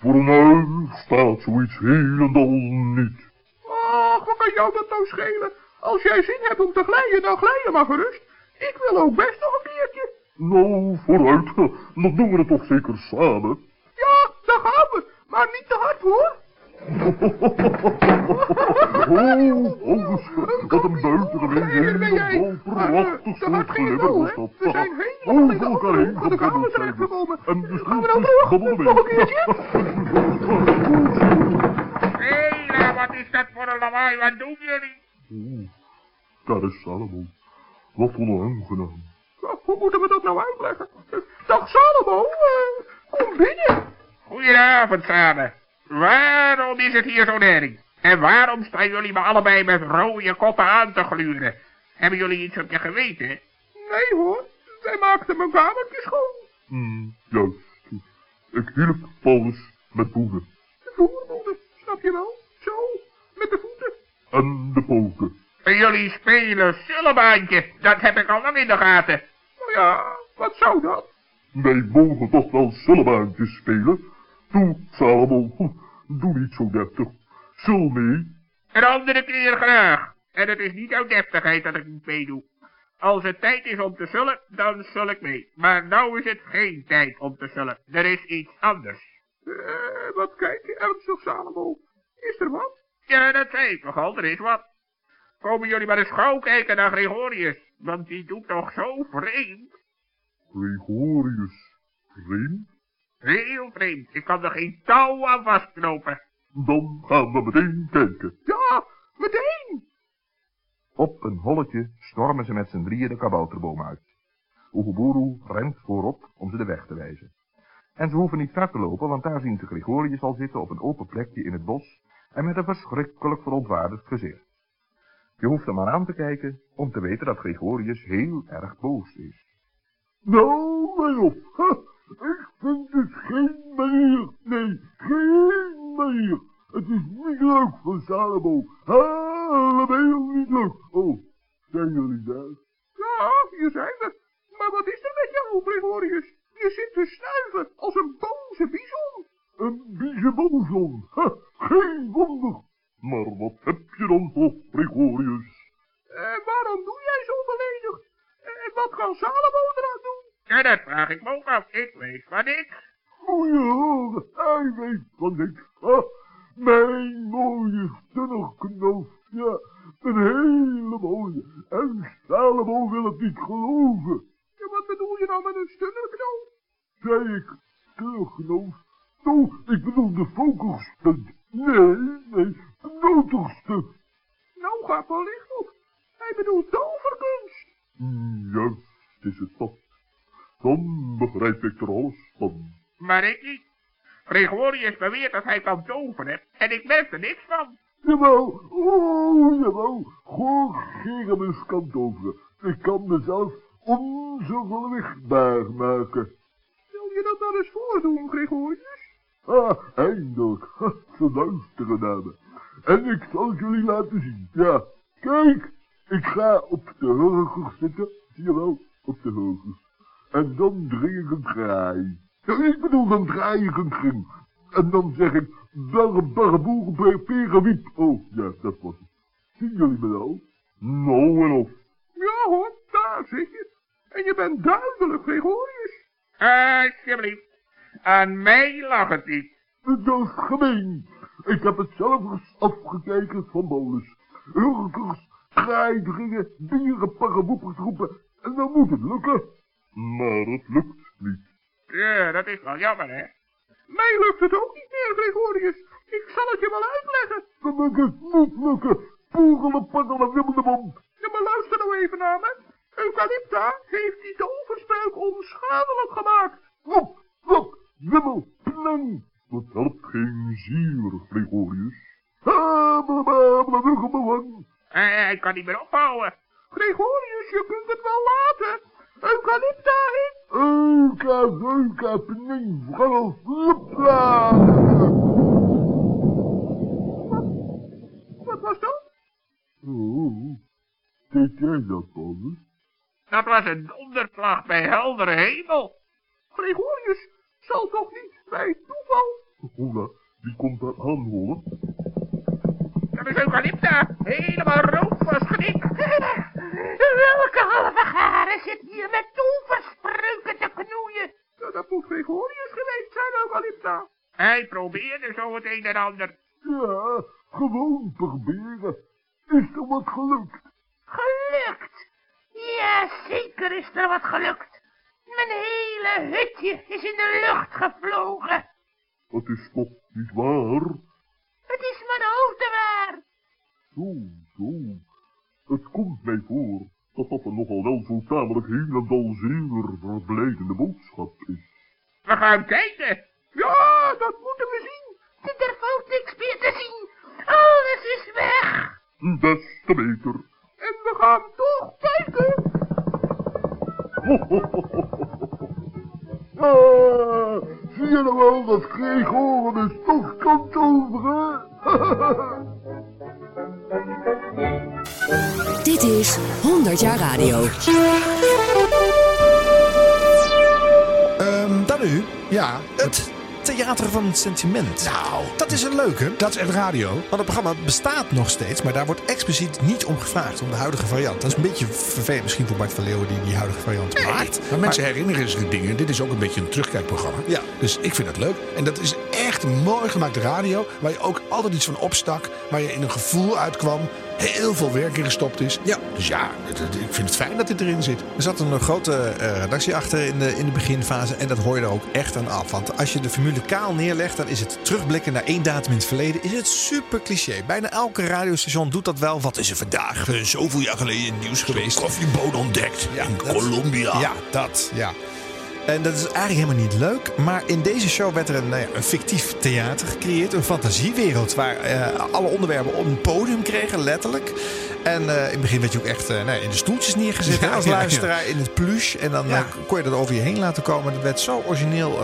Voor een uil staat zoiets helemaal niet. Ach, wat kan jou dat nou schelen? Als jij zin hebt om te glijden, dan glij je maar gerust. Ik wil ook best nog een keertje. Nou, vooruit, dan doen we het toch zeker samen. Ja, daar gaan we. Maar niet te hard hoor. Oh, wat een buitengemeen helemaal prachtig soort glimmer was dat. We zijn helemaal Over elkaar andere heen gebubbeld zijn. En de Gaan we terug? stoeltjes Nog een keertje? Hela, wat is dat voor een lawaai? Wat doen jullie? Oeh, daar is Salomo. Wat onaangenaam. Hoe moeten we dat nou uitleggen? Dag Salomo, eh, kom binnen. Goedenavond samen. Waarom is het hier zo nering? En waarom staan jullie me allebei met rode koppen aan te gluren? Hebben jullie iets op je geweten? Nee hoor, wij maakten mijn kamertje schoon. Hmm, juist. Ik hielp Paulus met boenen. De voerbonden, snap je wel? Zo, met de voeten. En de poken. En jullie spelen sullebaantje. Dat heb ik al lang in de gaten. Nou ja, wat zou dat? Wij mogen toch wel sullebaantjes spelen? Doe, Salomo, doe niet zo deftig. Sul mee. Een andere keer graag. En het is niet uit deftigheid dat ik niet meedoe. Als het tijd is om te zullen, dan zul ik mee. Maar nou is het geen tijd om te zullen. Er is iets anders. Eh, wat kijk je ernstig, Salomo? Is er wat? Ja, dat zei ik nogal, er is wat. Komen jullie maar eens gauw kijken naar Gregorius, want die doet toch zo vreemd. Gregorius. Vreemd? Heel vreemd, ik kan er geen touw aan vastknopen. Dan gaan we meteen kijken. Ja, meteen! Op een holletje stormen ze met z'n drieën de kabouterboom uit. Oeguburu rent voorop om ze de weg te wijzen. En ze hoeven niet ver te lopen, want daar zien ze Gregorius al zitten op een open plekje in het bos en met een verschrikkelijk verontwaardigd gezicht. Je hoeft hem maar aan te kijken om te weten dat Gregorius heel erg boos is. Nou, mij op. Ik vind het geen manier. Nee, geen manier. Het is niet leuk van Salomo. Helemaal niet leuk. Oh, zijn jullie daar? Ja, hier zijn we. Maar wat is er met jou, Gregorius? Je zit te snuiven als een boze bison. Een biezenbonzon. Ha, geen wonder. Maar wat heb je dan voor Gregorius? En waarom doe jij zo beledigd? En wat kan Salomo eraan doen? Ja, dat vraag ik me ook af. Ik weet van niks. Goeie horen, hij weet van niks. Ha, mijn mooie stunnerknoof. Ja, een hele mooie. En Salomo wil het niet geloven. Ja, wat bedoel je nou met een stunnerknoof? Zei ik, stunnerknoof? Oh, ik bedoel de fokelstunt. Nee, nee, noterstuk. Nou, gaat wel licht op. Hij bedoelt toverkunst. Juist is het dat. Dan begrijp ik er alles van. Maar ik niet. Gregorius beweert dat hij kan toveren en ik merk er niks van. Jawel, oh jawel, Gorgeramus kan toveren. Ik kan mezelf onverwichtbaar maken. Wil je dat nou eens voordoen, Gregorius? Ah, eindelijk, ze luisteren naar me. En ik zal het jullie laten zien, ja. Kijk, ik ga op de hurgers zitten, zie je wel, op de hurgers. En dan ik een draai. Ja, ik bedoel, dan draai ik een kring. En dan zeg ik, barre barre boeren perenwiep. Oh, ja, dat was het. Zien jullie me nou? Nou en of. Ja hoor, daar zit je. En je bent duidelijk Gregorius. Alsjeblieft. Aan mij lag het niet. Dat is gemeen. Ik heb het zelf afgekeken van bolus. Hurkers, draaidringen, bieren, parreboepers roepen. En dan moet het lukken. Maar het lukt niet. Ja, dat is wel jammer, hè? Mij lukt het ook niet meer, Gregorius. Ik zal het je wel uitleggen. Moet het niet lukken. Poegelen, paggelen, wibbelebom. Ja, maar luister nou even naar me. Eucalypta heeft die toverspreuk onschadelijk gemaakt. Wop, wop, wibbel, plang. Dat helpt geen zier, Gregorius. Hij kan niet meer ophouden. Gregorius, je kunt het wel laten. Eucalypta in. Euca, euca, pning, vrouw, flipla. Wat was dat? Oh, deed jij dat, Paulus? Dat was een donderslag bij heldere hemel. Gregorius, zal toch niet bij toeval? Hola, die komt daar aanhoren. Dat is Eucalypta, helemaal rood van schrik. Welke halve garen zit hier met toverspreuken te knoeien? Ja, dat moet Gregorius geweest zijn, Eucalypta. Hij probeerde zo het een en ander. Ja, gewoon proberen. Is er wat gelukt? Gelukt? Ja, zeker is er wat gelukt. Mijn hele hutje is in de lucht gevlogen. Dat is toch niet waar? Het is mijn hoofd waar. Zo, zo. Het komt mij voor dat dat een nogal wel zo tamelijk heel en al zeer verblijdende boodschap is. We gaan kijken. Ja, dat moeten we zien. Er valt niks meer te zien. Alles is weg. Des te beter. En we gaan toch kijken. ah, zie je nou wel dat Gregorius toch kan toveren? Dit is 100 jaar radio. Ehm, dan u. Ja, het Theater van het Sentiment. Nou, dat is een leuke. Dat is echt radio. Want het programma bestaat nog steeds, maar daar wordt expliciet niet om gevraagd, om de huidige variant. Dat is een beetje vervelend misschien voor Bart van Leeuwen die die huidige variant maakt. Maar mensen herinneren zich dingen. Dit is ook een beetje een terugkijkprogramma. Ja. Dus ik vind het leuk. En dat is echt mooi gemaakte radio. Waar je ook altijd iets van opstak. Waar je in een gevoel uitkwam. Heel veel werk in gestopt is. Ja. Dus ja, ik vind het fijn dat dit erin zit. Er zat een grote eh, redactie achter in de, in de beginfase. En dat hoor je er ook echt aan af. Want als je de formule kaal neerlegt, dan is het terugblikken naar één datum in het verleden. Is het super cliché. Bijna elke radiostation doet dat wel. Wat is er vandaag eh, zoveel jaar geleden in het nieuws geweest? Koffieboot ontdekt in dat- Colombia. Ja, dat. Ja. En dat is eigenlijk helemaal niet leuk. Maar in deze show werd er een, nou ja, een fictief theater gecreëerd. Een fantasiewereld waar eh, alle onderwerpen op een podium kregen, letterlijk. En eh, in het begin werd je ook echt eh, nou in de stoeltjes neergezet Ja, als ja, ja. luisteraar in het plush. En dan eh, kon je dat over je heen laten komen. Dat werd zo origineel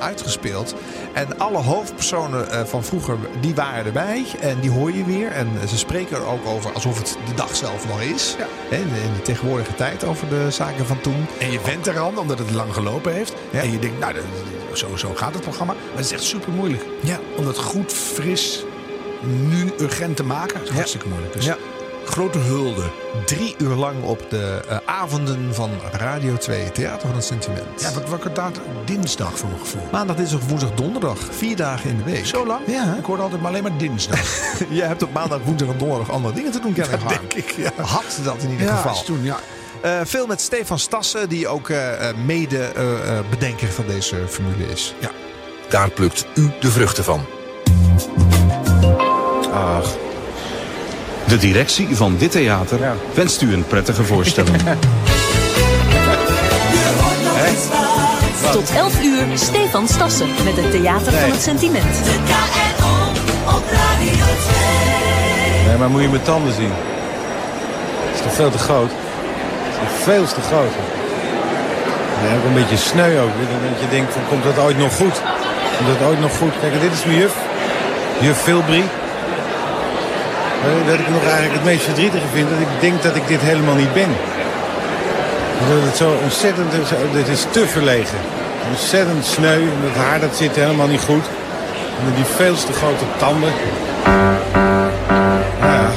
uitgespeeld. En alle hoofdpersonen van vroeger, die waren erbij. En die hoor je weer. En ze spreken er ook over alsof het de dag zelf nog is. In, de, in de tegenwoordige tijd over de zaken van toen. En je went eraan, omdat het lang gelopen heeft. En je denkt, nou, zo, zo gaat het programma. Maar het is echt super moeilijk. Ja. Om dat goed, fris, nu urgent te maken. Dat is hartstikke moeilijk. Dus Ja. Grote hulde. Drie uur lang op de eh, avonden van Radio 2, Theater van het Sentiment. Ja, wat wakker daad dinsdag voor mijn gevoel. Maandag, dinsdag, woensdag, donderdag. Vier dagen in de week. Zo lang? Ja. Ik hoorde altijd maar alleen maar dinsdag. Jij hebt op maandag, woensdag en donderdag andere dingen te doen, kennelijk. Dat denk ik, ja. Had dat in ieder Ja, geval. is toen, ja. Eh, veel met Stefan Stassen, die ook eh, eh, mede eh, eh, bedenker van deze formule is. Ja. Daar plukt u de vruchten van. Ach. De directie van dit theater wenst u een prettige voorstelling. Tot 11 uur Stefan Stassen met het Theater van het Sentiment. Nee, maar moet je mijn tanden zien. Dat is toch veel te groot? Dat is toch veel te groot. Nee, ook een beetje sneu ook. Dat je denkt, van, komt dat ooit nog goed? Komt dat ooit nog goed? Kijk, dit is mijn juf. Juf Filbri. Dat ik nog eigenlijk het meest verdrietige vind, dat ik denk dat ik dit helemaal niet ben. Dat het zo ontzettend, dit is te verlegen. Ontzettend sneu, en dat haar dat zit helemaal niet goed. En die veel te grote tanden. Ja,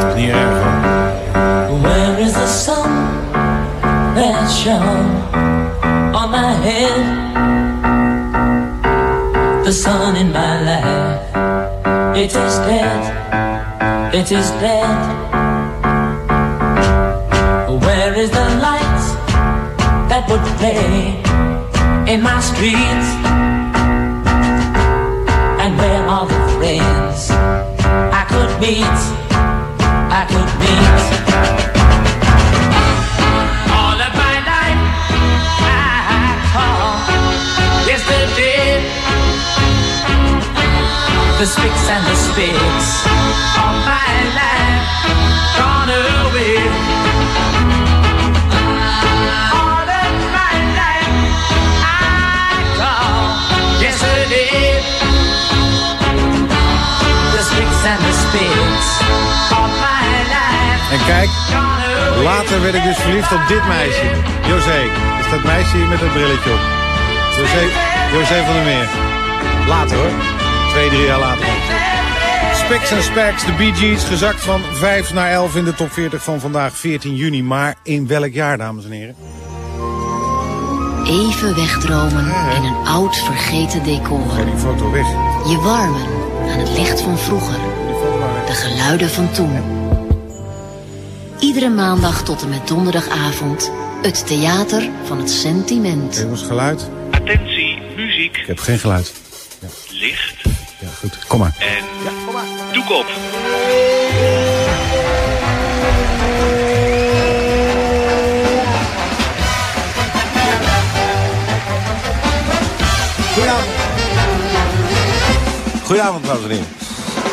dat is niet erg hoor. Where is the sun that shone on my head? The sun in my life, it is dead, it is dead. Where is the light that would play in my streets? And where are the friends I could meet? I could meet. The spicks and the spicks of my life gone away. All of my life I call yesterday. The spicks and the spicks of my life. En kijk, later werd ik dus verliefd op dit meisje. José. Is dat meisje hier met dat brilletje op. José, José van der Meer. Later hoor. Twee, drie jaar later. Specs en Specs, de Bee Gees, gezakt van 5 naar 11 in de top 40 van vandaag 14 juni. Maar in welk jaar, dames en heren? Even wegdromen in een oud vergeten decor. Die foto weg. Je warmen aan het licht van vroeger. De geluiden van toen. Iedere maandag tot en met donderdagavond. Het theater van het sentiment. Jongens, geluid. Attentie, muziek, Ik heb geen geluid. Licht Ja, goed. Kom maar. en doek op. Goedenavond. Goedenavond, dames en heren.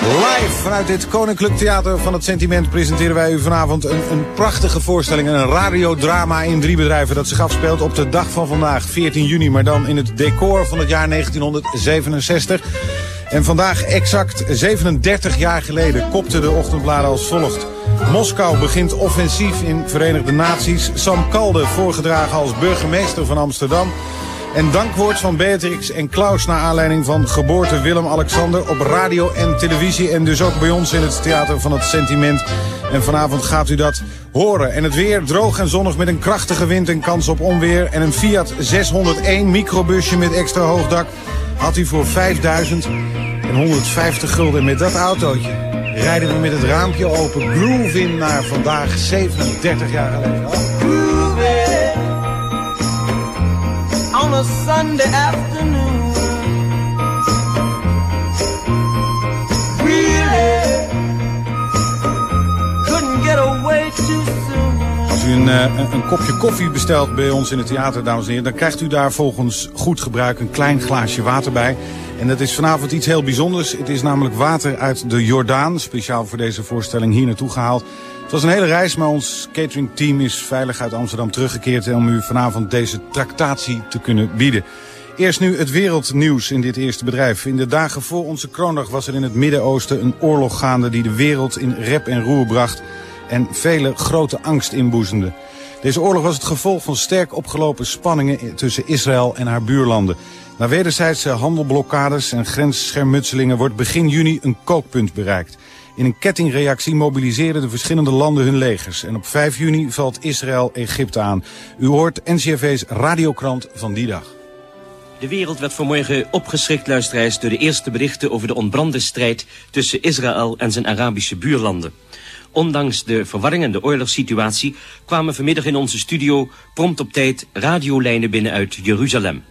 Live vanuit dit Koninklijk Theater van het Sentiment presenteren wij u vanavond een, een prachtige voorstelling. Een radiodrama in drie bedrijven dat zich afspeelt op de dag van vandaag, 14 juni. Maar dan in het decor van het jaar 1967. En vandaag exact 37 jaar geleden kopte de ochtendbladen als volgt. Moskou begint offensief in Verenigde Naties. Sam Kalde voorgedragen als burgemeester van Amsterdam. En dankwoord van Beatrix en Klaus naar aanleiding van geboorte Willem-Alexander op radio en televisie. En dus ook bij ons in het Theater van het Sentiment. En vanavond gaat u dat horen. En het weer droog en zonnig met een krachtige wind en kans op onweer. En een Fiat 601 microbusje met extra hoogdak had u voor 5000 en 150 gulden. Met dat autootje rijden we met het raampje open groove in naar vandaag 37 jaar geleden. Oh. on a Sunday afternoon. Een, eh, een, kopje koffie bestelt bij ons in het theater, dames en heren, dan krijgt u daar volgens goed gebruik een klein glaasje water bij. En dat is vanavond iets heel bijzonders. Het is namelijk water uit de Jordaan, speciaal voor deze voorstelling hier naartoe gehaald. Het was een hele reis, maar ons cateringteam is veilig uit Amsterdam teruggekeerd om u vanavond deze tractatie te kunnen bieden. Eerst nu het wereldnieuws in dit eerste bedrijf. In de dagen voor onze kroondag was er in het Midden-Oosten een oorlog gaande die de wereld in rep en roer bracht en vele grote angst inboezemde. Deze oorlog was het gevolg van sterk opgelopen spanningen tussen Israël en haar buurlanden. Na wederzijdse handelblokkades en grensschermutselingen wordt begin juni een kookpunt bereikt. In een kettingreactie mobiliseerden de verschillende landen hun legers. En op 5 juni valt Israël Egypte aan. U hoort NCRV's radiokrant van die dag. De wereld werd vanmorgen opgeschrikt, luisteraars, door de eerste berichten over de ontbrande strijd tussen Israël en zijn Arabische buurlanden. Ondanks de verwarring en de oorlogssituatie kwamen vanmiddag in onze studio prompt op tijd radiolijnen binnen uit Jeruzalem.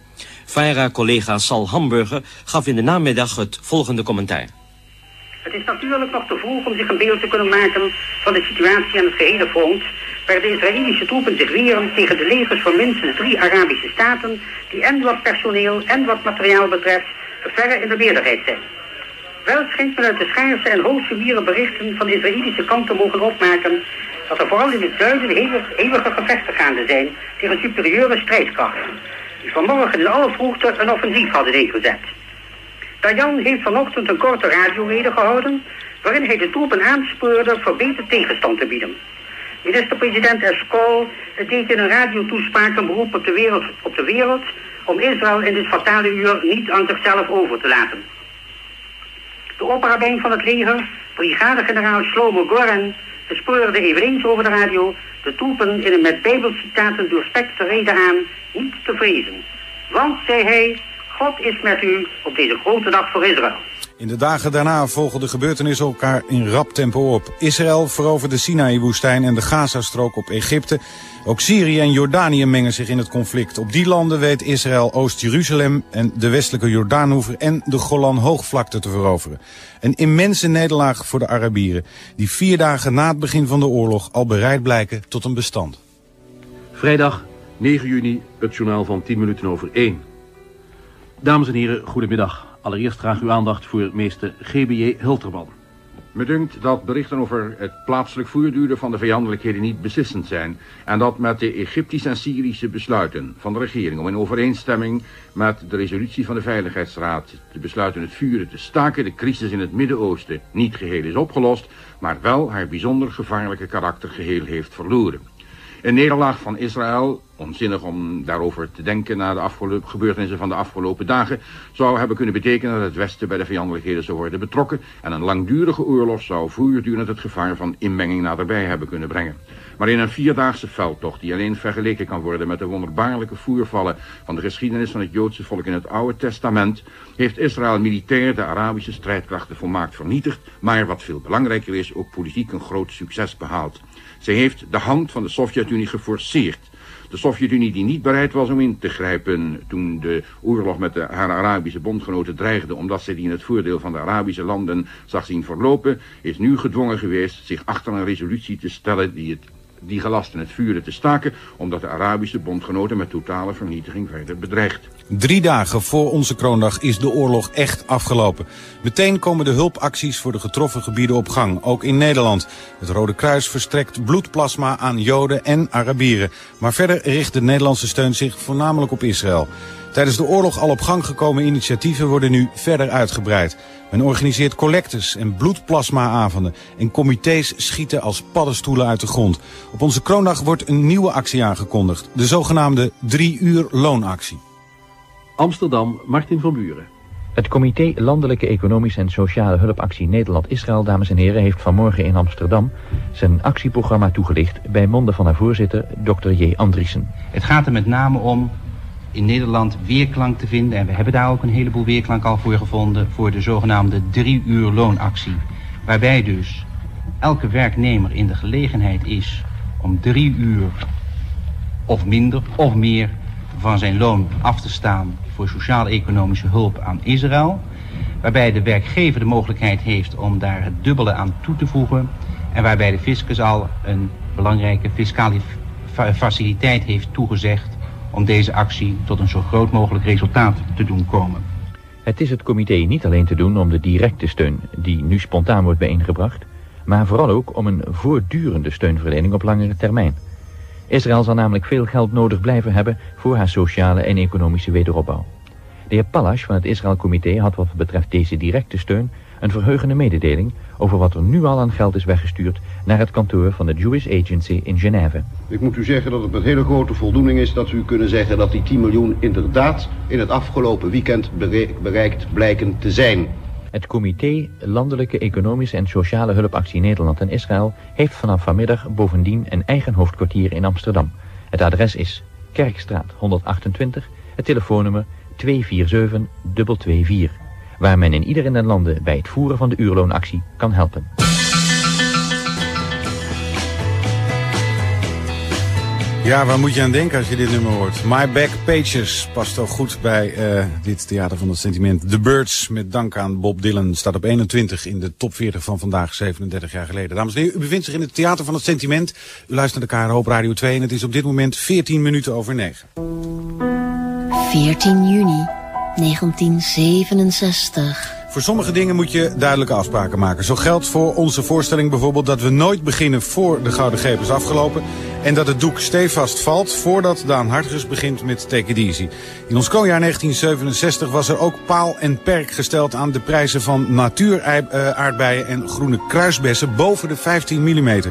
VARA-collega Sal Hamburger gaf in de namiddag het volgende commentaar. Het is natuurlijk nog te vroeg om zich een beeld te kunnen maken van de situatie aan het gehele front, waar de Israëlische troepen zich weren tegen de legers van minstens drie Arabische staten, die en wat personeel en wat materiaal betreft verre in de meerderheid zijn. Wel schijnt men uit de schaarse en hoogsumiere berichten van de Israëlische kant te mogen opmaken dat er vooral in het zuiden hevige gevechten gaande zijn tegen superieure strijdkrachten, die vanmorgen in alle vroegte een offensief hadden ingezet. Dayan heeft vanochtend een korte radiorede gehouden, waarin hij de troepen aanspoorde verbeterd tegenstand te bieden. Minister-president Eskol deed in een radiotoespraak een beroep op de, wereld, op de wereld om Israël in dit fatale uur niet aan zichzelf over te laten. De opperrabijn van het leger, brigadegeneraal Shlomo Goren, bespeurde eveneens over de radio de troepen in een met bijbelcitaten doorspekte reden aan niet te vrezen. Want, zei hij, God is met u op deze grote dag voor Israël. In de dagen daarna volgen de gebeurtenissen elkaar in rap tempo op. Israël verovert de Sinaï-woestijn en de Gazastrook op Egypte. Ook Syrië en Jordanië mengen zich in het conflict. Op die landen weet Israël Oost-Jeruzalem en de westelijke Jordaanhoever en de Golan-hoogvlakte te veroveren. Een immense nederlaag voor de Arabieren, die vier dagen na het begin van de oorlog al bereid blijken tot een bestand. Vrijdag 9 juni, het journaal van 10 minuten over 1. Dames en heren, goedemiddag. Allereerst graag uw aandacht voor meester GBJ Hilterman. Me dunkt dat berichten over het plaatselijk voortduren van de vijandelijkheden niet beslissend zijn en dat met de Egyptische en Syrische besluiten van de regering om in overeenstemming met de resolutie van de Veiligheidsraad te besluiten het vuren te staken, de crisis in het Midden-Oosten niet geheel is opgelost, maar wel haar bijzonder gevaarlijke karakter geheel heeft verloren. Een nederlaag van Israël, onzinnig om daarover te denken na de gebeurtenissen van de afgelopen dagen, zou hebben kunnen betekenen dat het Westen bij de vijandelijkheden zou worden betrokken en een langdurige oorlog zou voortdurend het gevaar van inmenging naderbij hebben kunnen brengen. Maar in een vierdaagse veldtocht die alleen vergeleken kan worden met de wonderbaarlijke voervallen van de geschiedenis van het Joodse volk in het Oude Testament, heeft Israël militair de Arabische strijdkrachten volmaakt vernietigd, maar wat veel belangrijker is, ook politiek een groot succes behaald. Zij heeft de hand van de Sovjet-Unie geforceerd. De Sovjet-Unie die niet bereid was om in te grijpen toen de oorlog met de, haar Arabische bondgenoten dreigde, omdat zij die in het voordeel van de Arabische landen zag zien verlopen, is nu gedwongen geweest zich achter een resolutie te stellen die het die gelast in het vuren te staken, omdat de Arabische bondgenoten met totale vernietiging verder bedreigt. Drie dagen voor onze kroondag is de oorlog echt afgelopen. Meteen komen de hulpacties voor de getroffen gebieden op gang, ook in Nederland. Het Rode Kruis verstrekt bloedplasma aan Joden en Arabieren. Maar verder richt de Nederlandse steun zich voornamelijk op Israël. Tijdens de oorlog al op gang gekomen initiatieven worden nu verder uitgebreid. Men organiseert collectes en bloedplasmaavonden en comité's schieten als paddenstoelen uit de grond. Op onze kroondag wordt een nieuwe actie aangekondigd, de zogenaamde drie uur loonactie. Amsterdam, Martin van Buren. Het Comité Landelijke Economische en Sociale Hulpactie Nederland-Israël, dames en heren, heeft vanmorgen in Amsterdam zijn actieprogramma toegelicht bij monden van haar voorzitter, Dr. J. Andriessen. Het gaat er met name om in Nederland weerklank te vinden. En we hebben daar ook een heleboel weerklank al voor gevonden. Voor de zogenaamde drie uur loonactie. Waarbij dus elke werknemer in de gelegenheid is om drie uur of minder of meer van zijn loon af te staan voor sociaal-economische hulp aan Israël. Waarbij de werkgever de mogelijkheid heeft om daar het dubbele aan toe te voegen. En waarbij de fiscus al een belangrijke fiscale fa- faciliteit heeft toegezegd om deze actie tot een zo groot mogelijk resultaat te doen komen. Het is het comité niet alleen te doen om de directe steun die nu spontaan wordt bijeengebracht, maar vooral ook om een voortdurende steunverlening op langere termijn. Israël zal namelijk veel geld nodig blijven hebben voor haar sociale en economische wederopbouw. De heer Pallasch van het Israël-comité had wat betreft deze directe steun een verheugende mededeling over wat er nu al aan geld is weggestuurd naar het kantoor van de Jewish Agency in Genève. Ik moet u zeggen dat het met hele grote voldoening is dat u kunnen zeggen dat die 10 miljoen inderdaad in het afgelopen weekend bere- bereikt blijken te zijn. Het comité Landelijke Economische en Sociale Hulpactie Nederland en Israël heeft vanaf vanmiddag bovendien een eigen hoofdkwartier in Amsterdam. Het adres is Kerkstraat 128, het telefoonnummer 247-224, waar men in ieder in den landen bij het voeren van de uurloonactie kan helpen. Ja, waar moet je aan denken als je dit nummer hoort? My Back Pages past ook goed bij eh, dit theater van het sentiment. The Birds, met dank aan Bob Dylan, staat op 21 in de top 40 van vandaag, 37 jaar geleden. Dames en heren, u bevindt zich in het theater van het sentiment. U luistert naar elkaar op Radio 2 en het is op dit moment 14 minuten over 9. 14 juni 1967. Voor sommige dingen moet je duidelijke afspraken maken. Zo geldt voor onze voorstelling bijvoorbeeld dat we nooit beginnen voor de Gouden Greep is afgelopen. En dat het doek stevast valt voordat Daan Hartgers begint met Take It Easy. In ons kroonjaar 1967 was er ook paal en perk gesteld aan de prijzen van natuuraardbeien en groene kruisbessen boven de 15 mm.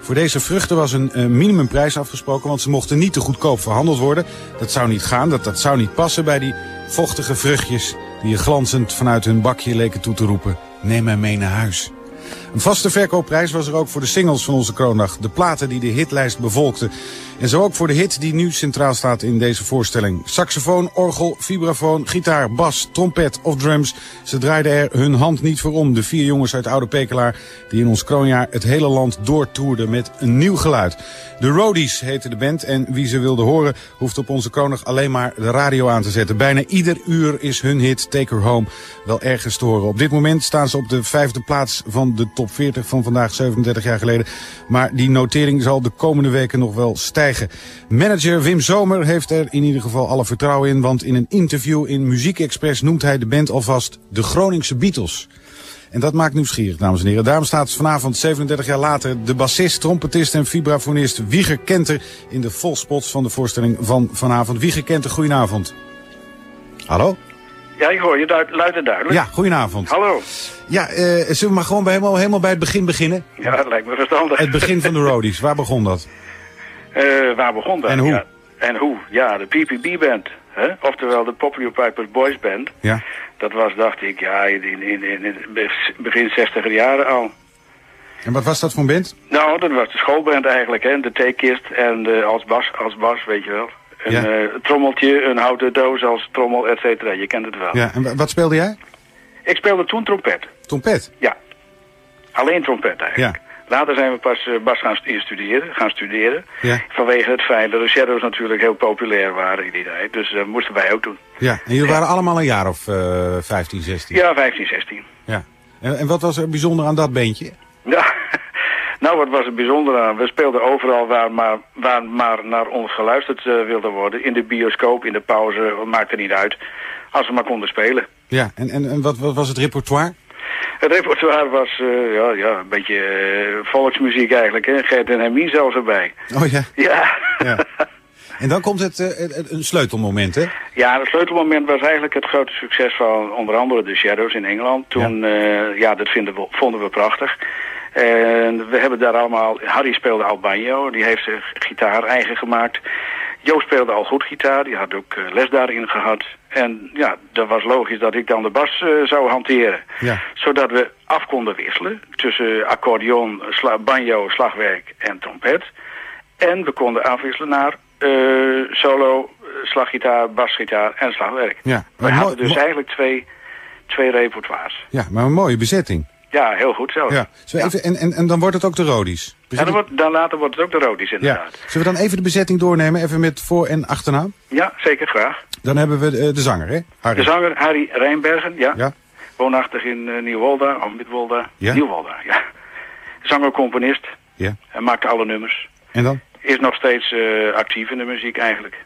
Voor deze vruchten was een eh, minimumprijs afgesproken, want ze mochten niet te goedkoop verhandeld worden. Dat zou niet gaan, dat, dat zou niet passen bij die vochtige vruchtjes die glanzend vanuit hun bakje leken toe te roepen. Neem mij mee naar huis. Een vaste verkoopprijs was er ook voor de singles van onze kroondag. De platen die de hitlijst bevolkten. En zo ook voor de hit die nu centraal staat in deze voorstelling. Saxofoon, orgel, vibrafoon, gitaar, bas, trompet of drums. Ze draaiden er hun hand niet voor om. De vier jongens uit Oude Pekelaar die in ons kroonjaar het hele land doortoerden met een nieuw geluid. De Roadies heette de band en wie ze wilde horen hoeft op onze kroondag alleen maar de radio aan te zetten. Bijna ieder uur is hun hit Take Her Home wel ergens te horen. Op dit moment staan ze op de vijfde plaats van de top 40 van vandaag 37 jaar geleden. Maar die notering zal de komende weken nog wel stijgen. Manager Wim Zomer heeft er in ieder geval alle vertrouwen in. Want in een interview in Muziek Express noemt hij de band alvast de Groningse Beatles. En dat maakt nieuwsgierig, dames en heren. Daarom staat vanavond, 37 jaar later, de bassist, trompetist en vibrafonist Wieger Kenter in de volspots van de voorstelling van vanavond. Wieger Kenter, goedenavond. Hallo? Ja, ik hoor je luid en duidelijk. Ja, goedenavond. Hallo. Ja, eh, zullen we maar gewoon bij helemaal, helemaal bij het begin beginnen? Ja, dat lijkt me verstandig. Het begin van de Roadies, waar begon dat? Eh, waar begon dat? En hoe? Ja, en hoe? Ja, de PPB-band. Oftewel de Popular Pipers Boys Band. Ja. Dat was, dacht ik, ja, in, in, in, begin 60 jaren al. En wat was dat voor een band? Nou, dat was de schoolband eigenlijk, hè. De theekist en eh, als, bas, als bas, weet je wel. Een Ja. eh, trommeltje, een houten doos als trommel, et cetera. Je kent het wel. Ja, en wa- wat speelde jij? Ik speelde toen trompet. Trompet? Ja. Alleen trompet eigenlijk. Ja. Later zijn we pas eh, bas gaan stu- studeren, gaan studeren. Ja. Vanwege het feit dat de Shadows natuurlijk heel populair waren in die tijd. Dus dat moesten wij ook doen. Ja, en jullie waren allemaal een jaar of eh 15, 16? Ja, 15, 16. Ja. En, en wat was er bijzonder aan dat beentje? Ja. nou, wat was er bijzonder aan? We speelden overal waar maar, waar maar naar ons geluisterd eh, wilde worden. In de bioscoop, in de pauze, maakt er niet uit. Als we maar konden spelen. Ja, en, en, en wat, wat was het repertoire? Het repertoire was eh, ja, ja, een beetje eh, volksmuziek eigenlijk. Hè? Gert en Hermie zelfs erbij. Oh ja. Ja. ja. En dan komt het, het- het- een sleutelmoment, hè? Ja, het sleutelmoment was eigenlijk het grote succes van onder andere de Shadows in Engeland. Toen, ja, ja dat vinden we, vonden we prachtig. En we hebben daar allemaal, Harry speelde al banjo, die heeft zijn gitaar eigen gemaakt. Jo speelde al goed gitaar, die had ook eh, les daarin gehad. En ja, dat was logisch dat ik dan de bas eh, zou hanteren. Ja. Zodat we af konden wisselen tussen accordeon, sla- banjo, slagwerk en trompet. En we konden afwisselen naar eh, solo, slaggitaar, basgitaar en slagwerk. Ja, We hadden dus eigenlijk twee, twee repertoires. ja, maar een mooie bezetting. Ja, heel goed zelfs. Ja. We even, en, en, en dan wordt het ook de Rodies. En dan, wordt, dan later wordt het ook de Rodies Ja. inderdaad. Zullen we dan even de bezetting doornemen, even met voor- en achternaam? Ja, zeker graag. Dan hebben we de, de zanger, hè? Harry. De zanger Harry Rijnbergen, ja. Ja. Woonachtig in uh, Nieuwolda, of Midwolda. Ja. Nieuwolda, ja. Zanger-componist. Ja. Hij maakte alle nummers. En dan? Is nog steeds eh, actief in de muziek eigenlijk.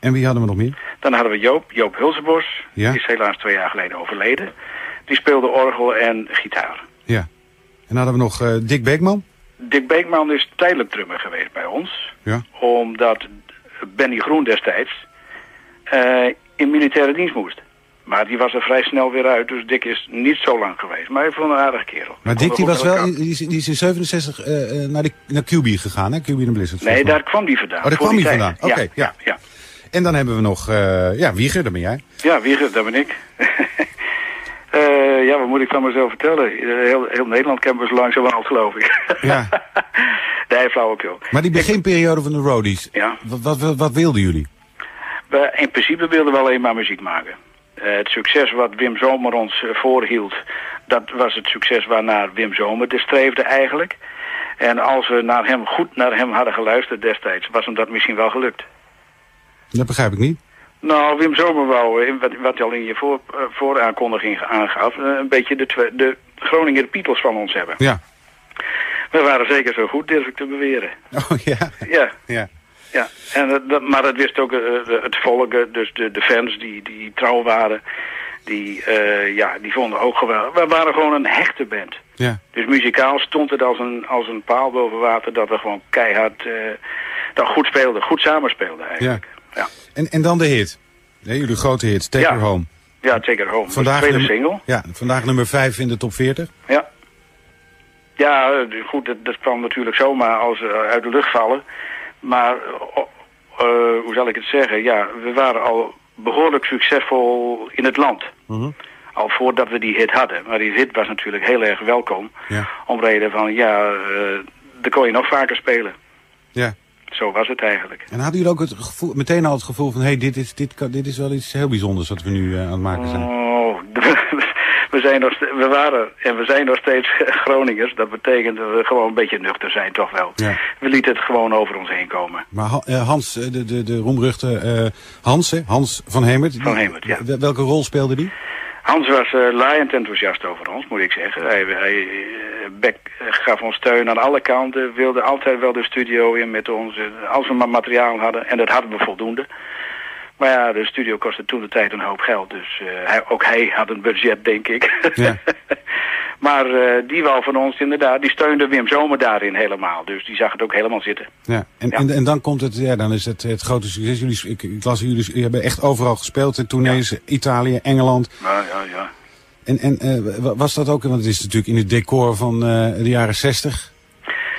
En wie hadden we nog meer? Dan hadden we Joop, Joop Hulsebos. Ja. Die is helaas twee jaar geleden overleden. Die speelde orgel en gitaar. Ja. En dan hadden we nog eh, Dick Beekman. Dick Beekman is tijdelijk drummer geweest bij ons. Ja. Omdat Benny Groen destijds eh, in militaire dienst moest. Maar die was er vrij snel weer uit, dus Dick is niet zo lang geweest. Maar hij vond een aardige kerel. Maar Dick die was wel, die is, die is in 67 eh, naar, de, naar QB gegaan, hè? QB en Blizzard. Nee, daar kwam die vandaan. Oh, daar kwam die hij vandaan. Oké, ja. ja. En dan hebben we nog, ja, Wieger, dat ben jij. Ja, Wieger, dat ben ik. Eh, ja, wat moet ik van mezelf vertellen? Eh, Heel, heel Nederland kent me zo langzamerhand, geloof ik. Ja. nee, flauwekul. Maar die beginperiode van de Roadies, Ja. wat, wat, wilden jullie? We, in principe wilden we alleen maar muziek maken. Eh, het succes wat Wim Zomer ons voorhield, dat was het succes waarnaar Wim Zomer de streefde eigenlijk. En als we naar hem, goed naar hem hadden geluisterd destijds, was hem dat misschien wel gelukt. Dat begrijp ik niet. Nou, Wim Zomer wou, eh, wat, wat je al in je voor, eh, vooraankondiging aangaf, eh, een beetje de, de Groninger Beatles van ons hebben. Ja. We waren zeker zo goed, durf ik te beweren. Oh ja. Ja. Ja. Ja, en dat, maar dat wist ook het volk, dus de, de fans die, die trouw waren, die, ja, die vonden ook geweldig. We waren gewoon een hechte band. Ja. Dus muzikaal stond het als een, als een paal boven water dat we gewoon keihard eh, dat goed speelden, goed samenspeelden eigenlijk. Ja. En, en dan de hit. Nee, jullie grote hit, Take Ja. Her Home. Ja, Take It Home. Vandaag de tweede nummer- single. Ja, vandaag nummer 5 in de top 40. Ja. Ja, eh, goed, dat, dat kwam natuurlijk zomaar als eh, uit de lucht vallen. Maar, eh, hoe zal ik het zeggen? Ja, we waren al behoorlijk succesvol in het land. Al voordat we die hit hadden. Maar die hit was natuurlijk heel erg welkom. Ja. Om reden van, ja, dan kon je nog vaker spelen. Ja. Zo was het eigenlijk. En hadden jullie ook het gevoel, meteen al het gevoel van... hé, hey, dit, is, dit, kan- dit is wel iets heel bijzonders wat we nu eh, aan het maken zijn? Oh, we, zijn nog, we waren en we zijn nog steeds Groningers. Dat betekent dat we gewoon een beetje nuchter zijn, toch wel. Ja. We lieten het gewoon over ons heen komen. Maar eh, Hans, eh, de, de, de roemruchte Hans, hè? Hans van Hemert. Van Hemert, ja. Welke rol speelde die? Hans was eh laaiend enthousiast over ons, moet ik zeggen. Hij, hij eh, eh, gaf ons steun aan alle kanten, wilde altijd wel de studio in met ons, als we maar materiaal hadden. En dat hadden we voldoende. Maar ja, de studio kostte toen de tijd een hoop geld, dus hij, ook hij had een budget, denk ik. Ja. maar eh, die wou van ons inderdaad, die steunde Wim Zomer daarin helemaal. Dus die zag het ook helemaal zitten. Ja. En, En, en dan komt het, ja, dan is het het grote succes. Jullie, ik, ik las jullie, jullie hebben echt overal gespeeld. In tournees, Italië, Engeland. Nou ja, ja. En, en wa- was dat ook, want het is natuurlijk in het decor van eh, de jaren 60.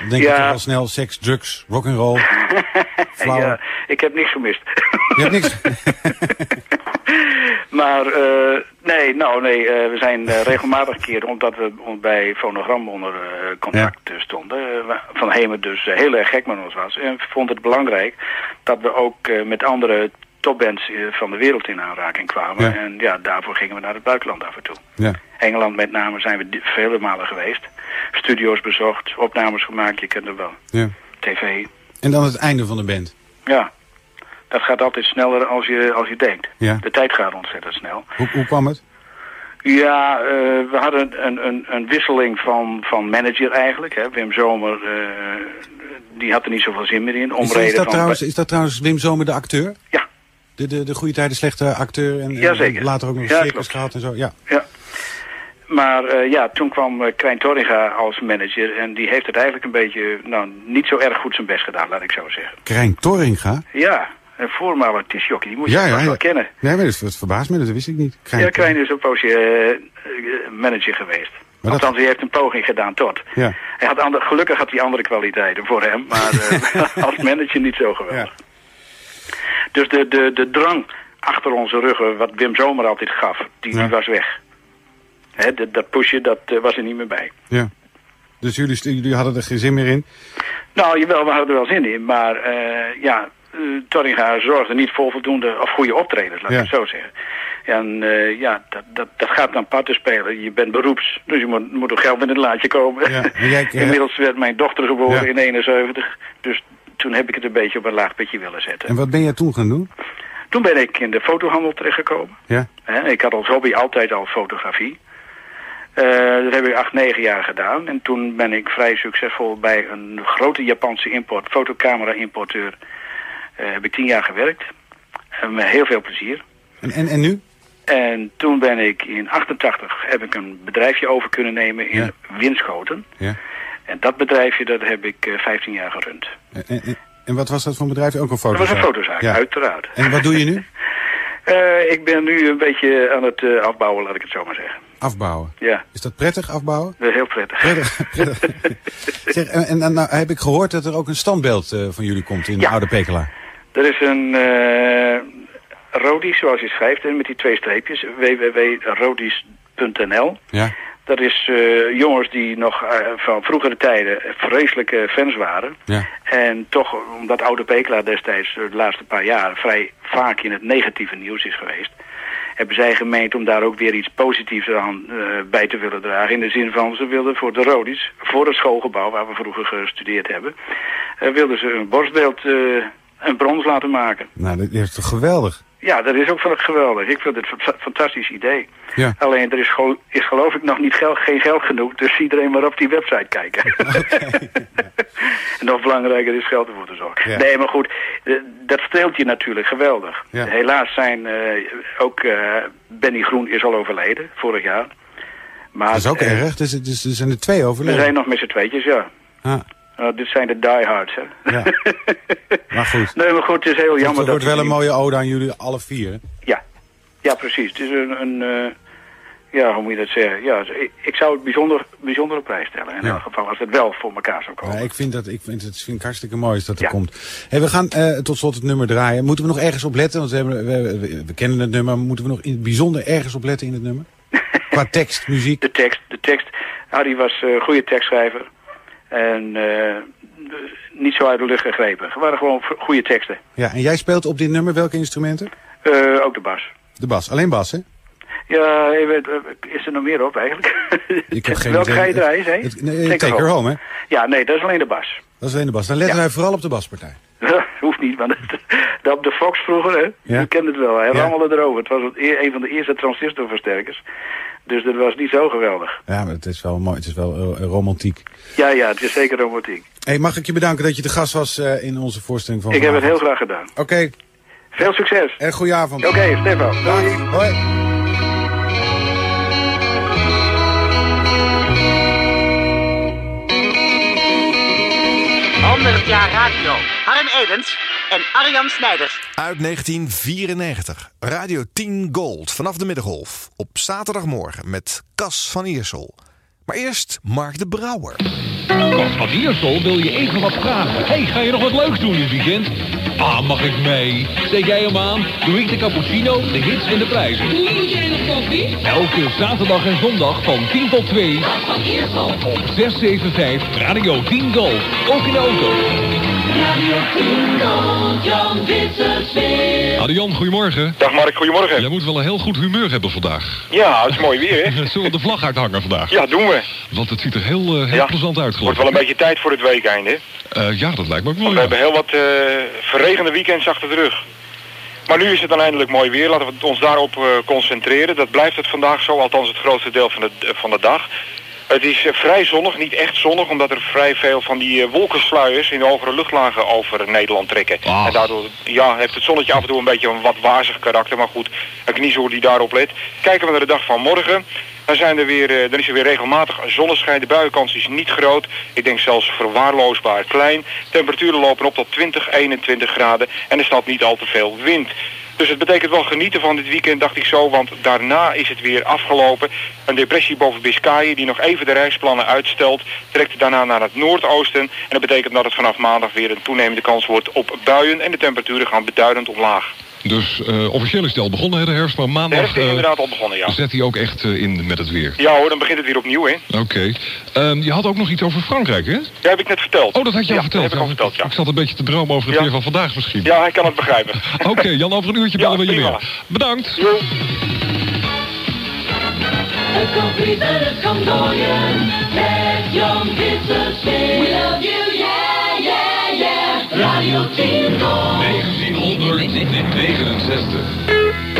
Dan denk je Ja. toch al snel seks, drugs, rock'n'roll. Flauw. ja, ik heb niks gemist. Je hebt niks. Maar eh, nee, nou nee, eh, we zijn eh, regelmatig keer, omdat we bij Fonogram onder contact stonden, Van Hemen dus heel erg gek met ons was. En vond het belangrijk dat we ook met andere topbands eh, van de wereld in aanraking kwamen. Ja. En ja, daarvoor gingen we naar het buitenland af en toe. Ja. Engeland met name zijn we vele malen geweest. Studio's bezocht, opnames gemaakt, je kent het wel. Ja. TV, En dan het einde van de band. ja. Dat gaat altijd sneller als je, als je denkt. Ja. De tijd gaat ontzettend snel. Hoe, hoe kwam het? Ja, eh, we hadden een, een, een wisseling van, van manager eigenlijk. Hè. Wim Zomer, eh, die had er niet zoveel zin meer in. Is, dat van... trouwens, is dat trouwens Wim Zomer de acteur? Ja. De, de, de goede tijden slechte acteur en, later ook nog Ja, circus gehad en zo. Ja. Ja. Maar eh, ja, toen kwam eh, Krijn Torringa als manager. En die heeft het eigenlijk een beetje, nou, niet zo erg goed zijn best gedaan, laat ik zo zeggen. Krijn Torringa? Ja, een voormalig disjockey, die moet je Ja, ja, wel kennen. Nee, maar dat, dat verbaast me, dat wist ik niet. Krijn Ja, Krijn is een poosje eh, manager geweest. Maar dat- Althans, hij heeft een poging gedaan tot. Ja. Hij had ander, gelukkig had hij andere kwaliteiten voor hem, maar als manager niet zo geweldig. Dus de, de, de drang achter onze ruggen, wat Wim Zomer altijd gaf, die, was weg. Hè, dat, dat pushen, dat eh, was er niet meer bij. Ja. Dus jullie, jullie hadden er geen zin meer in? Nou, jawel, we hadden er wel zin in, maar eh, ja, eh Torringa zorgde niet voor voldoende of goede optredens, laat ik Ja. het zo zeggen. En ja, dat, dat, dat gaat dan parten spelen. Je bent beroeps, dus je moet, moet ook geld in het laadje komen. Ja, jij- Inmiddels werd mijn dochter geboren Ja. in 71, dus toen heb ik het een beetje op een laag pitje willen zetten. En wat ben jij toen gaan doen? Toen ben ik in de fotohandel terechtgekomen. Ja. Ik had als hobby altijd al fotografie. Eh, dat heb ik acht, negen jaar gedaan. En toen ben ik vrij succesvol bij een grote Japanse import, fotocamera-importeur. eh, heb ik tien jaar gewerkt. En met heel veel plezier. En, en, en nu? En toen ben ik in 88 heb ik een bedrijfje over kunnen nemen in Winschoten. Ja. En dat bedrijfje dat heb ik eh, 15 jaar gerund. En, en, en wat was dat voor een bedrijf? Ook een Dat fotozaak? was een fotozaak, Ja. uiteraard. En wat doe je nu? Eh, ik ben nu een beetje aan het eh, afbouwen, laat ik het zo maar zeggen. Afbouwen. Ja, Is dat prettig, afbouwen? dat is heel prettig. Prettig. prettig. zeg, en nou, heb ik gehoord dat er ook een standbeeld eh, van jullie komt in de Oude Pekela. Er is een eh Rodis, zoals je schrijft, en met die twee streepjes, www.rodis.nl. Ja. Dat is eh, jongens die nog eh, van vroegere tijden vreselijke fans waren. Ja. En toch, omdat Oude Pekela destijds eh, de laatste paar jaar vrij vaak in het negatieve nieuws is geweest, hebben zij gemeend om daar ook weer iets positiefs aan bij te willen dragen. In de zin van, ze wilden voor de Rodis, voor het schoolgebouw waar we vroeger gestudeerd hebben, wilden ze een borstbeeld, een brons laten maken. Nou, dat is toch geweldig? Ja, dat is ook wel geweldig. Ik vind het een fa- fantastisch idee. Ja. Alleen er is, is geloof ik nog niet gel- geen geld genoeg, dus iedereen maar op die website kijken. en nog belangrijker is geld ervoor te zorgen. Ja. Nee, maar goed, eh, dat streelt je natuurlijk geweldig. Ja. Helaas zijn eh, ook eh, Benny Groen is al overleden, vorig jaar. Maar, dat is ook erg. Dus, dus er zijn er twee We overleden. zijn nog met z'n tweetjes, ja. Ah, Nou, dit zijn de diehards, hè. ja. maar goed. Nee, maar goed, het is heel Het jammer dat... wordt wel we een mooie ode aan jullie alle vier. hè? Ja, ja precies. Het is een, een eh, ja, hoe moet je dat zeggen? Ja, ik, zou het bijzonder, bijzondere prijs stellen. In Ja. elk geval, als het wel voor elkaar zou komen. Ja, ik vind dat ik vind het vind ik hartstikke mooi als dat er komt. Hey, we gaan eh, tot slot het nummer draaien. Moeten we nog ergens op letten? Want we, hebben, we, kennen het nummer. Moeten we nog in het bijzonder ergens op letten in het nummer? Qua tekst, muziek. De tekst, de tekst. Harry was een goede tekstschrijver. En eh, niet zo uit de lucht gegrepen. Het waren gewoon goede teksten. Ja, en jij speelt op dit nummer welke instrumenten? Eh, ook de bas. De bas. Alleen bas, hè? Ja, eh, is er nog meer op eigenlijk? Ik heb geen Welke idee. ga je draaien? Het- nee, Take Her Home, hè? Ja, nee, dat is alleen de bas. Dat is alleen de bas. Dan letten wij vooral op de baspartij. Hoeft niet, maar dat, op de Fox vroeger, hè? Ja. Je kent het wel, hij Ja. rammelde erover. Het was e- een van de eerste transistorversterkers. Dus dat was niet zo geweldig. Ja, maar het is wel mooi. Het is wel eh, romantiek. Ja, ja, het is zeker romantiek. Hey, mag ik je bedanken dat je de gast was eh, in onze voorstelling van Ik heb het heel graag gedaan. Oké. Veel succes. En goeie avond. Oké, Stefan. Doei. Hoi. 100 jaar radio. Harm Edens en Arjan Snijders. Uit 1994. Radio 10 Gold vanaf de Middengolf. Op zaterdagmorgen met Cas van Iersel. Maar eerst Mark de Brouwer. Kas van Iersel wil je even wat vragen. hey, ga je nog wat leuks doen dit weekend? Ah, mag ik mee? Steek jij hem aan? Doe ik de cappuccino, de hits en de prijzen. Doe jij nog koffie? Elke zaterdag en zondag van 10 tot 2 Kas van Iersel. op 675 Radio 10 Gold. Ook in de auto. Radio 10 Gold, Wittersweer. Adrian, goedemorgen. Dag Mark, goedemorgen. Jij moet wel een heel goed humeur hebben vandaag. Ja, het is mooi weer, hè? Zullen we de vlag uithangen vandaag? Ja, doen we. Want het ziet er heel, eh, heel Ja. plezant uit, geloof Wordt wel een beetje tijd voor het weekeinde. Eh, ja, dat lijkt me ook wel. We hebben heel wat eh, verregende weekends achter de rug. Maar nu is het dan eindelijk mooi weer. Laten we ons daarop eh, concentreren. Dat blijft het vandaag zo, althans het grootste deel van de, van de dag. Het is eh, vrij zonnig, niet echt zonnig, omdat er vrij veel van die eh, wolkensluiers in de hogere luchtlagen over Nederland trekken. En daardoor ja, heeft het zonnetje af en toe een beetje een wat wazig karakter. Maar goed, een kniezoer die daarop let. Kijken we naar de dag van morgen. Dan, zijn er weer, eh, dan is er weer regelmatig zonneschijn. De buienkans is niet groot. Ik denk zelfs verwaarloosbaar klein. Temperaturen lopen op tot 20, 21 graden. En er staat niet al te veel wind. Dus het betekent wel genieten van dit weekend, dacht ik zo, want daarna is het weer afgelopen. Een depressie boven Biscayen die nog even de reisplannen uitstelt, trekt daarna naar het noordoosten. En dat betekent dat het vanaf maandag weer een toenemende kans wordt op buien en de temperaturen gaan beduidend omlaag. Dus eh, officieel is het al begonnen, hè, de herfst, maar maandag herfst is eh, inderdaad al begonnen, ja. zet hij ook echt eh, in met het weer. Ja hoor, dan begint het weer opnieuw, hè. Oké. Ehm, je had ook nog iets over Frankrijk, hè? Ja, heb ik net verteld. Oh, dat had je al verteld. Dat heb ik al verteld, ja. Ik zat een beetje te dromen over het Ja. weer van vandaag misschien. Ja, hij kan het begrijpen. Oké, Jan, over een uurtje bellen we je weer. Bedankt. Het complete het Cambodjan met Jan Visserstein. We love you, yeah, yeah, yeah. Radio Tingo. 1969.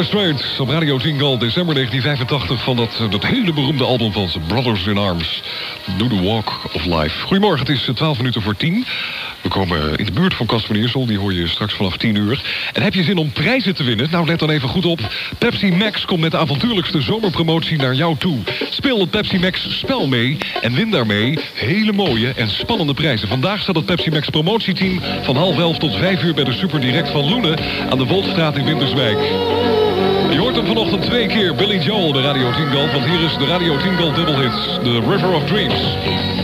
Op Radio 10 Gold, december 1985 van dat, eh, dat hele beroemde album van Brothers in Arms. Do the Walk of Life. Goedemorgen, het is eh, 12 minuten voor 10. We komen in de buurt van Casper Niersel, die hoor je straks vanaf 10 uur. En heb je zin om prijzen te winnen? Nou, let dan even goed op. Pepsi Max komt met de avontuurlijkste zomerpromotie naar jou toe. Speel het Pepsi Max spel mee en win daarmee hele mooie en spannende prijzen. Vandaag staat het Pepsi Max promotieteam van half elf tot vijf uur bij de Super Direct van Loenen aan de Woltstraat in Winterswijk. Hoort hem vanochtend twee keer, Billy Joel bij Radio 10 Gold. Want hier is de Radio 10 Gold Double Hits, The River of Dreams.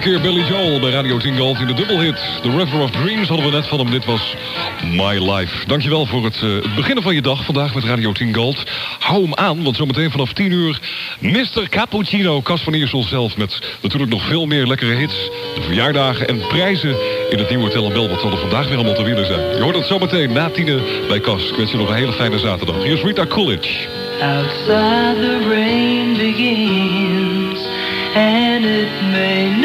Keer Billy Joel bij Radio 10 Gold in de dubbelhit. The River of Dreams hadden we net van hem. Dit was My Life. Dankjewel voor het, eh, het beginnen van je dag vandaag met Radio 10 Gold. Hou hem aan, want zometeen vanaf 10 uur... Mr. Cappuccino, Cas van Iersel zelf... met natuurlijk nog veel meer lekkere hits, de verjaardagen en prijzen... in het nieuwe en Bel. Wat zal er vandaag weer allemaal te winnen zijn. Je hoort het zometeen na tienen bij Cas. Ik wens je nog een hele fijne zaterdag. Hier is Rita Coolidge. Outside the rain begins, and it may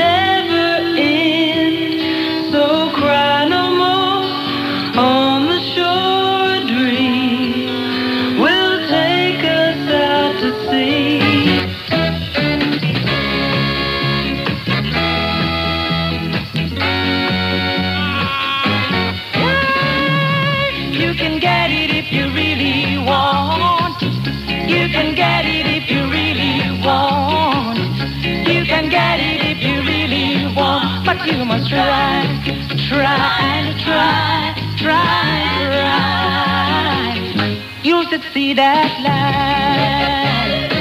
you must try, try try, try, try. You'll succeed at last.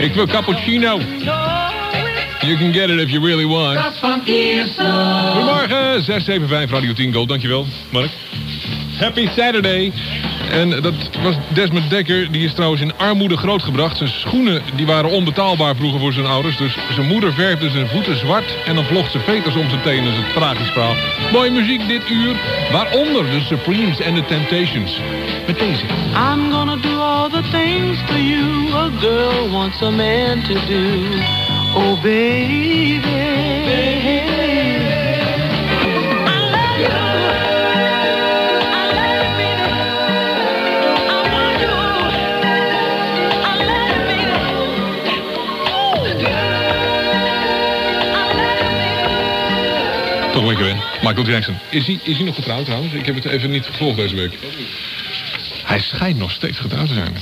Ik wil cappuccino. You can get it if you really want. Goedemorgen, 675 Radio 10 Gold. Dankjewel, Mark. Happy Saturday. En dat was Desmond Dekker. Die is trouwens in armoede grootgebracht. Zijn schoenen die waren onbetaalbaar vroeger voor zijn ouders. Dus zijn moeder verfde zijn voeten zwart. En dan vlocht ze veters om zijn tenen. Dat is het tragisch verhaal. Mooie muziek dit uur. Waaronder de Supremes en de Temptations. Met deze. I'm gonna do all the things for you a girl wants a man to do. Oh, baby. Michael Jackson. Is hij, is hij nog getrouwd trouwens? Ik heb het even niet gevolgd deze week. Hij schijnt nog steeds getrouwd te zijn.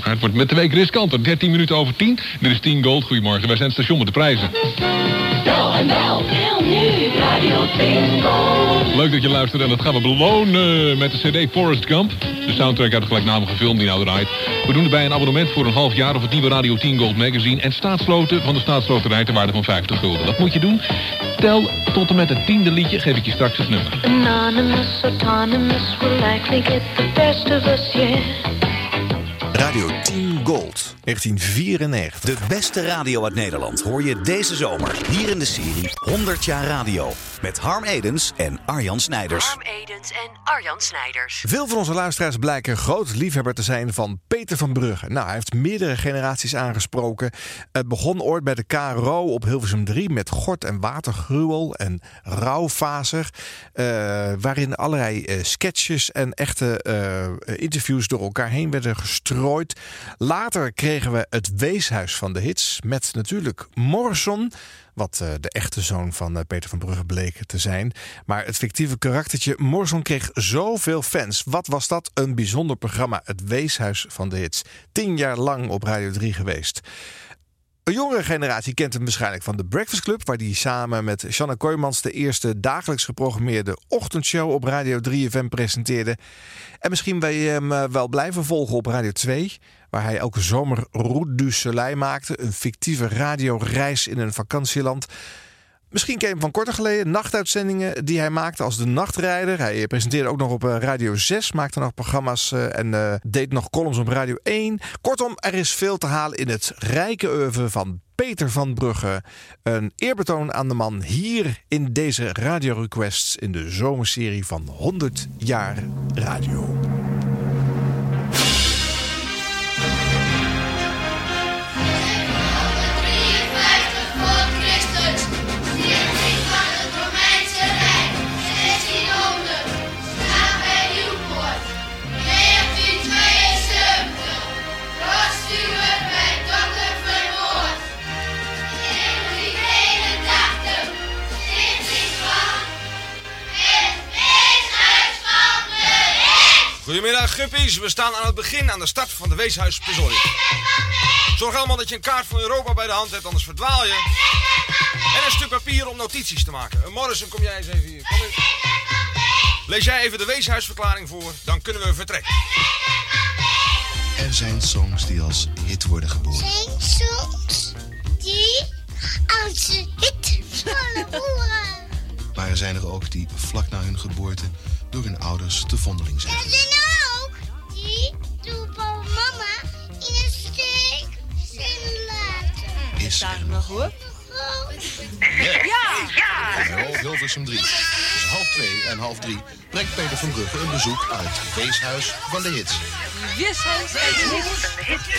Maar het wordt met de week riskanter. 13 minuten over 10. Dit is 10 Gold. Goedemorgen. Wij zijn het station met de prijzen. Bel en bel, heel nu, Radio Tingo. Leuk dat je luistert en dat gaan we belonen met de cd Forrest Gump. De soundtrack uit de gelijknamige film die nou draait. We doen erbij een abonnement voor een half jaar op het nieuwe Radio 10 Gold magazine. En staatsloten van de staatsloterij ter waarde van 50 gulden. Dat moet je doen. Tel tot en met het tiende liedje geef ik je straks het nummer. Anonymous, autonomous will likely get the best of us, yeah. Radio 10 Gold. 1994. De beste radio uit Nederland hoor je deze zomer hier in de serie 100 jaar radio. Met Harm Edens en Arjan Snijders. Harm Edens en Arjan Snijders. Veel van onze luisteraars blijken groot liefhebber te zijn van Peter van Brugge. Nou, hij heeft meerdere generaties aangesproken. Het begon ooit bij de KRO op Hilversum 3 met Gort en Watergruwel en Rauwfaser. eh, waarin allerlei eh, sketches en echte eh, interviews door elkaar heen werden gestrooid. Later kregen we het Weeshuis van de Hits met natuurlijk Morrison. Wat eh, de echte zoon van eh, Peter van Brugge bleek te zijn. Maar het fictieve karaktertje Morrison kreeg zoveel fans. Wat was dat een bijzonder programma. Het Weeshuis van de Hits. Tien jaar lang op Radio 3 geweest. Een jongere generatie kent hem waarschijnlijk van de Breakfast Club... waar hij samen met Shanna Kooijmans de eerste dagelijks geprogrammeerde ochtendshow op Radio 3FM presenteerde. En misschien wil je hem eh, wel blijven volgen op Radio 2... waar hij elke zomer Route du Soleil maakte... een fictieve radioreis in een vakantieland... Misschien ken je hem van korter geleden. Nachtuitzendingen die hij maakte als de nachtrijder. Hij presenteerde ook nog op eh, Radio 6. Maakte nog programma's eh, en eh, deed nog columns op Radio 1. Kortom, er is veel te halen in het rijke oeuvre van Peter van Brugge. Een eerbetoon aan de man hier in deze Radio Requests... in de zomerserie van 100 jaar radio. Goedemiddag Guppies, we staan aan het begin aan de start van de Weeshuis. Zorg allemaal dat je een kaart van Europa bij de hand hebt, anders verdwaal je. En een stuk papier om notities te maken. Uh, Morrison, kom jij eens even hier. Kom eens. Lees jij even de Weeshuisverklaring voor, dan kunnen we vertrekken. Er zijn songs die als hit worden geboren. Zijn songs die als hit vallen horen. Maar er zijn er ook die vlak na hun geboorte door hun ouders te vondeling zijn. Er zijn er ook die door mama in een steek zijn laten. Is er nog hoor? Ja! Ja! Hilversum 3. Tussen half 2 en half 3 brengt Peter van Brugge een bezoek uit het Weeshuis van de Hits. Weeshuis van de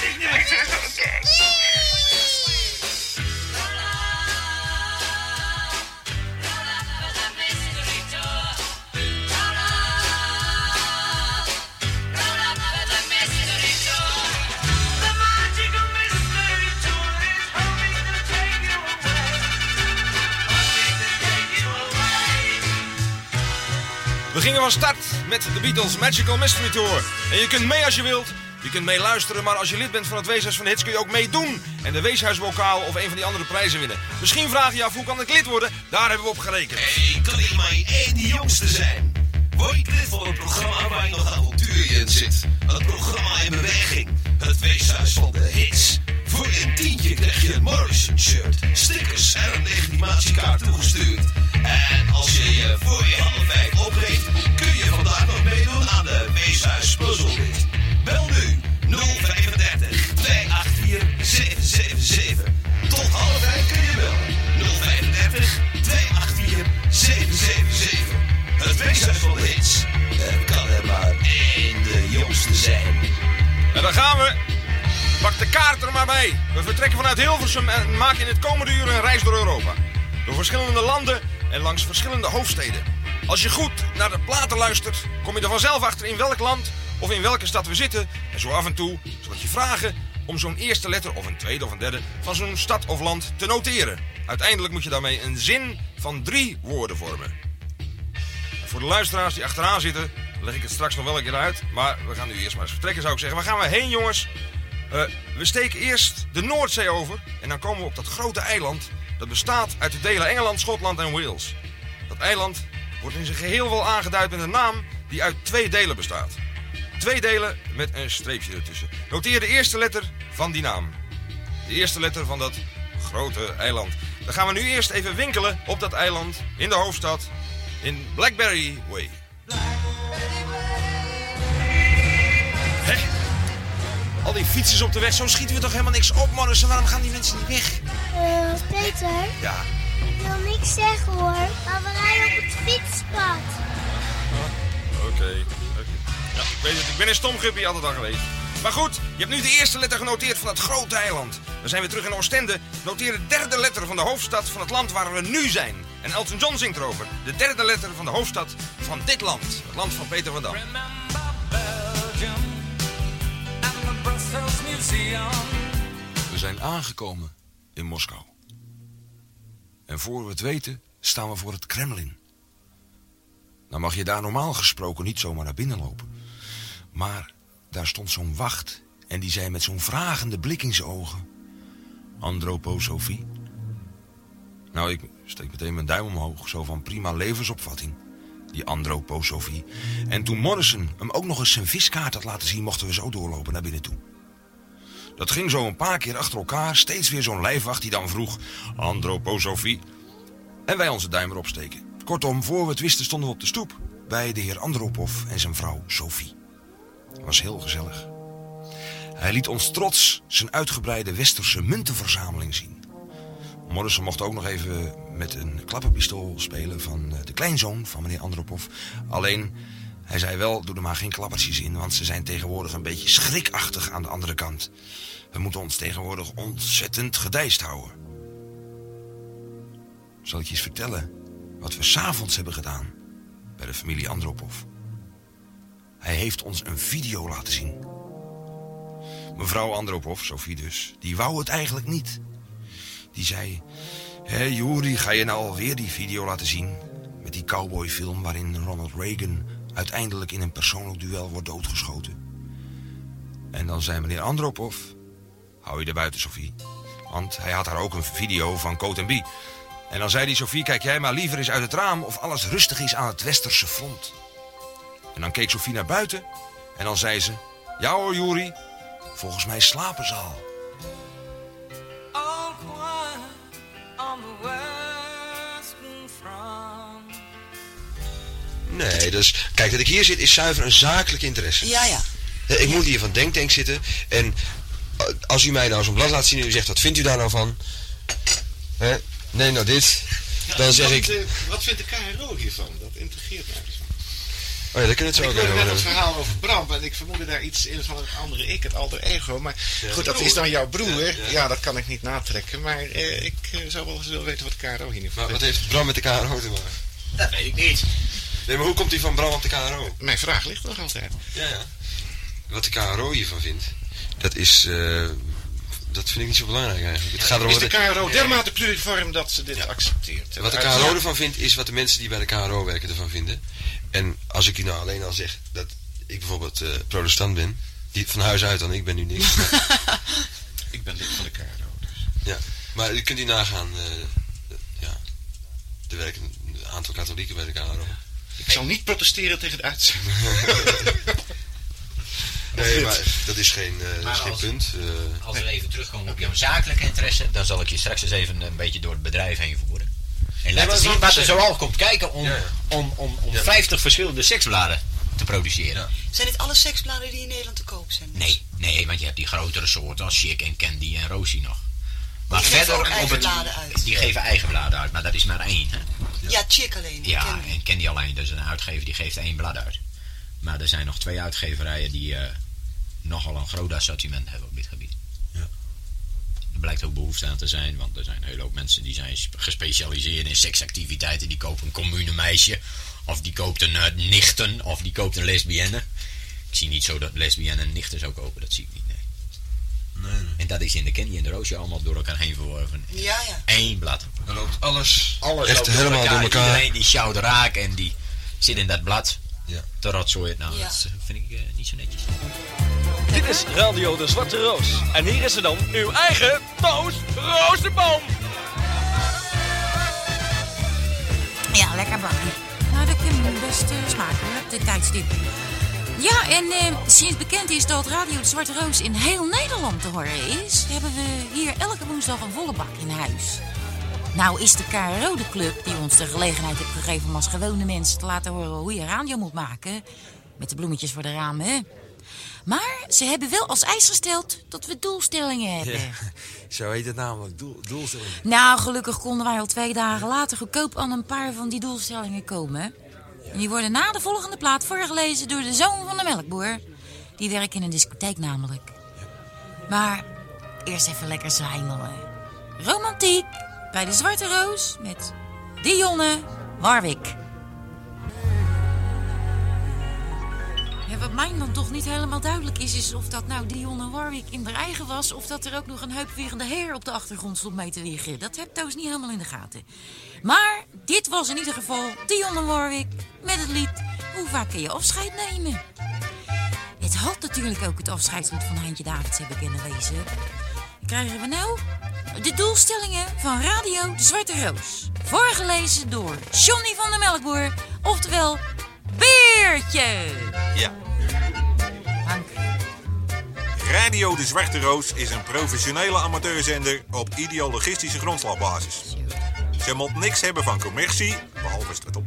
We gingen van start met de Beatles Magical Mystery Tour. En je kunt mee als je wilt. Je kunt meeluisteren, maar als je lid bent van het Weeshuis van de Hits kun je ook meedoen. En de Weeshuisbokaal of een van die andere prijzen winnen. Misschien vraag je je af hoe kan ik lid worden? Daar hebben we op gerekend. Hey, kan ik maar één die jongste zijn? Word ik lid van een programma waar je nog avontuur in zit? Het programma in beweging. Het Weeshuis van de Hits. Voor een tientje krijg je een Morrison shirt, stickers en een legitimatiekaart toegestuurd. En als je je voor je half vijf opgeeft, kun je vandaag nog meedoen aan de Weeshuis Puzzlerit. Bel nu 035 284 777. Tot half vijf kun je bellen. 035 284 777. Het Weeshuis van de Hits. Er kan er maar één de jongste zijn. En dan gaan we. Pak de kaart er maar bij. We vertrekken vanuit Hilversum en maken in het komende uur een reis door Europa. Door verschillende landen en langs verschillende hoofdsteden. Als je goed naar de platen luistert, kom je er vanzelf achter in welk land of in welke stad we zitten. En zo af en toe zal ik je vragen om zo'n eerste letter of een tweede of een derde van zo'n stad of land te noteren. Uiteindelijk moet je daarmee een zin van drie woorden vormen. En voor de luisteraars die achteraan zitten, leg ik het straks nog wel een keer uit. Maar we gaan nu eerst maar eens vertrekken, zou ik zeggen. Waar gaan we heen, jongens? Eh, we steken eerst de Noordzee over en dan komen we op dat grote eiland. Dat bestaat uit de delen Engeland, Schotland en Wales. Dat eiland wordt in zijn geheel wel aangeduid met een naam die uit twee delen bestaat. Twee delen met een streepje ertussen. Noteer de eerste letter van die naam. De eerste letter van dat grote eiland. Dan gaan we nu eerst even winkelen op dat eiland in de hoofdstad in Blackberry Way. Al die fietsers op de weg, zo schieten we toch helemaal niks op, Morrison. Waarom gaan die mensen niet weg? Eh, Peter, Ja. ik wil niks zeggen hoor, maar we rijden op het fietspad. Oké. oké. Ja, ik weet het. Ik ben een stom guppy altijd al geweest. Maar goed, je hebt nu de eerste letter genoteerd van het grote eiland. Dan zijn we terug in Oostende. Noteer de derde letter van de hoofdstad van het land waar we nu zijn. En Elton John zingt erover. De derde letter van de hoofdstad van dit land. Het land van Peter van Dam. We zijn aangekomen in Moskou. En voor we het weten, staan we voor het Kremlin. Nou mag je daar normaal gesproken niet zomaar naar binnen lopen. Maar daar stond zo'n wacht en die zei met zo'n vragende blik in zijn ogen... Androposofie. Nou, ik steek meteen mijn duim omhoog, zo van prima levensopvatting. Die androposofie. En toen Morrison hem ook nog eens zijn viskaart had laten zien... mochten we zo doorlopen naar binnen toe. Dat ging zo een paar keer achter elkaar. Steeds weer zo'n lijfwacht die dan vroeg... Androposofie. En wij onze duim erop steken. Kortom, voor we het wisten stonden we op de stoep... bij de heer Andropov en zijn vrouw Sophie. Het was heel gezellig. Hij liet ons trots zijn uitgebreide westerse muntenverzameling zien. Morrison mocht ook nog even met een klapperpistool spelen van eh, de kleinzoon van meneer Andropov. Alleen, hij zei wel, doe er maar geen klappertjes in, want ze zijn tegenwoordig een beetje schrikachtig aan de andere kant. We moeten ons tegenwoordig ontzettend gedijst houden. Zal ik je eens vertellen wat we s'avonds hebben gedaan bij de familie Andropov? Hij heeft ons een video laten zien. Mevrouw Andropov, Sophie dus, die wou het eigenlijk niet. Die zei, hé Juri, ga je nou alweer die video laten zien? Met die cowboyfilm waarin Ronald Reagan uiteindelijk in een persoonlijk duel wordt doodgeschoten. En dan zei meneer Andropov, hou je er buiten Sophie. Want hij had daar ook een video van Coat B. En dan zei die Sophie, kijk jij maar liever eens uit het raam of alles rustig is aan het westerse front. En dan keek Sophie naar buiten en dan zei ze, ja hoor Juri, volgens mij slapen ze al. All on the Nee, dus kijk, dat ik hier zit is zuiver een zakelijk interesse. Ja, ja. Ik moet hier van Denktank zitten en eh, als u mij nou zo'n blad laat zien en u zegt, wat vindt u daar nou van? Hè? Nee, nou dit. Dan zeg wat, ik, eh, wat vindt de KRO hiervan? Dat integreert nergens van. oh ja, daar kunnen we het zo ik ook hoorde over net het verhaal over Bram en ik vermoedde daar iets in van het andere ik, het alter ego. Maar Ja, goed, dat broer. is dan jouw broer. Ja, Ja, ja. dat kan ik niet natrekken. Maar eh, ik zou wel eens willen weten wat de KRO hier nu Maar wat heeft Bram met de KRO te maken? Dat weet ik niet. Nee, maar hoe komt hij van Bram op de KRO? Mijn vraag ligt nog altijd. Ja, ja. Wat de KRO hiervan vindt, dat is... eh, dat vind ik niet zo belangrijk eigenlijk. Het gaat erom is de KRO dermate pluriform dat ze dit accepteert? Wat de KRO ervan vindt, is wat de mensen die bij de KRO werken ervan vinden. En als ik u nou alleen al zeg dat ik bijvoorbeeld eh, protestant ben, die van huis uit dan, ik ben nu niks. maar- Ik ben lid van de KRO. Dus. ja, maar u kunt u nagaan, eh, ja, er werken een aantal katholieken bij de KRO. Ik zal niet protesteren tegen de uitzending. Nee, maar dat is geen, eh, dat Maar is geen als- punt. eh. Als we even terugkomen op jouw zakelijke interesse, dan zal ik je straks eens even een beetje door het bedrijf heen voeren. En laten maar zien wat er zeg- zo al komt kijken om, om, om, om 50 verschillende seksbladen te produceren. Zijn dit alle seksbladen die in Nederland te koop zijn? Nee, nee, want je hebt die grotere soorten als Chic en Candy en Rosie nog. Maar Die geven verder op het, bladen uit. Die geven eigen bladen uit, maar dat is maar één. Hè? Ja, chick alleen. Ja, Candy. en Candy alleen. Dat is een uitgever die geeft één blad uit. Maar er zijn nog twee uitgeverijen die eh, nogal een groot assortiment hebben op dit gebied. Ja. Er blijkt ook behoefte aan te zijn, want er zijn een hele hoop mensen die zijn sp- gespecialiseerd in seksactiviteiten. Die kopen een commune meisje, of die koopt een eh, nichten, of die koopt een lesbienne. Ik zie niet zo dat lesbienne en nichten zou kopen, dat zie ik niet, nee. En dat is in de Candy en de Roosje allemaal door elkaar heen verworven. Ja, ja. Eén blad. Dan loopt alles, Alles echt loopt helemaal door elkaar. Iedereen die sjouwt raak en die zit in dat blad Ja. te rotzooien. Nou, Ja. dat vind ik eh, niet zo netjes. Dit is Radio de Zwarte Roos. En hier is ze dan, uw eigen Toos Rozenboom. Ja, lekker bakkie. Nou, dat kan best eh, smaken op dit tijdstip. Ja, en eh, sinds bekend is dat Radio de Zwarte Roos in heel Nederland te horen is... hebben we hier elke woensdag een volle bak in huis. Nou is de KRO de club die ons de gelegenheid heeft gegeven... om als gewone mensen te laten horen hoe je radio moet maken. Met de bloemetjes voor de ramen, hè? Maar ze hebben wel als eis gesteld dat we doelstellingen hebben. Ja, zo heet het namelijk, doel, doelstelling. Nou, gelukkig konden wij al twee dagen later goedkoop aan een paar van die doelstellingen komen. En die worden na de volgende plaat voorgelezen door de zoon van de melkboer. Die werkt in een discotheek namelijk. Maar eerst even lekker zwijmelen. Romantiek bij de Zwarte Roos met Dionne Warwick. Wat mij dan toch niet helemaal duidelijk is, is of dat nou Dionne Warwick in haar eigen was... of dat er ook nog een heupwierende heer op de achtergrond stond mee te wiegen. Dat heb trouwens niet helemaal in de gaten. Maar dit was in ieder geval Dionne Warwick met het lied Hoe vaak kun je afscheid nemen? Het had natuurlijk ook het afscheidslied van Heintje Davids hebben kunnen wezen. Dan krijgen we nou de doelstellingen van Radio de Zwarte Roos. Voorgelezen door Johnny van der Melkboer, oftewel Beertje. Ja. Radio De Zwarte Roos is een professionele amateurzender op ideologistische grondslagbasis. Ze moet niks hebben van commercie, behalve het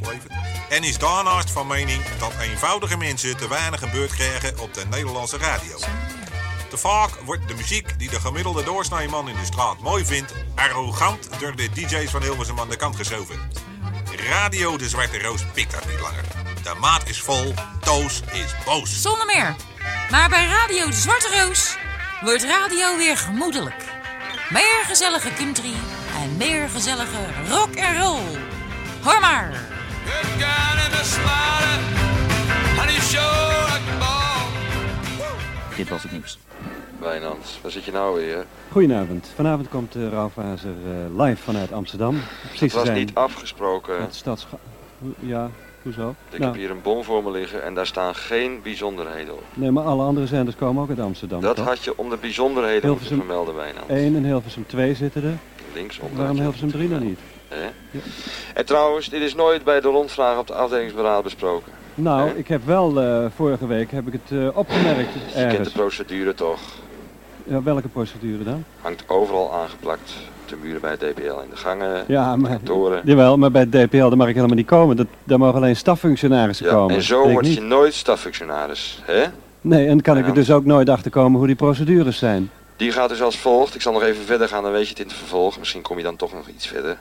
en is daarnaast van mening dat eenvoudige mensen te weinig een beurt krijgen op de Nederlandse radio. Te vaak wordt de muziek die de gemiddelde doorsnijman in de straat mooi vindt, arrogant door de DJ's van Hilversum aan de kant geschoven. Radio De Zwarte Roos pikt dat niet langer. De maat is vol, Toos is boos. Zonder meer. Maar bij Radio de Zwarte Roos wordt radio weer gemoedelijk. Meer gezellige country en meer gezellige rock en roll. Hoor maar. Dit was het nieuws. Wijnand, waar zit je nou weer? Goedenavond. Vanavond komt uh, Rauwfazer eh, live vanuit Amsterdam. Precies Het was zijn niet afgesproken. Het stads... Ja, hoezo? Ik Nou, heb hier een bon voor me liggen en daar staan geen bijzonderheden op. Nee, maar alle andere zenders komen ook uit Amsterdam, Dat toch? had je om de bijzonderheden Hilversum moeten vermelden, Wijnand. 1 en Hilversum 2 zitten er. Linksonder. Waarom Hilversum 3 dan niet? Hè? En trouwens, dit is nooit bij de rondvraag op de afdelingsberaad besproken. Nou, ik heb wel eh, vorige week heb ik het eh, opgemerkt Je kent de procedure toch? Ja, welke procedure dan? Hangt overal aangeplakt. De muren bij het DPL in de gangen, Ja, maar, kantoren. jawel, maar bij het DPL daar mag ik helemaal niet komen. Dat, daar mogen alleen staffunctionarissen Ja, komen. en zo word niet. je nooit staffunctionaris. Hè? Nee, en kan ik er dus ook nooit achter komen hoe die procedures zijn. Die gaat dus als volgt. Ik zal nog even verder gaan, dan weet je het in het vervolg. Misschien kom je dan toch nog iets verder.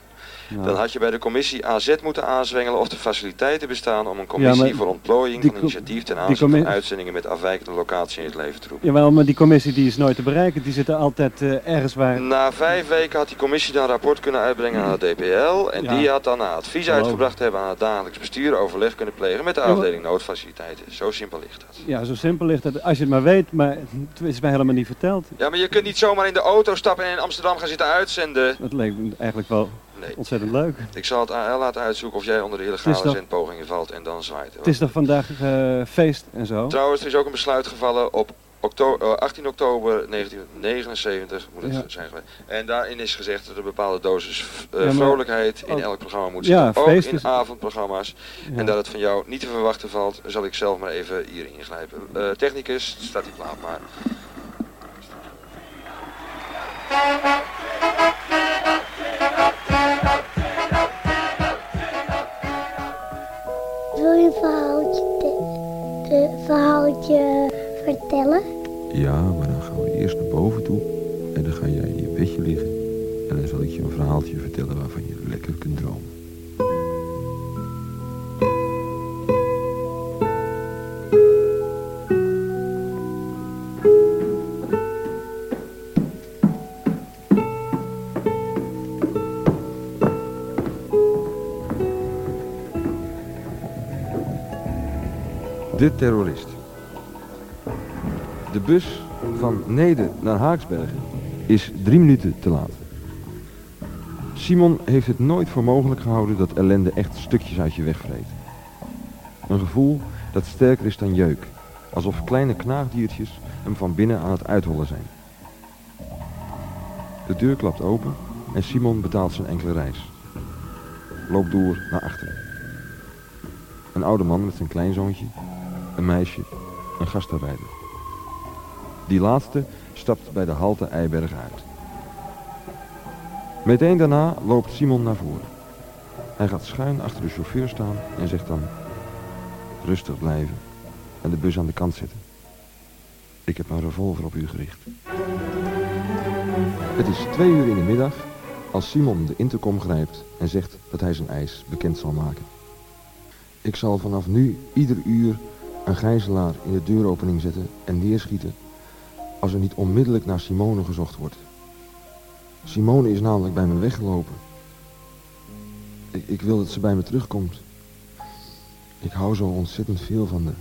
Dan had je bij de commissie AZ moeten aanzwengelen of de faciliteiten bestaan om een commissie voor ontplooiing van initiatief ten aanzien van uitzendingen met afwijkende locatie in het leven te roepen. Jawel, maar die commissie die is nooit te bereiken. Die zitten altijd eh, ergens waar... Na vijf weken had die commissie dan een rapport kunnen uitbrengen aan het DPL. En Ja. die had dan na advies Hallo. uitgebracht hebben aan het dagelijks bestuur overleg kunnen plegen met de afdeling noodfaciliteiten. Zo simpel ligt dat. Ja, zo simpel ligt het. Als je het maar weet, maar het is mij helemaal niet verteld. Ja, maar je kunt niet zomaar in de auto stappen en in Amsterdam gaan zitten uitzenden. Dat leek me eigenlijk wel Nee. ontzettend leuk. Ik zal het AL laten uitzoeken of jij onder de illegale zendpogingen valt en dan zwaait. Het is toch vandaag eh, feest en zo? Trouwens, er is ook een besluit gevallen op okto- eh, 18 oktober 1979 moet het Ja. zijn geweest. En daarin is gezegd dat er een bepaalde dosis eh, Ja, maar- vrolijkheid in ook- elk programma moet Ja, zitten. ook in is- avondprogramma's. En dat het van jou niet te verwachten valt, zal ik zelf maar even hier ingrijpen. Technicus, staat die plaat maar. Wil je een verhaaltje, te- te- verhaaltje vertellen? Ja, maar dan gaan we eerst naar boven toe. En dan ga jij in je bedje liggen. En dan zal ik je een verhaaltje De terrorist. De bus van Nede naar Haaksbergen is drie minuten te laat. Simon heeft het nooit voor mogelijk gehouden dat ellende echt stukjes uit je wegvreet. Een gevoel dat sterker is dan jeuk. Alsof kleine knaagdiertjes hem van binnen aan het uithollen zijn. De deur klapt open en Simon betaalt zijn enkele reis. Loopt door naar achteren. Een oude man met zijn kleinzoontje, een meisje, een gastarbeider. Die laatste stapt bij de halte Eiberg uit. Meteen daarna loopt Simon naar voren. Hij gaat schuin achter de chauffeur staan en zegt dan... Rustig blijven en de bus aan de kant zetten. Ik heb een revolver op u gericht. Het is twee uur in de middag als Simon de intercom grijpt en zegt dat hij zijn eis bekend zal maken. Ik zal vanaf nu ieder uur een gijzelaar in de deuropening zetten en neerschieten als er niet onmiddellijk naar Simone gezocht wordt. Simone is namelijk bij me weggelopen. Ik, ik wil dat ze bij me terugkomt. Ik hou zo ontzettend veel van haar.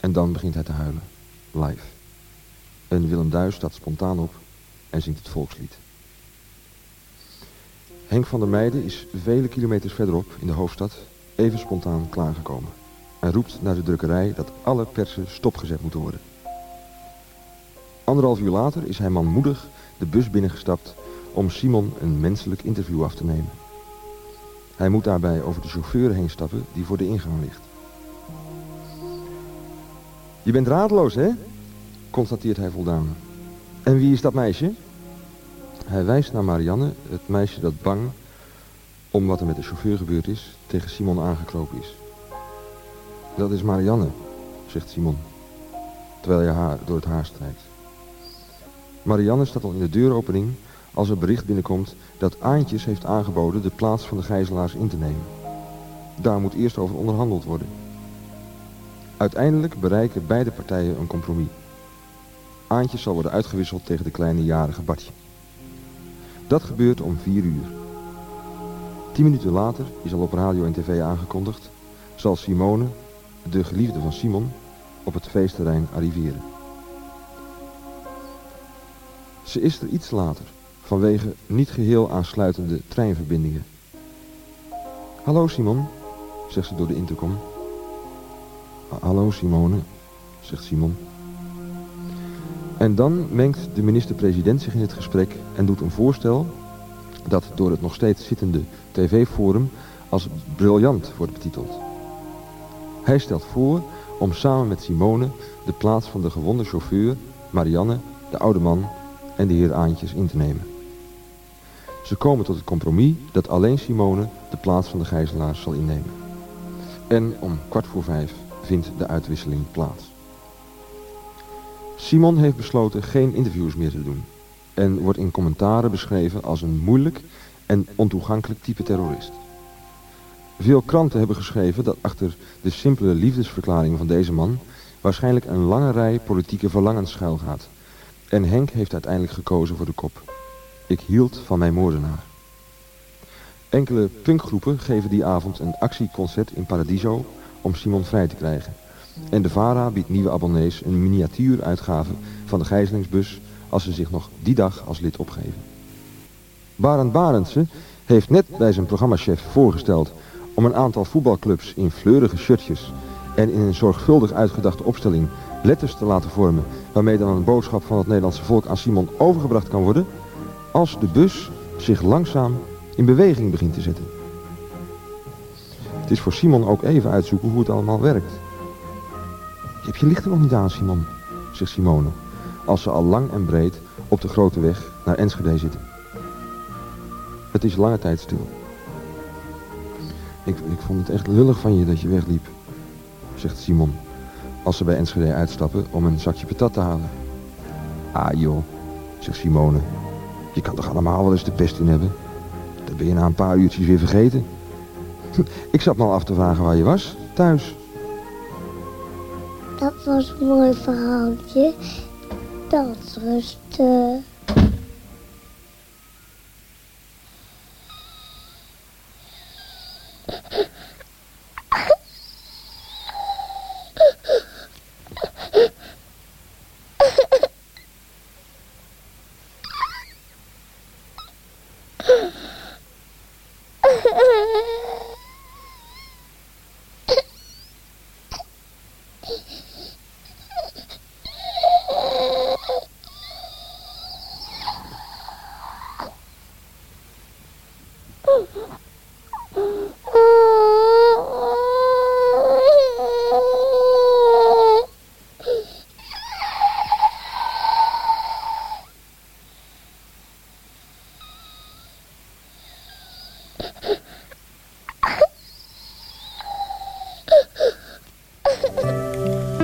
En dan begint hij te huilen. Live. En Willem Duis staat spontaan op en zingt het volkslied. Henk van der Meijden is vele kilometers verderop in de hoofdstad even spontaan klaargekomen. En roept naar de drukkerij dat alle persen stopgezet moeten worden. Anderhalf uur later is hij manmoedig de bus binnengestapt om Simon een menselijk interview af te nemen. Hij moet daarbij over de chauffeur heen stappen die voor de ingang ligt. Je bent radeloos, hè? constateert hij voldaan. En wie is dat meisje? Hij wijst naar Marianne, het meisje dat bang, om wat er met de chauffeur gebeurd is, tegen Simon aangekropen is. Dat is Marianne, zegt Simon, terwijl hij haar door het haar strijkt. Marianne staat al in de deuropening als er bericht binnenkomt dat Aantjes heeft aangeboden de plaats van de gijzelaars in te nemen. Daar moet eerst over onderhandeld worden. Uiteindelijk bereiken beide partijen een compromis. Aantjes zal worden uitgewisseld tegen de kleine jarige Bartje. Dat gebeurt om vier uur. Tien minuten later is al op radio en tv aangekondigd... zal Simone, de geliefde van Simon, op het feestterrein arriveren. Ze is er iets later, vanwege niet geheel aansluitende treinverbindingen. Hallo Simon, zegt ze door de intercom. Hallo Simone, zegt Simon. En dan mengt de minister-president zich in het gesprek en doet een voorstel dat door het nog steeds zittende tv-forum als briljant wordt betiteld. Hij stelt voor om samen met Simone de plaats van de gewonde chauffeur, Marianne, de oude man en de heer Aantjes in te nemen. Ze komen tot het compromis dat alleen Simone de plaats van de gijzelaars zal innemen. En om kwart voor vijf vindt de uitwisseling plaats. Simon heeft besloten geen interviews meer te doen en wordt in commentaren beschreven als een moeilijk en ontoegankelijk type terrorist. Veel kranten hebben geschreven dat achter de simpele liefdesverklaring van deze man waarschijnlijk een lange rij politieke verlangens schuilgaat. En Henk heeft uiteindelijk gekozen voor de kop. Ik hield van mijn moordenaar. Enkele punkgroepen geven die avond een actieconcert in Paradiso om Simon vrij te krijgen. En de VARA biedt nieuwe abonnees een miniatuuruitgave van de gijzelingsbus als ze zich nog die dag als lid opgeven. Barend Barendse heeft net bij zijn programmachef voorgesteld om een aantal voetbalclubs in fleurige shirtjes en in een zorgvuldig uitgedachte opstelling letters te laten vormen waarmee dan een boodschap van het Nederlandse volk aan Simon overgebracht kan worden als de bus zich langzaam in beweging begint te zetten. Het is voor Simon ook even uitzoeken hoe het allemaal werkt. Je hebt je lichten nog niet aan, Simon, zegt Simone, als ze al lang en breed op de grote weg naar Enschede zitten. Het is lange tijd stil. Ik, ik vond het echt lullig van je dat je wegliep, zegt Simon, als ze bij Enschede uitstappen om een zakje patat te halen. Ah joh, zegt Simone, je kan toch allemaal wel eens de pest in hebben? Dat ben je na een paar uurtjes weer vergeten. Ik zat me al af te vragen waar je was, thuis. Dat was een mooi verhaaltje. Dat rustig.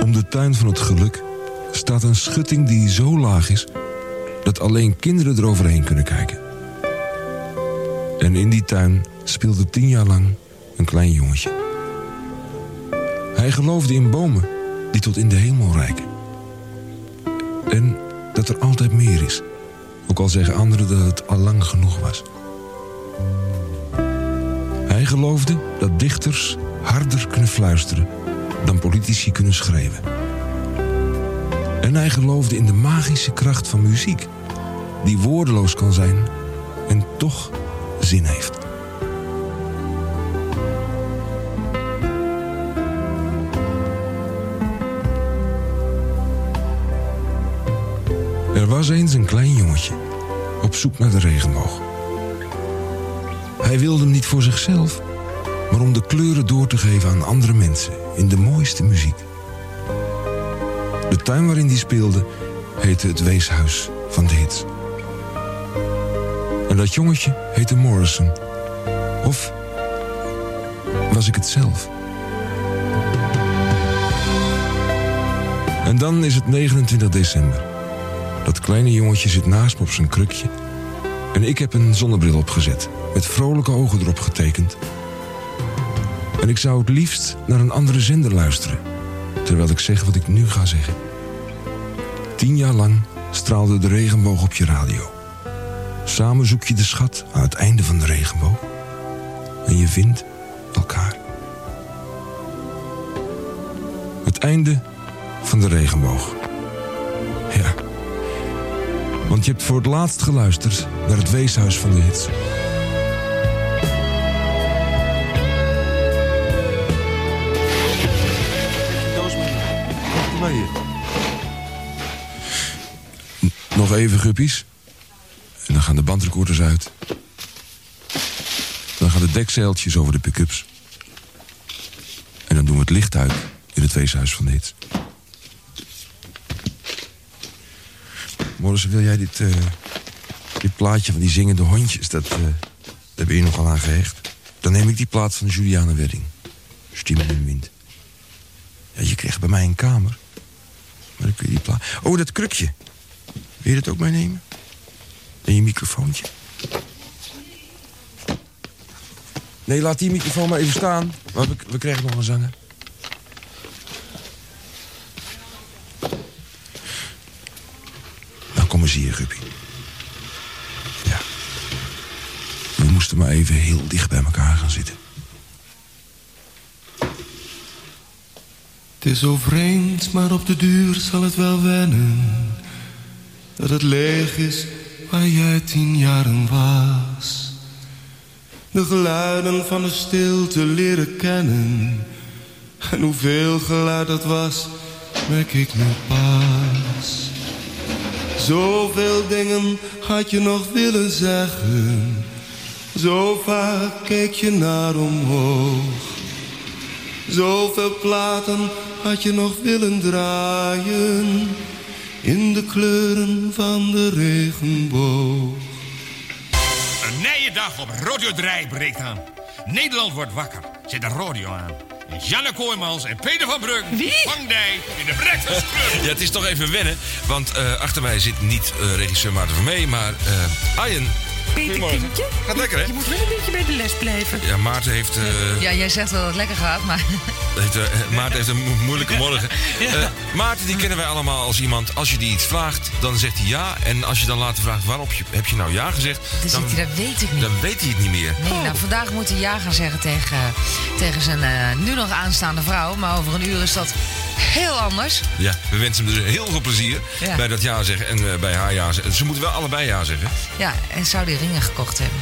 Om de tuin van het geluk staat een schutting die zo laag is dat alleen kinderen eroverheen kunnen kijken. En in die tuin speelde tien jaar lang een klein jongetje. Hij geloofde in bomen die tot in de hemel reiken. En dat er altijd meer is. Ook al zeggen anderen dat het al lang genoeg was. Hij geloofde dat dichters harder kunnen fluisteren dan politici kunnen schreeuwen. En hij geloofde in de magische kracht van muziek, die woordeloos kan zijn en toch zin heeft. Er was eens een klein jongetje op zoek naar de regenboog. Hij wilde hem niet voor zichzelf, maar om de kleuren door te geven aan andere mensen in de mooiste muziek. Tuin waarin hij speelde heette het weeshuis van de hits. En dat jongetje heette Morrison. Of was ik het zelf? En dan is het 29 december. Dat kleine jongetje zit naast me op zijn krukje. En ik heb een zonnebril opgezet. Met vrolijke ogen erop getekend. En ik zou het liefst naar een andere zender luisteren. Terwijl ik zeg wat ik nu ga zeggen. Tien jaar lang straalde de regenboog op je radio. Samen zoek je de schat aan het einde van de regenboog. En je vindt elkaar. Het einde van de regenboog. Ja. Want je hebt voor het laatst geluisterd naar het weeshuis van de hits. Nog even, guppies. En dan gaan de bandrecorders uit. Dan gaan de dekzeiltjes over de pick-ups. En dan doen we het licht uit in het weeshuis van de hits. Morris, wil jij dit, eh, dit plaatje van die zingende hondjes? Dat, eh, daar ben je nogal aan gehecht. Dan neem ik die plaat van Juliane Wedding. Stimmen in de wind. Ja, je kreeg bij mij een kamer. Maar dan kun die plaat... Oh, dat krukje. Wil je dat ook meenemen? En je microfoontje? Nee, laat die microfoon maar even staan. Maar we, krijgen nog een zanger. Nou, kom eens hier, Guppy. Ja. We moesten maar even heel dicht bij elkaar gaan zitten. Het is zo maar op de duur zal het wel wennen. Dat het leeg is waar jij tien jaren was. De geluiden van de stilte leren kennen. En hoeveel geluid dat was, merk ik nu pas. Zoveel dingen had je nog willen zeggen. Zo vaak keek je naar omhoog. Zoveel platen had je nog willen draaien in de kleuren van de regenboog. Een nieuwe dag op Radio 3 breekt aan. Nederland wordt wakker. Zet de radio aan. En Janne Kooijmans en Peter van Brugge vang die in de Breakfast Club. Ja, het is toch even wennen, want eh, achter mij zit niet eh, regisseur Maarten van Mee, maar uh, Arjen. Peter. Kindje? Gaat lekker, hè? Je moet wel een beetje bij de les blijven. Ja, Maarten heeft, eh, Ja, jij zegt wel dat het lekker gaat, maar... heeft, eh, Maarten heeft een mo- moeilijke morgen. Eh, Maarten, die kennen wij allemaal als iemand, als je die iets vraagt, dan zegt hij ja. En als je dan later vraagt, waarom heb je, heb je nou ja gezegd? Dan dan, zit hij, dat weet ik niet. dan weet hij het niet meer. Nee, nou, vandaag moet hij ja gaan zeggen tegen, tegen zijn eh, nu nog aanstaande vrouw. Maar over een uur is dat heel anders. Ja, we wensen hem dus heel veel plezier Ja. bij dat ja zeggen en eh, bij haar ja zeggen. Ze moeten wel allebei ja zeggen. Ja, en zou die ringen gekocht hebben.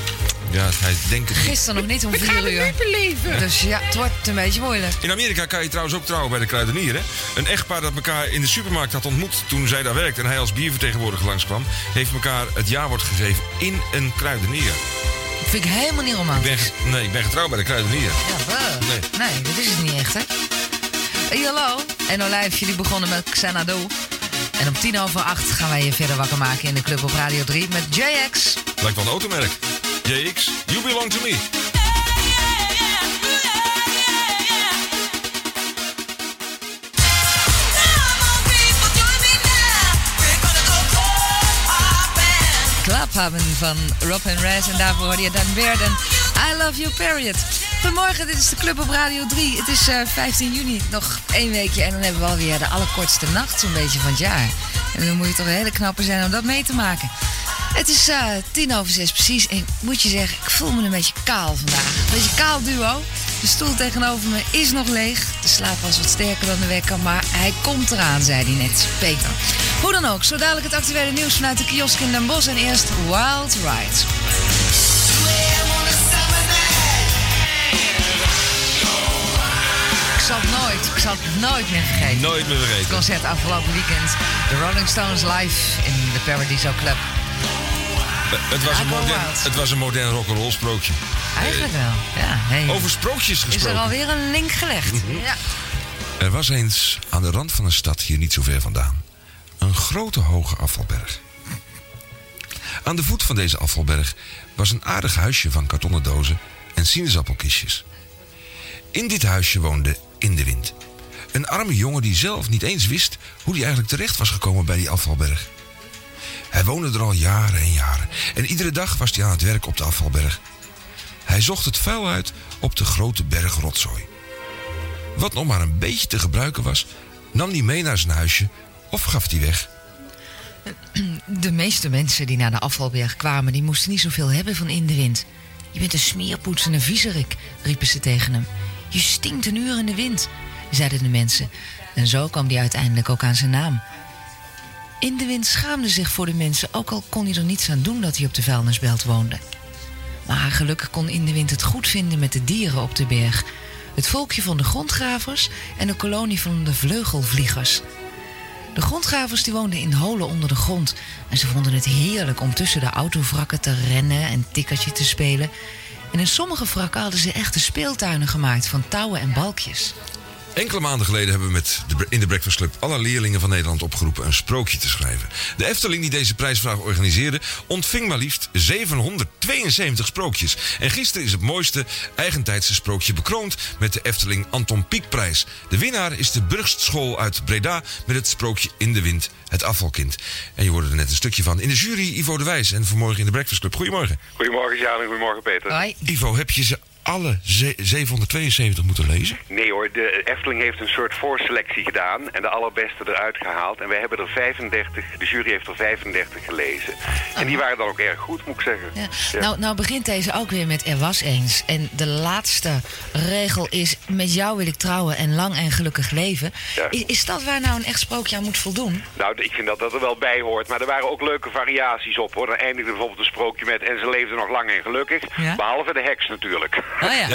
Ja, hij denkt het niet. Gisteren nog niet om We vier gaan uur. het beleven. Dus ja, het wordt een beetje moeilijk. In Amerika kan je trouwens ook trouwen bij de kruidenier. Hè? Een echtpaar dat elkaar in de supermarkt had ontmoet toen zij daar werkte en hij als biervertegenwoordiger langskwam, heeft elkaar het jaarwoord gegeven in een kruidenier. Dat vind ik helemaal niet Ik ben, romantisch. nee, ik ben getrouwd bij de kruidenier. Ja, wel. Nee. Nee, dat is het niet echt, hè? Hallo. En Olijf, jullie begonnen met Xanadu. En om tien over acht gaan wij je verder wakker maken in de club op Radio 3 met JX. Lijkt wel een automerk. JX, you belong to me. Clubhaven van Rob and Raz. En daarvoor hoorde je Dan Werden. I love you, period. Goedemorgen, dit is de Club op Radio 3. Het is eh, 15 juni, nog één weekje. En dan hebben we alweer de allerkortste nacht zo'n beetje van het jaar. En dan moet je toch een hele knappe zijn om dat mee te maken. Het is eh, tien over zes precies. En ik moet je zeggen, ik voel me een beetje kaal vandaag. Een beetje kaal duo. De stoel tegenover me is nog leeg. De slaap was wat sterker dan de wekker, maar hij komt eraan, zei hij net. Peter. Hoe dan ook, zo dadelijk het actuele nieuws vanuit de kiosk in Den Bosch. En eerst Wild Ride. Zal het nooit, ik zal het nooit meer vergeten. Nooit meer vergeten. Het concert afgelopen weekend. De Rolling Stones live in de Paradiso Club. Eh, Het was, een modern, het was een modern rock'n'roll sprookje. Eigenlijk wel, ja. Hey. Over sprookjes Is gesproken. er alweer een link gelegd? Mhm. Ja. Er was eens aan de rand van een stad hier niet zo ver vandaan een grote hoge afvalberg. Aan de voet van deze afvalberg was een aardig huisje van kartonnen dozen en sinaasappelkistjes. In dit huisje woonde In de Wind. Een arme jongen die zelf niet eens wist hoe hij eigenlijk terecht was gekomen bij die afvalberg. Hij woonde er al jaren en jaren en iedere dag was hij aan het werk op de afvalberg. Hij zocht het vuil uit op de grote berg rotzooi. Wat nog maar een beetje te gebruiken was, nam hij mee naar zijn huisje of gaf hij weg. De meeste mensen die naar de afvalberg kwamen, die moesten niet zoveel hebben van in de wind. Je bent een smeerpoets en een viezerik, riepen ze tegen hem. Je stinkt een uur in de wind, zeiden de mensen. En zo kwam hij uiteindelijk ook aan zijn naam. In de wind schaamde zich voor de mensen, ook al kon hij er niets aan doen dat hij op de vuilnisbelt woonde. Maar gelukkig kon In de Wind het goed vinden met de dieren op de berg. Het volkje van de grondgravers en de kolonie van de vleugelvliegers. De grondgravers die woonden in holen onder de grond. En ze vonden het heerlijk om tussen de autovrakken te rennen en tikkertje te spelen. En in sommige wrakken hadden ze echte speeltuinen gemaakt van touwen en balkjes. Enkele maanden geleden hebben we met de, in de Breakfast Club alle leerlingen van Nederland opgeroepen een sprookje te schrijven. De Efteling die deze prijsvraag organiseerde, ontving maar liefst 772 sprookjes. En gisteren is het mooiste eigentijdse sprookje bekroond met de Efteling Anton Pieckprijs. De winnaar is de Burgstschool uit Breda met het sprookje In de Wind, het afvalkind. En je hoorde er net een stukje van in de jury Ivo de Wijs en vanmorgen in de Breakfast Club. Goedemorgen. Goedemorgen Sjaan en goedemorgen Peter. Ivo, heb je ze alle ze- 772 moeten lezen? Nee hoor, de Efteling heeft een soort voorselectie gedaan en de allerbeste eruit gehaald. En wij hebben er 35, de jury heeft er 35 gelezen. En die waren dan ook erg goed, moet ik zeggen. Ja. Ja. Nou, nou begint deze ook weer met er was eens. En de laatste regel is met jou wil ik trouwen en lang en gelukkig leven. Ja. Is, is dat waar nou een echt sprookje aan moet voldoen? Nou, ik vind dat dat er wel bij hoort. Maar er waren ook leuke variaties op hoor. Dan eindigde bijvoorbeeld een sprookje met en ze leefden nog lang en gelukkig. Ja. Behalve de heks natuurlijk. Oh ja.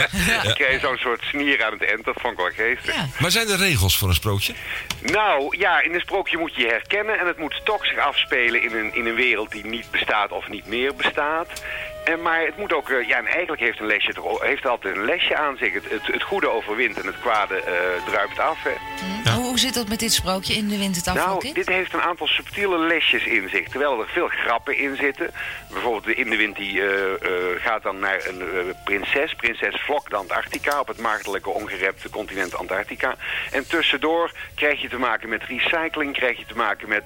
Dan kreeg je zo'n soort snier aan het eind. Dat vond ik wel geestig. Maar zijn er regels voor een sprookje? Nou, ja, in een sprookje moet je je herkennen en het moet toch zich afspelen in een, in een wereld die niet bestaat of niet meer bestaat. En, maar het moet ook, eh, ja, en eigenlijk heeft een lesje heeft altijd een lesje aan zich. Het, het, het goede overwint en het kwade eh, druipt af. Hè. Hoe, hoe zit dat met dit sprookje in de wind het Nou, dit heeft een aantal subtiele lesjes in zich, terwijl er veel grappen in zitten. Bijvoorbeeld de in de wind die eh, eh, gaat dan naar een eh, prinses, prinses Vlok de Antarctica, op het maagdelijke ongerepte continent Antarctica. En tussendoor krijg je te maken met recycling, krijg je te maken met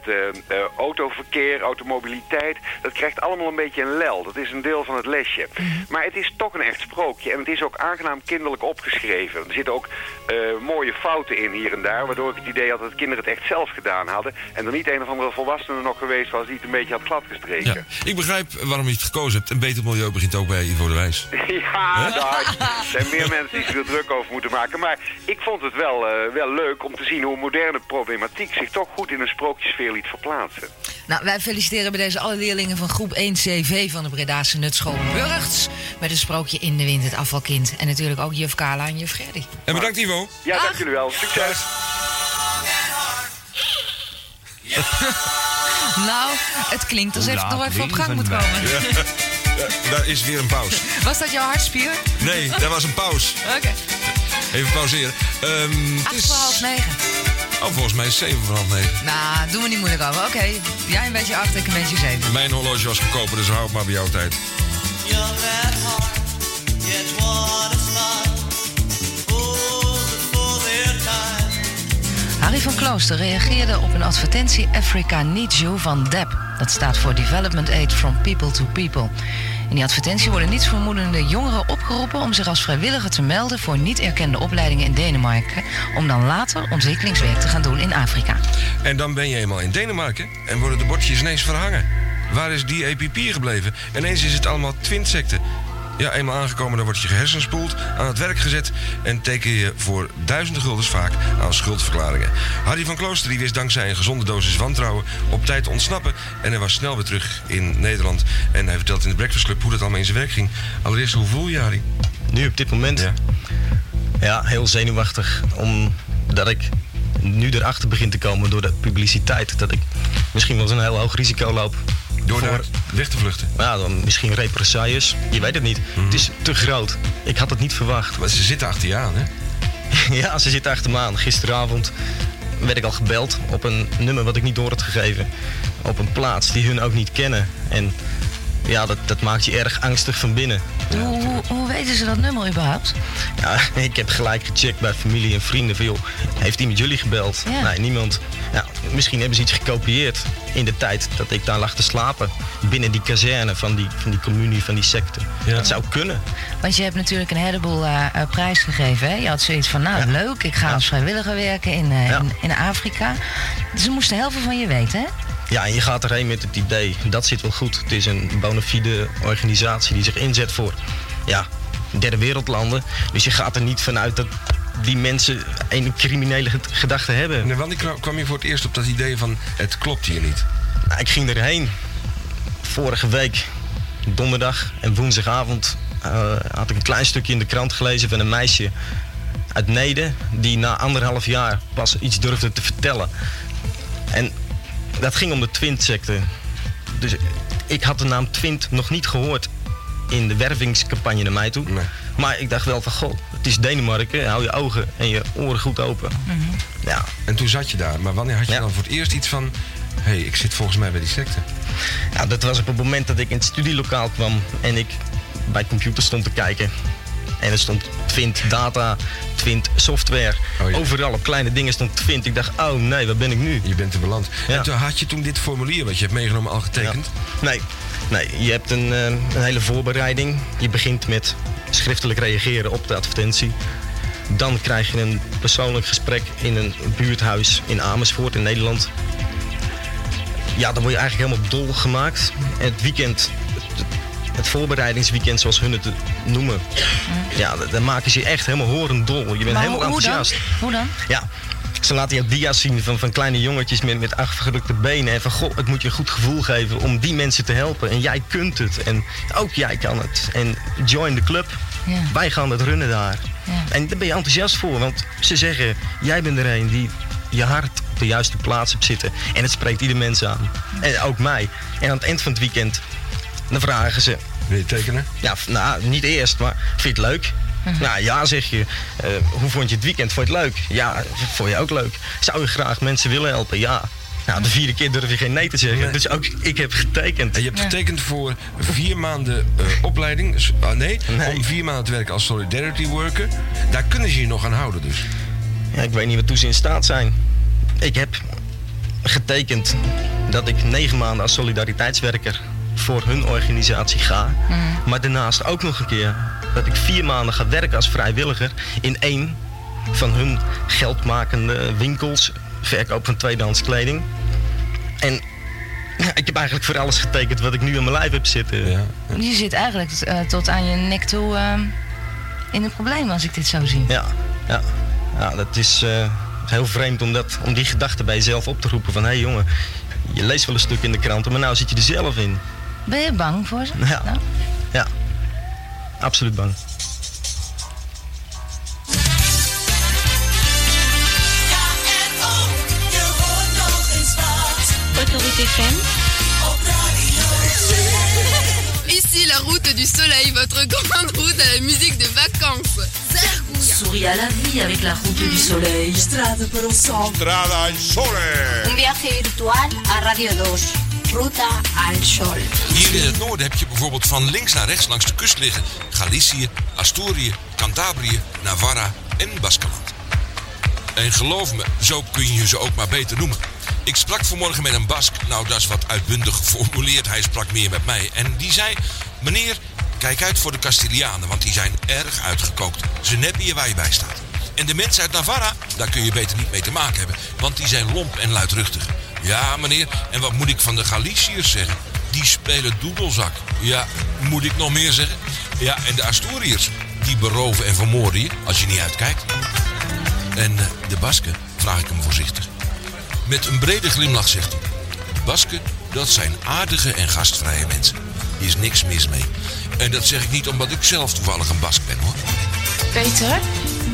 autoverkeer, automobiliteit. Dat krijgt allemaal een beetje een lel. Dat is een deel van het lesje. Maar het is toch een echt sprookje en het is ook aangenaam kinderlijk opgeschreven. Er zitten ook mooie fouten in hier en daar, waardoor ik het idee had dat de kinderen het echt zelf gedaan hadden. En er niet een of andere volwassene nog geweest was die het een beetje had gladgestreken. Ja. Ik begrijp waarom je het gekozen hebt. Een beter milieu begint ook bij Ivo de Wijs. Ja, daar zijn meer mensen die zich er druk over moeten maken. Maar ik vond het wel, eh, wel leuk om te zien hoe moderne problematiek zich toch goed in een sprookjesfeer liet verplaatsen. Nou, wij feliciteren bij deze alle leerlingen van groep 1 CV van de Bredaanse Nutschool Burgts. Met een sprookje in de wind, het afvalkind. En natuurlijk ook juf Kala en juf Gerdy. En bedankt Ivo. Ja, dank jullie wel. Succes. nou, het klinkt alsof het nog even op gang moet komen. Ja. Ja, daar is weer een pauze. Was dat jouw hartspier? Nee, daar was een pauze. Oké. Even pauzeren. Ehm, het Acht is... voor half negen. Oh, volgens mij is het 7 voor half 9. Nou, doen we niet moeilijk over. Oké, jij een beetje acht, ik een beetje zeven. Mijn horloge was goedkoper, dus hou het maar bij jouw tijd. Van Klooster reageerde op een advertentie Africa Needs You van DEP. Dat staat voor Development Aid from People to People. In die advertentie worden nietsvermoedende jongeren opgeroepen om zich als vrijwilliger te melden voor niet erkende opleidingen in Denemarken, om dan later ontwikkelingswerk te gaan doen in Afrika. En dan ben je eenmaal in Denemarken en worden de bordjes ineens verhangen. Waar is die EPP gebleven? Ineens is het allemaal twintsecten. Ja, eenmaal aangekomen, dan word je gehersenspoeld, aan het werk gezet en teken je voor duizenden guldens vaak aan schuldverklaringen. Harry van Klooster die wist dankzij een gezonde dosis wantrouwen op tijd te ontsnappen en hij was snel weer terug in Nederland. En hij vertelt in de Breakfast Club hoe dat allemaal in zijn werk ging. Allereerst, hoe voel je je, Harry? Nu op dit moment? Ja. Ja, heel zenuwachtig. Omdat ik nu erachter begin te komen door de publiciteit. Dat ik misschien wel eens een heel hoog risico loop. Door voor- daar weg te vluchten? Ja, dan misschien represailles. Je weet het niet. Het is te groot. Ik had het niet verwacht. Maar ze zitten achter je aan, hè? ja, ze zitten achter me aan. Gisteravond werd ik al gebeld op een nummer wat ik niet door had gegeven. Op een plaats die hun ook niet kennen. En ja, dat, dat maakt je erg angstig van binnen. Hoe, hoe, hoe weten ze dat nummer überhaupt? Ja, ik heb gelijk gecheckt bij familie en vrienden van joh, heeft iemand jullie gebeld? Ja. Nee, niemand. Ja, misschien hebben ze iets gekopieerd in de tijd dat ik daar lag te slapen. Binnen die kazerne van die, van die communie, van die secte. Dat zou kunnen. Want je hebt natuurlijk een heleboel eh, eh, prijs gegeven. Hè? Je had zoiets van, nou leuk, ik ga als vrijwilliger werken in, eh, in, in Afrika. Ze moesten heel veel van je weten, hè? Ja, en je gaat erheen met het idee, dat zit wel goed. Het is een bona fide organisatie die zich inzet voor ja, derde wereldlanden. Dus je gaat er niet vanuit dat die mensen een criminele ged- gedachte hebben. En wanneer kwam- kwam je voor het eerst op dat idee van het klopt hier niet? Nou, ik ging erheen vorige week, donderdag en woensdagavond, eh, had ik een klein stukje in de krant gelezen van een meisje uit Neden die na anderhalf jaar pas iets durfde te vertellen. En dat ging om de Twint-secte. Dus ik had de naam Twint nog niet gehoord in de wervingscampagne naar mij toe. Maar ik dacht wel van, goh, het is Denemarken, hou je ogen en je oren goed open. Ja. En toen zat je daar, maar wanneer had je dan voor het eerst iets van... hé, hey, ik zit volgens mij bij die secte? Ja, dat was op het moment dat ik in het studielokaal kwam en ik bij computer stond te kijken. En er stond Twint data, Twint software. Overal op kleine dingen stond Twint. Ik dacht, oh nee, waar ben ik nu? Je bent er beland. En toen had je toen dit formulier wat je hebt meegenomen al getekend? Nee, nee, je hebt een, eh, een hele voorbereiding. Je begint met schriftelijk reageren op de advertentie. Dan krijg je een persoonlijk gesprek in een buurthuis in Amersfoort in Nederland. Ja, dan word je eigenlijk helemaal dol gemaakt. En het weekend, het, voorbereidingsweekend zoals hun het noemen. Ja, dan- maken ze je echt helemaal horend dol. Je bent Maar helemaal hoe, hoe dan? enthousiast. Hoe dan? Ja, ze laten je dia's zien van, van kleine jongetjes met, met afgedrukte benen. En van, goh, het moet je een goed gevoel geven om die mensen te helpen. En jij kunt het. En ook jij kan het. En join the club. Ja. Wij gaan het runnen daar. Ja. En daar ben je enthousiast voor. Want ze zeggen, jij bent er een die je hart op de juiste plaats hebt zitten. En het spreekt ieder mens aan. En ook mij. En aan het eind van het weekend, dan vragen ze... Wil je tekenen? Ja, nou, niet eerst, maar vind je het leuk? Nou ja, zeg je. Eh, hoe vond je het weekend? Vond je het leuk? Ja, vond je ook leuk. Zou je graag mensen willen helpen? Ja. Nou, de vierde keer durf je geen nee te zeggen. Dus ook ik heb getekend. En je hebt getekend voor vier maanden eh, opleiding. Ah, nee, om vier maanden te werken als solidarity worker. Daar kunnen ze je nog aan houden dus. Ja, ik weet niet waartoe ze in staat zijn. Ik heb getekend dat ik negen maanden als solidariteitswerker voor hun organisatie ga. Maar daarnaast ook nog een keer dat ik vier maanden ga werken als vrijwilliger in één van hun geldmakende winkels. Verkoop van tweedehands kleding. En ja, ik heb eigenlijk voor alles getekend wat ik nu in mijn lijf heb zitten. Je zit eigenlijk eh, tot aan je nek toe eh, in het probleem als ik dit zo zie. Ja, ja. ja dat is eh, heel vreemd om, dat, om die gedachte bij jezelf op te roepen van... hé hey jongen, je leest wel een stuk in de kranten, maar nou zit je er zelf in. Ben je bang voor ze? Ja, ja. absoluut bang. Ici la route du soleil, votre grande route à la musique de vacances. Souris à la vie avec la route du soleil. Strada per el sol. Strada al sole. Un viaje virtual a Radio 2. Ruta al Sol. Hier in het noorden heb je bijvoorbeeld van links naar rechts langs de kust liggen Galicië, Asturië, Cantabrië, Navarra en Baskeland. En geloof me, zo kun je ze ook maar beter noemen. Ik sprak vanmorgen met een Bask. Nou, dat is wat uitbundig geformuleerd. Hij sprak meer met mij. En die zei... Meneer, kijk uit voor de Castilianen, want die zijn erg uitgekookt. Ze neppen je waar je bij staat. En de mensen uit Navarra, daar kun je beter niet mee te maken hebben. Want die zijn lomp en luidruchtig. Ja, meneer, en wat moet ik van de Galiciërs zeggen? Die spelen doedelzak. Ja, moet ik nog meer zeggen? Ja, en de Asturiërs, die beroven en vermoorden je als je niet uitkijkt. En eh, de Basken, vraag ik hem voorzichtig. Met een brede glimlach zegt hij: Basken, dat zijn aardige en gastvrije mensen. Hier is niks mis mee. En dat zeg ik niet omdat ik zelf toevallig een Bask ben hoor. Peter,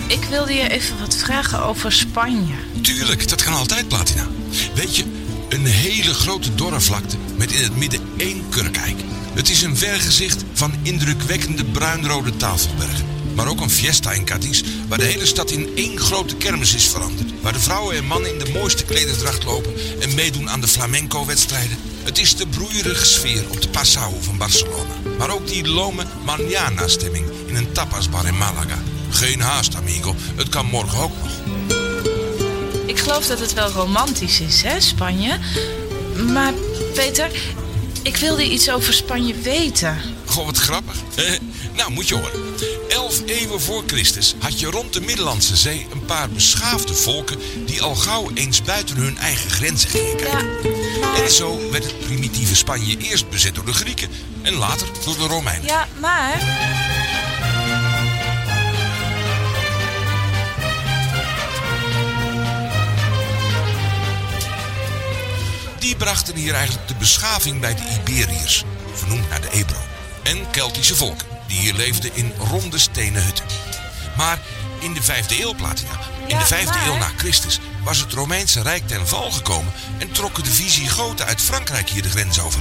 ik wilde je even wat vragen over Spanje. Tuurlijk, dat kan altijd, Platina. Weet je, een hele grote dorre vlakte met in het midden één kurkijk. Het is een vergezicht van indrukwekkende bruinrode tafelbergen. Maar ook een fiesta in Cadiz, waar de hele stad in één grote kermis is veranderd. Waar de vrouwen en mannen in de mooiste klederdracht lopen en meedoen aan de flamenco-wedstrijden. Het is de broeierige sfeer op de Passau van Barcelona. Maar ook die lome manana-stemming in een tapasbar in Malaga. Geen haast, amigo. Het kan morgen ook nog. Ik geloof dat het wel romantisch is, hè, Spanje? Maar Peter, ik wilde iets over Spanje weten. Goh, wat grappig. nou, moet je horen. Elf eeuwen voor Christus had je rond de Middellandse Zee een paar beschaafde volken die al gauw eens buiten hun eigen grenzen gingen kijken. En zo werd het primitieve Spanje eerst bezet door de Grieken en later door de Romeinen. Ja, maar... Die brachten hier eigenlijk de beschaving bij de Iberiërs, vernoemd naar de Ebro. En Keltische volken, die hier leefden in ronde stenen hutten. Maar in de vijfde eeuw, Platina, in de vijfde eeuw na Christus, was het Romeinse Rijk ten val gekomen en trokken de Visigoten uit Frankrijk hier de grens over.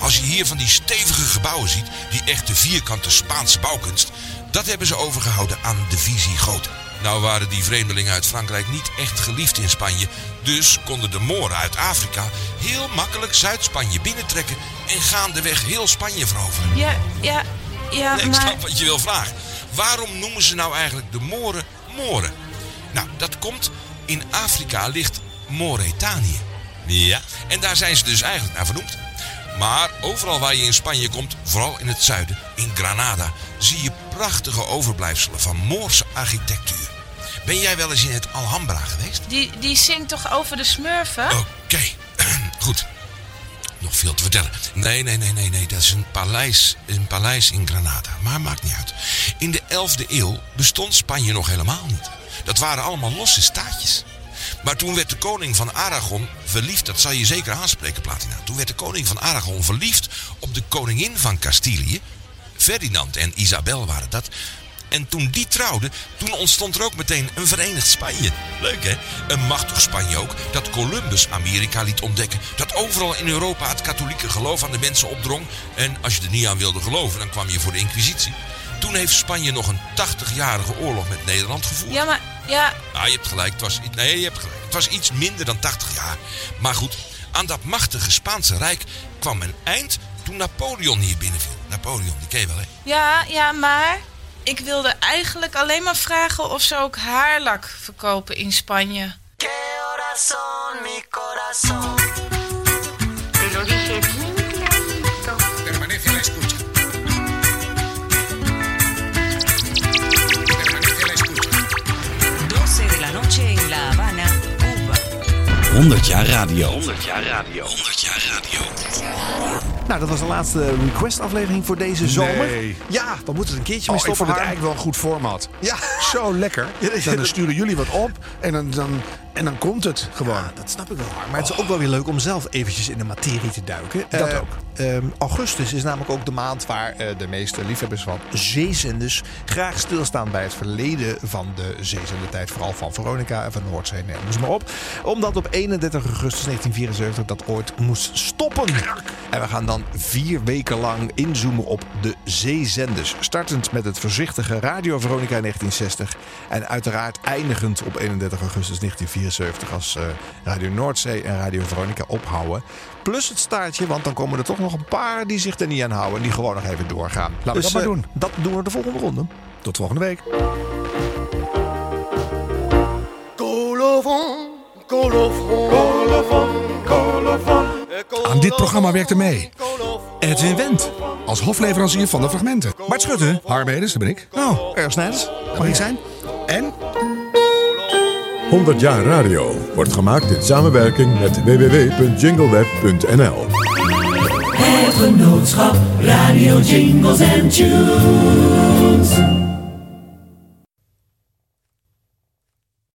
Als je hier van die stevige gebouwen ziet, die echte vierkante Spaanse bouwkunst, dat hebben ze overgehouden aan de Visigoten. Nou waren die vreemdelingen uit Frankrijk niet echt geliefd in Spanje, dus konden de Moren uit Afrika heel makkelijk Zuid-Spanje binnentrekken en gaandeweg heel Spanje veroveren. Ja, ja, ja, Nee, ik maar... snap wat je wil vragen. Waarom noemen ze nou eigenlijk de Moren Moren? Nou, dat komt in Afrika ligt Mauritanië. Ja, en daar zijn ze dus eigenlijk naar vernoemd. Maar overal waar je in Spanje komt, vooral in het zuiden, in Granada, zie je prachtige overblijfselen van Moorse architectuur. Ben jij wel eens in het Alhambra geweest? Die, die zingt toch over de smurfen? Oké, goed. Nog veel te vertellen. Nee, nee, nee, nee, nee. Dat is een paleis, een paleis in Granada. Maar maakt niet uit. In de 11e eeuw bestond Spanje nog helemaal niet. Dat waren allemaal losse staatjes. Maar toen werd de koning van Aragon verliefd, dat zal je zeker aanspreken, Platina. Toen werd de koning van Aragon verliefd op de koningin van Castilië. Ferdinand en Isabel waren dat. En toen die trouwden, toen ontstond er ook meteen een verenigd Spanje. Leuk hè? Een machtig Spanje ook, dat Columbus Amerika liet ontdekken. Dat overal in Europa het katholieke geloof aan de mensen opdrong. En als je er niet aan wilde geloven, dan kwam je voor de inquisitie. Toen heeft Spanje nog een 80-jarige oorlog met Nederland gevoerd. Ja, maar... Ja, Ah, je hebt gelijk. Het was, nee, je hebt gelijk. Het was iets minder dan 80 jaar. Maar goed, aan dat machtige Spaanse Rijk kwam een eind toen Napoleon hier binnenviel. Napoleon, die ken je wel, hè? ja, ja, maar... Ik wilde eigenlijk alleen maar vragen of ze ook haarlak verkopen in Spanje. Corazón, mi corazón. 100 jaar radio. 100 jaar radio. 100 jaar radio. Nou, dat was de laatste request-aflevering voor deze zomer. Nee. Ja, we moeten er een keertje mee Oh, ik stoppen. vond het eigenlijk wel een goed format. Ja. Zo lekker. Ja, Dan sturen jullie wat op en dan, dan, en dan komt het gewoon. dat snap ik wel. Maar het is ook wel weer leuk om zelf eventjes in de materie te duiken. Dat Eh, ook. ehm, augustus is namelijk ook de maand waar eh, de meeste liefhebbers van zeezenders graag stilstaan bij het verleden van de zeezendentijd. Vooral van Veronica en van Noordzee. Nee, noem ze maar op. Omdat op 31 augustus 1974 dat ooit moest stoppen. En we gaan dan vier weken lang inzoomen op de zeezenders. Startend met het voorzichtige Radio Veronica in 1960. En uiteraard eindigend op 31 augustus 1974 73 als eh, Radio Noordzee en Radio Veronica ophouden. Plus het staartje, want dan komen er toch nog een paar die zich er niet aan houden en die gewoon nog even doorgaan. Laten we dat maar eh, doen. Dat doen we de volgende ronde. Tot volgende week. Aan dit programma werkte mee Edwin Wendt als hofleverancier van de fragmenten. Bart Schutte, Harmeders, dat ben ik. Nou, Erg Snijders, mag ik zijn. En 100 jaar radio wordt gemaakt in samenwerking met www.jingleweb.nl. Het genootschap Radio Jingles and Tunes.